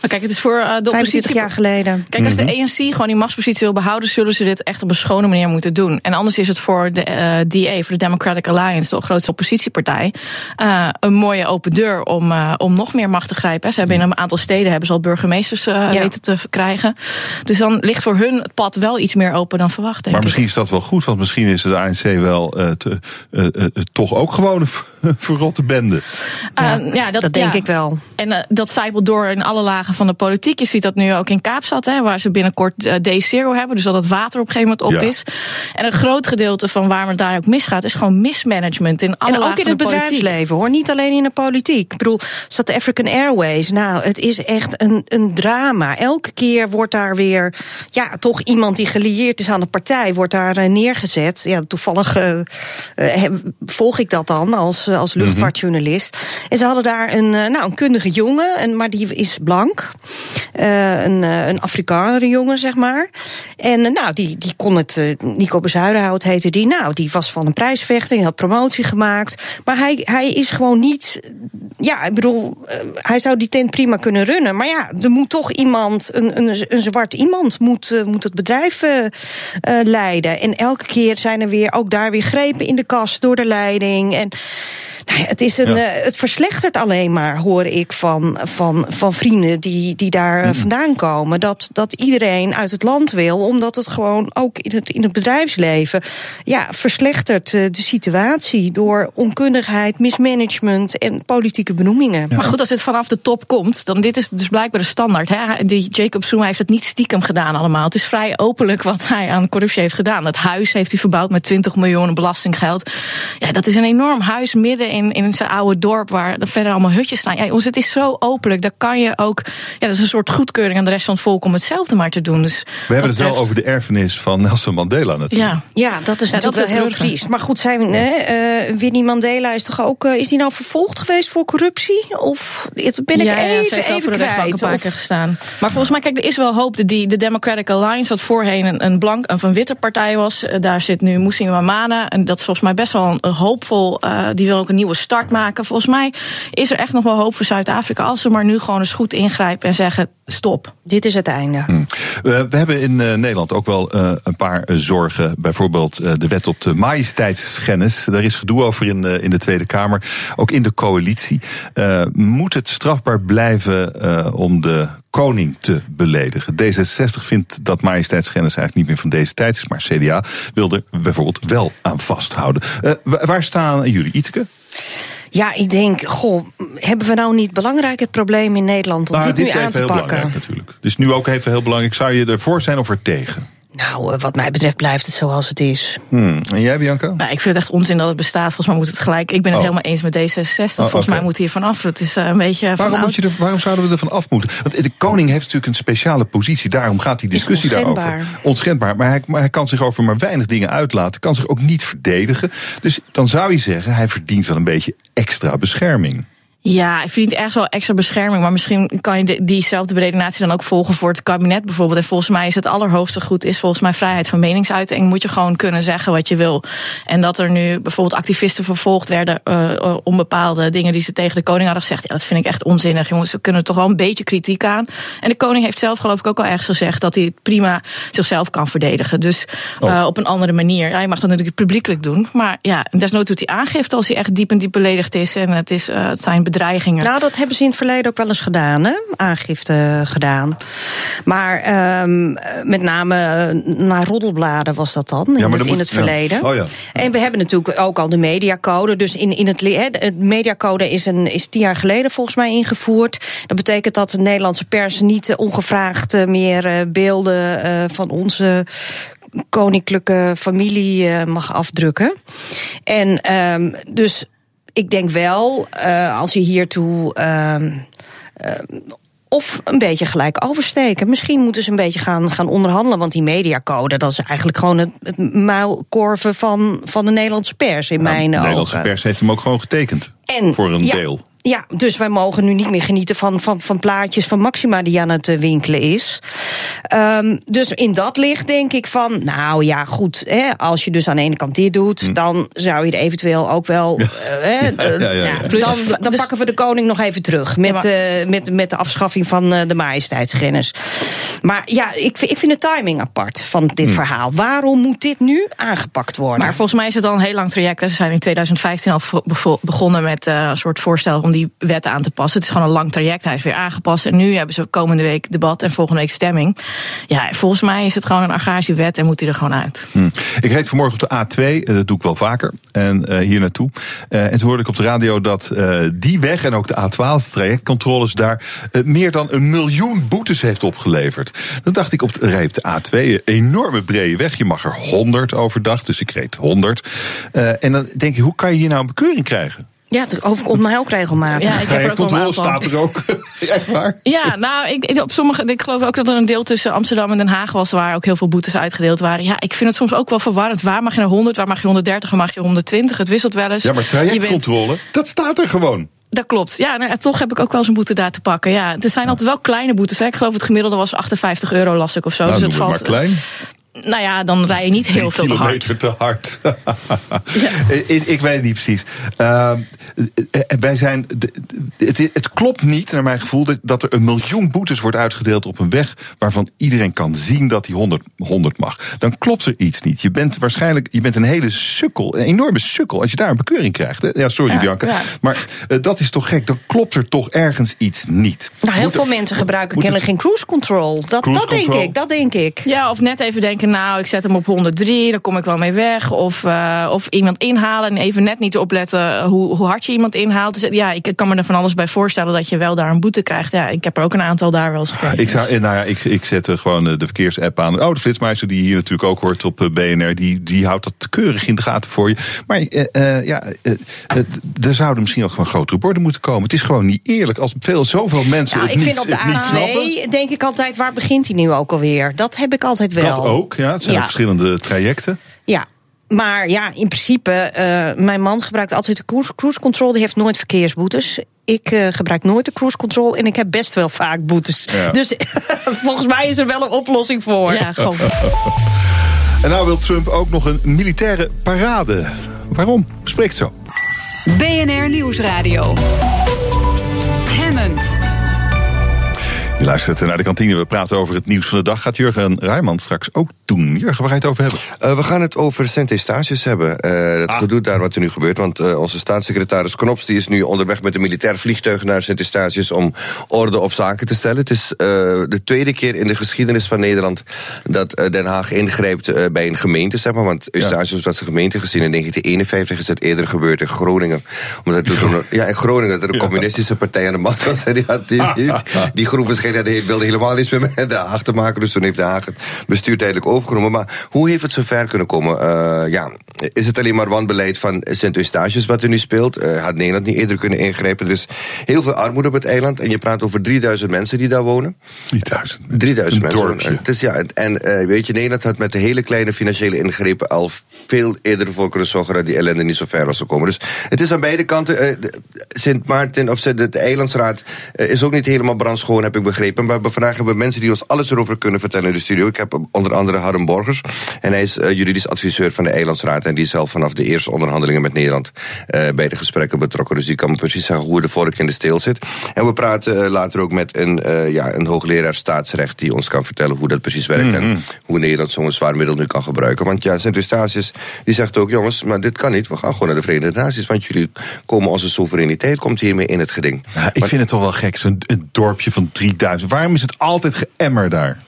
Maar kijk, het is voor uh, de oppositie. jaar geleden. Kijk, als de ANC gewoon die machtspositie wil behouden, zullen ze dit echt op een schone manier moeten doen. En anders is het voor de uh, DA, voor de Democratic Alliance, de grootste oppositiepartij, uh, een mooie open deur om, om nog meer macht te grijpen. Ze hebben in een aantal steden hebben ze al burgemeesters ja. weten te krijgen. Dus dan ligt voor hun het pad wel iets meer open dan verwacht. Denk maar misschien is dat wel goed, want misschien is de ANC wel te, toch ook gewoon een verrotte bende. Ja, ja dat, dat, denk ik wel. En dat zijpelt door in alle lagen van de politiek. Je ziet dat nu ook in Kaapstad, hè, waar ze binnenkort uh, Day Zero hebben. Dus dat het water op een gegeven moment op is. En een groot gedeelte van waar het daar ook misgaat, is gewoon mismanagement in alle En ook in het bedrijfsleven hoor, niet alleen in de politiek. Ik bedoel, South African Airways, nou, het is echt een, een drama. Elke keer wordt daar weer, ja, toch iemand die gelieerd is aan de partij, wordt daar uh, neergezet. Ja, toevallig uh, volg ik dat dan als, als mhm. luchtvaartjournalist. En ze hadden daar een, nou, een kundige jongen, en, maar die is blank. Uh, een, uh, een jongen, zeg maar. En uh, nou, die, die kon het, Nico Bezuidenhout heette die. Nou, die was van een prijsvechting, had promotie gemaakt. Maar hij, hij is gewoon niet. Ja, ik bedoel, hij zou die tent prima kunnen runnen. Maar ja, er moet toch iemand, een, een, een zwart iemand, moet, moet het bedrijf leiden. En elke keer zijn er weer, ook daar weer grepen in de kast door de leiding. En. Nou ja, het, is een, ja. uh, het verslechtert alleen maar, hoor ik van, van, van vrienden die, die daar mm. vandaan komen. Dat, dat iedereen uit het land wil, omdat het gewoon ook in het, in het bedrijfsleven ja, verslechtert uh, de situatie door onkundigheid, mismanagement en politieke benoemingen. Ja. Maar goed, als het vanaf de top komt, dan dit is dus blijkbaar de standaard. Hè? Die Jacob Zuma heeft het niet stiekem gedaan allemaal. Het is vrij openlijk wat hij aan corruptie heeft gedaan. Dat huis heeft hij verbouwd met 20 miljoen belastinggeld. Ja, dat is een enorm huis midden in, in zijn oude dorp waar er verder allemaal hutjes staan. Ja, jongens, het is zo openlijk. Daar kan je ook. Ja, dat is een soort goedkeuring aan de rest van het volk om hetzelfde maar te doen. Dus We hebben het wel over de erfenis van Nelson Mandela natuurlijk. Ja, ja dat is ja, natuurlijk wel heel triest. Maar goed, zijn, uh, Winnie Mandela is toch ook. Uh, is hij nou vervolgd geweest voor corruptie? Of ben ik ja, even, ja, even voor de kwijt? Een paar keer gestaan. Maar volgens mij, kijk, er is wel hoop. De, de Democratic Alliance, wat voorheen een, een blank en van witte partij was, daar zit nu Moussin Mamana. En dat is volgens mij best wel een, een hoopvol. Uh, die wil ook een nieuwe start maken. Volgens mij is er echt nog wel hoop voor Zuid-Afrika. Als ze maar nu gewoon eens goed ingrijpen en zeggen: stop. Dit is het einde. Hm. we hebben in Nederland ook wel een paar zorgen. Bijvoorbeeld de wet op de majesteitsschennis. Daar is gedoe over in, in de Tweede Kamer. Ook in de coalitie. moet het strafbaar blijven om de koning te beledigen. D66 vindt dat majesteitsschennis eigenlijk niet meer van deze tijd is, maar CDA wil er bijvoorbeeld wel aan vasthouden. Waar staan jullie, Iteke? Ja, ik denk, goh, hebben we nou niet belangrijk het probleem in Nederland om nou, dit, dit nu aan te pakken? natuurlijk. Dus nu ook even heel belangrijk. Zou je ervoor zijn of er tegen? Nou, eh, wat mij betreft blijft het zoals het is. Hmm. En jij, Bianca? Nou, ik vind het echt onzin dat het bestaat. Volgens mij moet het gelijk. Ik ben het oh. helemaal eens met D66. Volgens mij moet hij er vanaf. Het is uh, een beetje. Waarom, moet je er, waarom zouden we er van af moeten? Want de koning heeft natuurlijk een speciale positie. Daarom gaat die discussie daarover. Onschendbaar. Maar hij, maar hij kan zich over maar weinig dingen uitlaten. Kan zich ook niet verdedigen. Dus dan zou je zeggen, hij verdient wel een beetje extra bescherming. Ja, ik vind het echt wel extra bescherming. Maar misschien kan je diezelfde beredenatie dan ook volgen voor het kabinet bijvoorbeeld. En volgens mij is het allerhoogste goed is volgens mij vrijheid van meningsuiting. Moet je gewoon kunnen zeggen wat je wil. En dat er nu bijvoorbeeld activisten vervolgd werden uh, om bepaalde dingen die ze tegen de koning hadden gezegd. Ja, dat vind ik echt onzinnig. Jongens, we kunnen toch wel een beetje kritiek aan. En de koning heeft zelf geloof ik ook al ergens gezegd dat hij prima zichzelf kan verdedigen. Dus oh. uh, op een andere manier. Ja, je mag dat natuurlijk publiekelijk doen. Maar ja, desnoods doet hij aangifte als hij echt diep en diep beledigd is. En het, is, uh, het zijn bedreigingen. Nou, dat hebben ze in het verleden ook wel eens gedaan, hè? Aangifte gedaan. Maar um, met name eh, naar roddelbladen was dat dan, in, het, in het verleden. Oh, ja. En we hebben natuurlijk ook al de mediacode. Dus in, in het, het mediacode is, een, is tien jaar geleden volgens mij ingevoerd. Dat betekent dat de Nederlandse pers niet ongevraagd eh, meer beelden van onze koninklijke familie mag afdrukken. En um, dus ik denk wel, uh, als je hiertoe. Uh, of een beetje gelijk oversteken. Misschien moeten ze een beetje gaan, gaan onderhandelen. Want die mediacode, dat is eigenlijk gewoon het, het muilkorven van, van de Nederlandse pers in nou, mijn ogen. De Nederlandse pers heeft hem ook gewoon getekend. En, voor een deel. Ja, dus wij mogen nu niet meer genieten van, van, van plaatjes van Maxima die aan het eh, winkelen is. Um, dus in dat licht denk ik van, nou ja, goed, hè, als je dus aan de ene kant dit doet, hm. dan zou je er eventueel ook wel. Ja, ja, dan, dan dus- pakken we de koning nog even terug met, uh, met, met de afschaffing van uh, de majesteitsgennis. Maar ja, ik, ik vind de timing apart van dit hm. verhaal. Waarom moet dit nu aangepakt worden? Maar volgens mij is het al een heel lang traject. Ze zijn in 2015 al begonnen met een soort voorstel om die wet aan te passen. Het is gewoon een lang traject. Hij is weer aangepast. En nu hebben ze komende week debat en volgende week stemming. Ja, volgens mij is het gewoon een agrarische wet en moet hij er gewoon uit. Hm. Ik reed vanmorgen op de A2, eh, dat doe ik wel vaker. En uh, hier naartoe. Uh, en toen hoorde ik op de radio dat die weg en ook de A12, de trajectcontroles daar, meer dan een miljoen boetes heeft opgeleverd. Dan dacht ik op de, op de A2, een enorme brede weg. Je mag er 100 overdag, dus ik reed 100. en dan denk je, hoe kan je hier nou een bekeuring krijgen? Ja, het overkomt mij ook regelmatig. Ja, ik heb er ook controle staat er ook. Echt waar? Ja, nou, ik, op sommige, ik geloof ook dat er een deel tussen Amsterdam en Den Haag was... waar ook heel veel boetes uitgedeeld waren. Ja, ik vind het soms ook wel verwarrend. Waar mag je naar 100, waar mag je 130, waar mag je 120? Het wisselt wel eens. Ja, maar trajectcontrole, dat staat er gewoon. Dat klopt. Ja, nou, toch heb ik ook wel eens een boete daar te pakken. Ja, er zijn altijd wel kleine boetes. Hè. Ik geloof het gemiddelde was 58 euro, las ik of zo. Nou, dus het valt. Maar klein nou ja, dan rij je niet heel veel te hard. kilometer te hard. ik, ik, weet het niet precies. Uh, wij zijn, het, het, klopt niet, naar mijn gevoel, dat er een miljoen boetes wordt uitgedeeld op een weg waarvan iedereen kan zien dat die 100, 100 mag. Dan klopt er iets niet. Je bent waarschijnlijk je bent een hele sukkel, een enorme sukkel, als je daar een bekeuring krijgt. Hè? Ja, sorry Bianca. Maar uh, dat is toch gek. Dan klopt er toch ergens iets niet. Nou, heel veel mensen gebruiken kennelijk geen cruise control. Dat, dat denk ik, dat denk ik. Ja, of net even denken nou, ik zet hem op 103, dan kom ik wel mee weg. Of, uh, of iemand inhalen en even net niet opletten hoe, hoe hard je iemand inhaalt. Dus ja, ik kan me er van alles bij voorstellen dat je wel daar een boete krijgt. Ja, ik heb er ook een aantal daar wel eens gekregen. Ik, zou, nou ja, ik, ik zet gewoon de verkeersapp aan. Oh, de flitsmeister die hier natuurlijk ook hoort op eh, BNR, die, die houdt dat keurig in de gaten voor je. Maar uh, uh, ja, er zouden misschien ook gewoon grotere borden moeten komen. Het is gewoon niet eerlijk als veel, zoveel mensen. Nou, het ik niet, vind op de A2 denk ik altijd, waar begint hij nu ook alweer? Dat heb ik altijd wel. Dat ook, ja. Het zijn verschillende trajecten. Ja, maar ja, in principe, uh, mijn man gebruikt altijd de cruise, cruise control. Die heeft nooit verkeersboetes. Ik uh, gebruik nooit de cruise control en ik heb best wel vaak boetes. Dus volgens mij is er wel een oplossing voor. Ja, gewoon. en nou wil Trump ook nog een militaire parade. Waarom? Spreekt zo. BNR Nieuwsradio. Je luistert naar de kantine. We praten over het nieuws van de dag. Gaat Jurgen Rijman straks ook doen? Jurgen, waar ga je het over hebben? Uh, we gaan het over Sint-Eustatius hebben. Uh, het ah. gedoe daar wat er nu gebeurt. Want uh, onze staatssecretaris Knops die is nu onderweg met een militair vliegtuig naar Sint-Eustatius om orde op zaken te stellen. Het is de tweede keer in de geschiedenis van Nederland dat Den Haag ingrijpt bij een gemeente, zeg maar. Want Eustatius was een gemeente gezien in 1951 is het eerder gebeurd in Groningen. Omdat ja, in Groningen dat er een communistische partij aan de macht was. En die, had, die, die, die waarschijnlijk wilde helemaal iets meer de Haag te maken. Dus toen heeft de Haag het bestuur tijdelijk overgenomen. Maar hoe heeft het zover kunnen komen? Uh, ja, is het alleen maar wanbeleid van Sint-Eustatius wat er nu speelt? Uh, had Nederland niet eerder kunnen ingrijpen? Is heel veel armoede op het eiland. En je praat over 3000 mensen die daar wonen. 3000 3000 mensen. Het is, ja, en uh, weet je, Nederland had met de hele kleine financiële ingrepen al veel eerder voor kunnen zorgen dat die ellende niet zo ver was gekomen. Dus het is aan beide kanten. Sint Maarten of de, de Eilandsraad is ook niet helemaal brandschoon, heb ik begrepen. Maar vandaag hebben we mensen die ons alles erover kunnen vertellen in de studio. Ik heb onder andere Harm Borgers. En hij is uh, juridisch adviseur van de Eilandsraad. En die is zelf vanaf de eerste onderhandelingen met Nederland uh, bij de gesprekken betrokken. Dus die kan precies zeggen hoe de vork in de steel zit. En we praten uh, later ook met een, ja, een hoogleraar staatsrecht die ons kan vertellen hoe dat precies werkt. En mhm. hoe Nederland zo'n zwaar middel nu kan gebruiken. Want ja, Sint-Eustatius die zegt ook: jongens, maar dit kan niet. We gaan gewoon naar de Verenigde Naties. Want jullie komen onze soevereiniteit komt hiermee in het geding. Ja, ik vind het toch wel gek, zo'n dorpje van 3000. Waarom is het altijd geëmmer daar?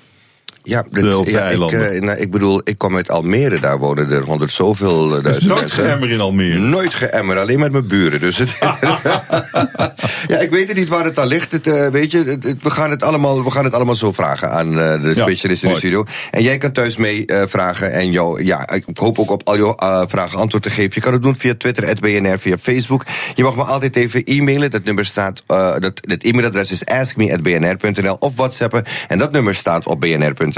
Ja, ja ik, uh, nou, ik bedoel, ik kom uit Almere, daar wonen er honderd zoveel uh, duizend nooit mensen. Geëmmer in Almere? Nooit geëmmer, alleen met mijn buren. Dus het ja, ik weet niet waar het aan ligt. Het, uh, weet je, het, we, gaan het allemaal, we gaan het allemaal zo vragen aan de specialist in de studio. En jij kan thuis mee vragen. En jou, ja, ik hoop ook op al jouw vragen antwoord te geven. Je kan het doen via Twitter, BNR, via Facebook. Je mag me altijd even e-mailen. Dat nummer staat, dat, het e-mailadres is askme.bnr.nl of whatsappen. En dat nummer staat op bnr.nl.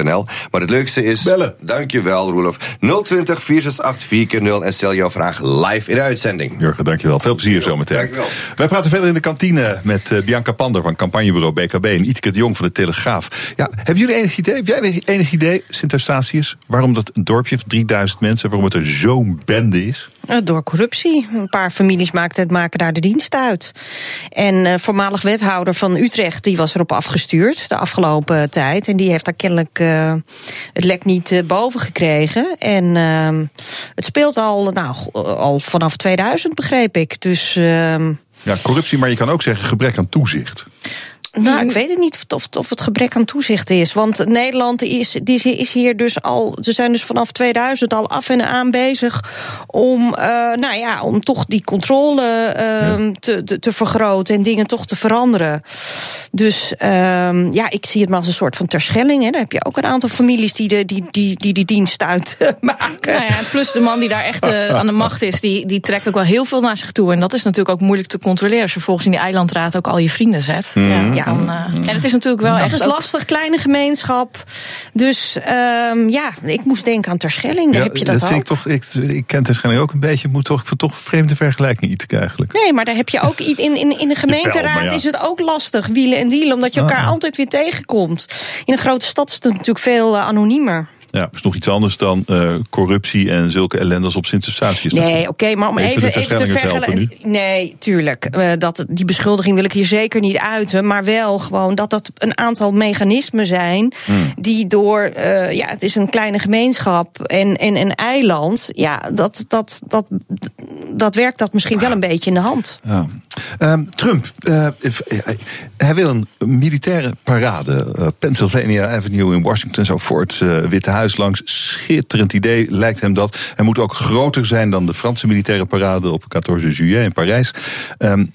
Maar het leukste is. Bellen. Dankjewel, Roelof. 020 468 4 en stel jouw vraag live in de uitzending. Jurgen, dankjewel. Veel plezier zometeen. Dankjewel. Wij praten verder in de kantine met uh, Bianca Pander van campagnebureau BKB en Ietke de Jong van de Telegraaf. Ja, hebben jullie enig idee? Heb jij enig idee, Sint-Eustatius, waarom dat dorpje van 3000 mensen, waarom het er zo'n bende is? Eh, door corruptie. Een paar families maken, maken daar de dienst uit. En uh, voormalig wethouder van Utrecht die was erop afgestuurd de afgelopen tijd. En die heeft daar kennelijk uh, het lek niet boven gekregen. En uh, het speelt al, nou, al vanaf 2000, begreep ik. Dus. Ehm, ja, corruptie, maar je kan ook zeggen gebrek aan toezicht. Nou, ik weet het niet of, of het gebrek aan toezicht is. Want Nederland is, die is hier dus al. Ze zijn dus vanaf 2000 al af en aan bezig om, uh, nou ja, om toch die controle uh, te, te, te, vergroten en dingen toch te veranderen. Dus uh, ja, ik zie het maar als een soort van terschelling. Hè. Dan heb je ook een aantal families die de, die, die, die, die dienst uitmaken. Nou ja, plus de man die daar echt uh, aan de macht is, die, die trekt ook wel heel veel naar zich toe. En dat is natuurlijk ook moeilijk te controleren als je volgens in die eilandraad ook al je vrienden zet. Mm. Ja. Ja, dan, uh, en het is natuurlijk wel dat echt. Is lastig, kleine gemeenschap. Dus um, ja, ik moest denken aan Terschelling. Daar heb je dat, dat vind Ik, toch, ik, ik ken Terschelling ook een beetje. Moet toch, ik vind toch vreemde vergelijking iets eigenlijk. Nee, maar daar heb je ook in, in, in de gemeenteraad ja. is het ook lastig. Wielen en dealen, omdat je elkaar ah. altijd weer tegenkomt. In een grote stad is het natuurlijk veel uh, anoniemer. Ja, is nog iets anders dan uh, corruptie en zulke ellendes op Sint-Eustatius. Nee, oké, okay, maar om even, even, even te vergelijken. Nee, tuurlijk. Uh, dat, die beschuldiging wil ik hier zeker niet uiten. Maar wel gewoon dat dat een aantal mechanismen zijn. Hmm. die door. Uh, ja, het is een kleine gemeenschap en, en een eiland. Ja, dat, dat, dat, dat werkt dat misschien wel een beetje in de hand. Ja. Um, Trump, hij wil een militaire parade. Pennsylvania Avenue in Washington, zo voor het Witte Huis langs. Schitterend idee lijkt hem dat. Hij moet ook groter zijn dan de Franse militaire parade op 14 juillet in Parijs. Um,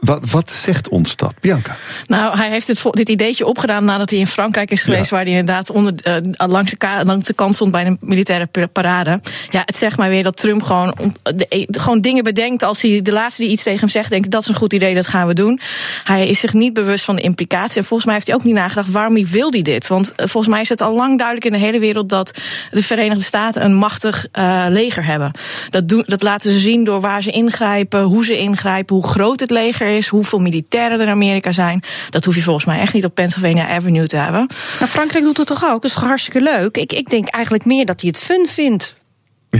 wat, wat zegt ons dat, Bianca? Nou, hij heeft dit, dit ideetje opgedaan nadat hij in Frankrijk is geweest, waar hij inderdaad onder, uh, langs, de langs de kant stond bij een militaire parade. Ja, het zegt maar weer dat Trump gewoon, de, gewoon dingen bedenkt als hij de laatste die iets tegen hem zegt, denkt dat is een goed idee, dat gaan we doen. Hij is zich niet bewust van de implicatie. En volgens mij heeft hij ook niet nagedacht waarom hij wil hij dit. Want uh, volgens mij is het al lang duidelijk in de hele wereld dat de Verenigde Staten een machtig uh, leger hebben. Dat, doen, dat laten ze zien door waar ze ingrijpen, hoe ze ingrijpen, hoe groot het leger is, hoeveel militairen er in Amerika zijn. Dat hoef je volgens mij echt niet op Pennsylvania Avenue te hebben. Maar Frankrijk doet het toch ook? Dat is hartstikke leuk. Ik, ik denk eigenlijk meer dat hij het fun vindt.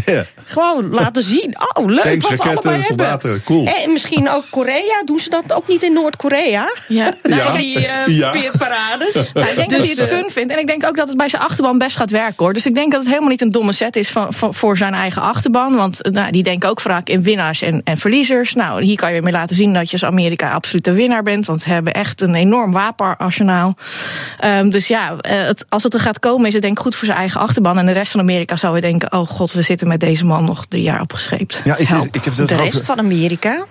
Ja. Gewoon laten zien. Oh, leuk. Tanks, wat we raketten, allebei soldaten, hebben. cool. En misschien ook Korea. Doen ze dat ook niet in Noord-Korea? Ja. Van die eh, Ja. peerparades. Ja, ik denk Dus, dat hij het eh, fun vindt. En ik denk ook dat het bij zijn achterban best gaat werken hoor. Dus ik denk dat het helemaal niet een domme set is van, van- voor zijn eigen achterban. Want eh, nou, die denken ook vaak in winnaars en, en verliezers. Nou, hier kan je weer mee laten zien dat je als Amerika absoluut een winnaar bent. Want ze hebben echt een enorm wapenarsenaal. Ehm, dus ja, het, als het er gaat komen, is het denk ik goed voor zijn eigen achterban. En de rest van Amerika zou weer denken: oh god, we zitten met deze man nog drie jaar opgescheept. Ja, ik, Help. ik heb dat de ook- rest van Amerika.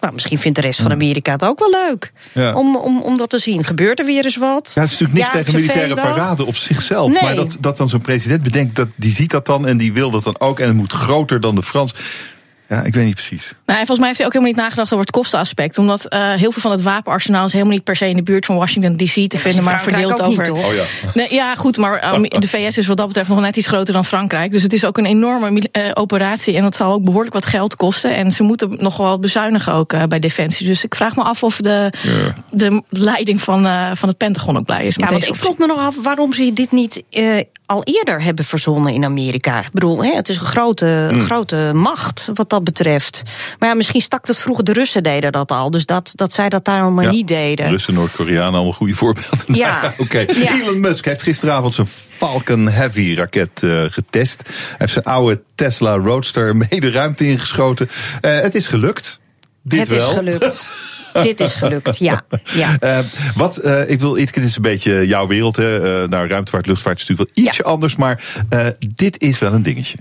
Nou, misschien vindt de rest van Amerika het ook wel leuk. Ja. Om, om, om dat te zien. Gebeurt er weer eens wat? Ja, het is natuurlijk niks tegen militaire feestdag? parade op zichzelf. Nee. Maar dat, dat dan zo'n president bedenkt, dat, die ziet dat dan en die wil dat dan ook. En het moet groter dan de Frans. Ja, ik weet niet precies. Nou, en volgens mij heeft hij ook helemaal niet nagedacht over het kostenaspect. Omdat eh, heel veel van het wapenarsenaal is helemaal niet per se in de buurt van Washington DC te vinden, maar Frankrijk verdeeld niet, over. Oh ja. Nee, ja, goed, maar um, de VS is wat dat betreft nog net iets groter dan Frankrijk. Dus het is ook een enorme eh, operatie en dat zal ook behoorlijk wat geld kosten. En ze moeten nog wel bezuinigen ook eh, bij Defensie. Dus ik vraag me af of de, de leiding van, eh, van het Pentagon ook blij is met Ja, want deze ik vroeg me nog af waarom ze dit niet eh, al eerder hebben verzonnen in Amerika. Ik bedoel, hè, het is een grote, Hmm. grote macht wat dat betreft. Maar ja, misschien stak het vroeger, de Russen deden dat al. Dus dat, dat zij dat daarom maar Ja, niet deden. Russen, Noord-Koreanen, allemaal goede voorbeelden. Ja. Oké. Ja. Elon Musk heeft gisteravond zijn Falcon Heavy raket eh, getest. Hij heeft zijn oude Tesla Roadster mee de ruimte ingeschoten. Eh, het is gelukt. Dit het wel. is gelukt. Dit is gelukt, ja. ja. Eh, wat, eh, ik wil, dit is een beetje jouw wereld. Hè. Eh, nou, ruimtevaart, luchtvaart is natuurlijk wel ietsje anders. Maar dit is wel een dingetje.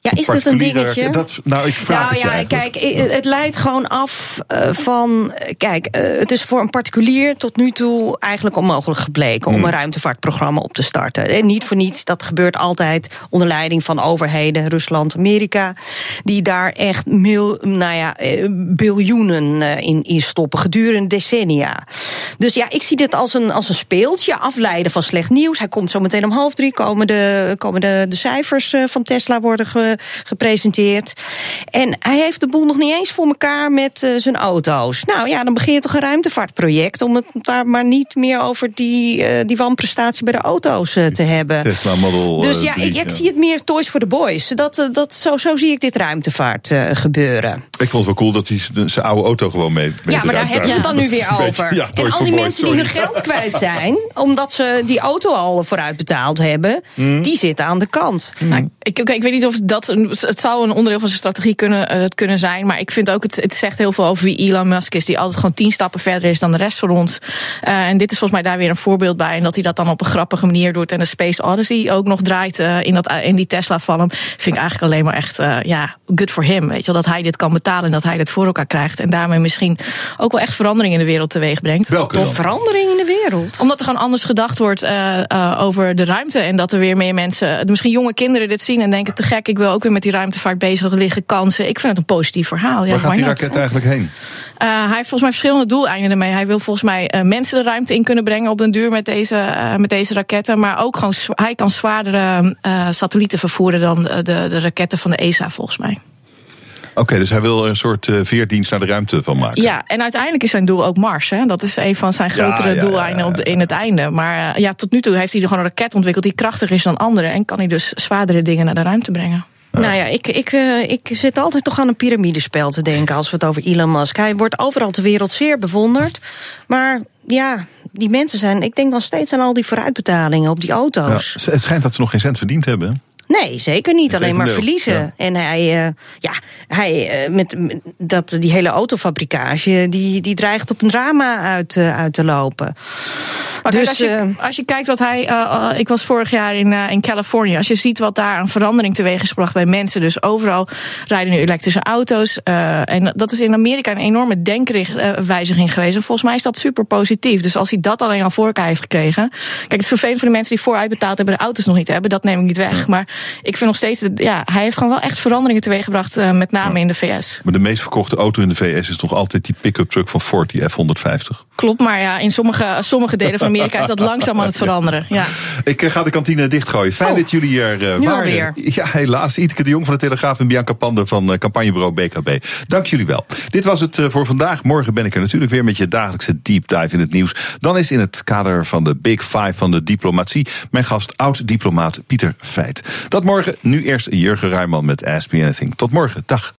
Ja, is dit een dingetje? dat- nou, ik vraag nou het ja, eigenlijk. kijk, het leidt gewoon af eh, van. eh, Kijk, eh, het is voor een particulier tot nu toe eigenlijk onmogelijk gebleken Hmm. om een ruimtevaartprogramma op te starten. En niet voor niets, dat gebeurt altijd onder leiding van overheden, Rusland, Amerika, die daar echt mil, nou ja, eh, biljoenen eh, in, in stoppen gedurende decennia. Dus ja, ik zie dit als een, als een speeltje, afleiden van slecht nieuws. Hij komt zo meteen om half drie, komen de, komen de, de cijfers eh, van Tesla worden ge- gepresenteerd. En hij heeft de boel nog niet eens voor elkaar met eh, zijn auto's. Nou ja, dan begin je toch een ruimtevaartproject om het daar maar niet meer over die, eh, die wanprestatie bij de auto's eh, te hebben. Tesla Model Dus eh, ja, 3, ik, ik zie het meer Toys for the Boys. Dat, eh, dat, zo, zo zie ik dit ruimtevaart eh, gebeuren. Ik vond het wel cool dat hij zijn oude auto gewoon mee. mee Ja, maar daar eruit heb je het dan nu weer over. ja, en al die Boys, mensen die hun geld kwijt zijn, omdat ze die auto al vooruit betaald hebben, Hmm. die zitten aan de kant. Nou, ik, ik, ik weet niet of dat. Het zou een onderdeel van zijn strategie kunnen, eh, kunnen zijn. Maar ik vind ook, het, het zegt heel veel over wie Elon Musk is. Die altijd gewoon tien stappen verder is dan de rest van ons. Eh, en dit is volgens mij daar weer een voorbeeld bij. En dat hij dat dan op een grappige manier doet. En de Space Odyssey ook nog draait eh, in, dat, in die Tesla van hem. Vind ik eigenlijk alleen maar echt, ja, good for him. Weet je wel, dat hij dit kan betalen en dat hij dit voor elkaar krijgt. En daarmee misschien ook wel echt verandering in de wereld teweeg brengt. Welke dan? Verandering in de wereld. Omdat er gewoon anders gedacht wordt eh, eh, over de ruimte. En dat er weer meer mensen, misschien jonge kinderen dit zien en denken: te gek, ik wil ook weer met die ruimtevaart bezig liggen, kansen. Ik vind het een positief verhaal. Ja, Waar gaat die not? raket eigenlijk heen? Eh, hij heeft volgens mij verschillende doeleinden ermee. Hij wil volgens mij eh, mensen de ruimte in kunnen brengen op den duur met deze, eh, met deze raketten. Maar ook gewoon, hij kan zwaardere eh, satellieten vervoeren dan de, de raketten van de ESA, volgens mij. Oké, dus hij wil er een soort eh, veerdienst naar de ruimte van maken. Ja, en uiteindelijk is zijn doel ook Mars. Hè? Dat is een van zijn Ja, grotere ja, ja, doeleinden op de- in het einde. Maar eh, ja, tot nu toe heeft hij gewoon een raket ontwikkeld die krachtiger is dan anderen. En kan hij dus zwaardere dingen naar de ruimte brengen. Nou ja, ik, ik, eh, ik zit altijd toch aan een piramidespel te denken als we het over Elon Musk. Hij wordt overal ter wereld zeer bewonderd. Maar ja, die mensen zijn, ik denk dan steeds aan al die vooruitbetalingen op die Ja, auto's. het schijnt dat ze nog geen cent verdiend hebben. Nee, zeker niet. Alleen maar verliezen. ja. En hij, eh, ja, hij eh, met, met dat, die hele autofabrikage, die, die dreigt op een drama uit, eh, uit te lopen. Maar Dus, als, je, als je kijkt wat hij. ik was vorig jaar in, eh, in Californië. Als je ziet wat daar aan verandering teweeg is gebracht bij mensen. Dus overal rijden nu elektrische auto's. eh, en dat is in Amerika een enorme denkwijziging geweest. En volgens mij is dat super positief. Dus als hij dat alleen al voor elkaar heeft gekregen. Kijk, het is vervelend voor de mensen die vooruitbetaald hebben, de auto's nog niet hebben. Dat neem ik niet weg. Maar ik vind nog steeds. Ja, hij heeft gewoon wel echt veranderingen teweeggebracht. eh, met name in de VS. Maar de meest verkochte auto in de VS is toch altijd die pick-up truck van Ford, die F-150. Klopt, maar ja, in sommige, sommige delen van Amerika is dat langzaam aan het veranderen. Ja. Ik ga de kantine dichtgooien. Fijn Oh, dat jullie er uh, nu waren. alweer. Ja, helaas. Iteke de Jong van de Telegraaf en Bianca Pander van uh, campagnebureau BKB. Dank jullie wel. Dit was het uh, voor vandaag. Morgen ben ik er natuurlijk weer met je dagelijkse deep dive in het nieuws. Dan is in het kader van de Big Five van de diplomatie mijn gast oud-diplomaat Pieter Feit. Dat morgen. Nu eerst Jurgen Ruijman met Ask Anything. Tot morgen. Dag.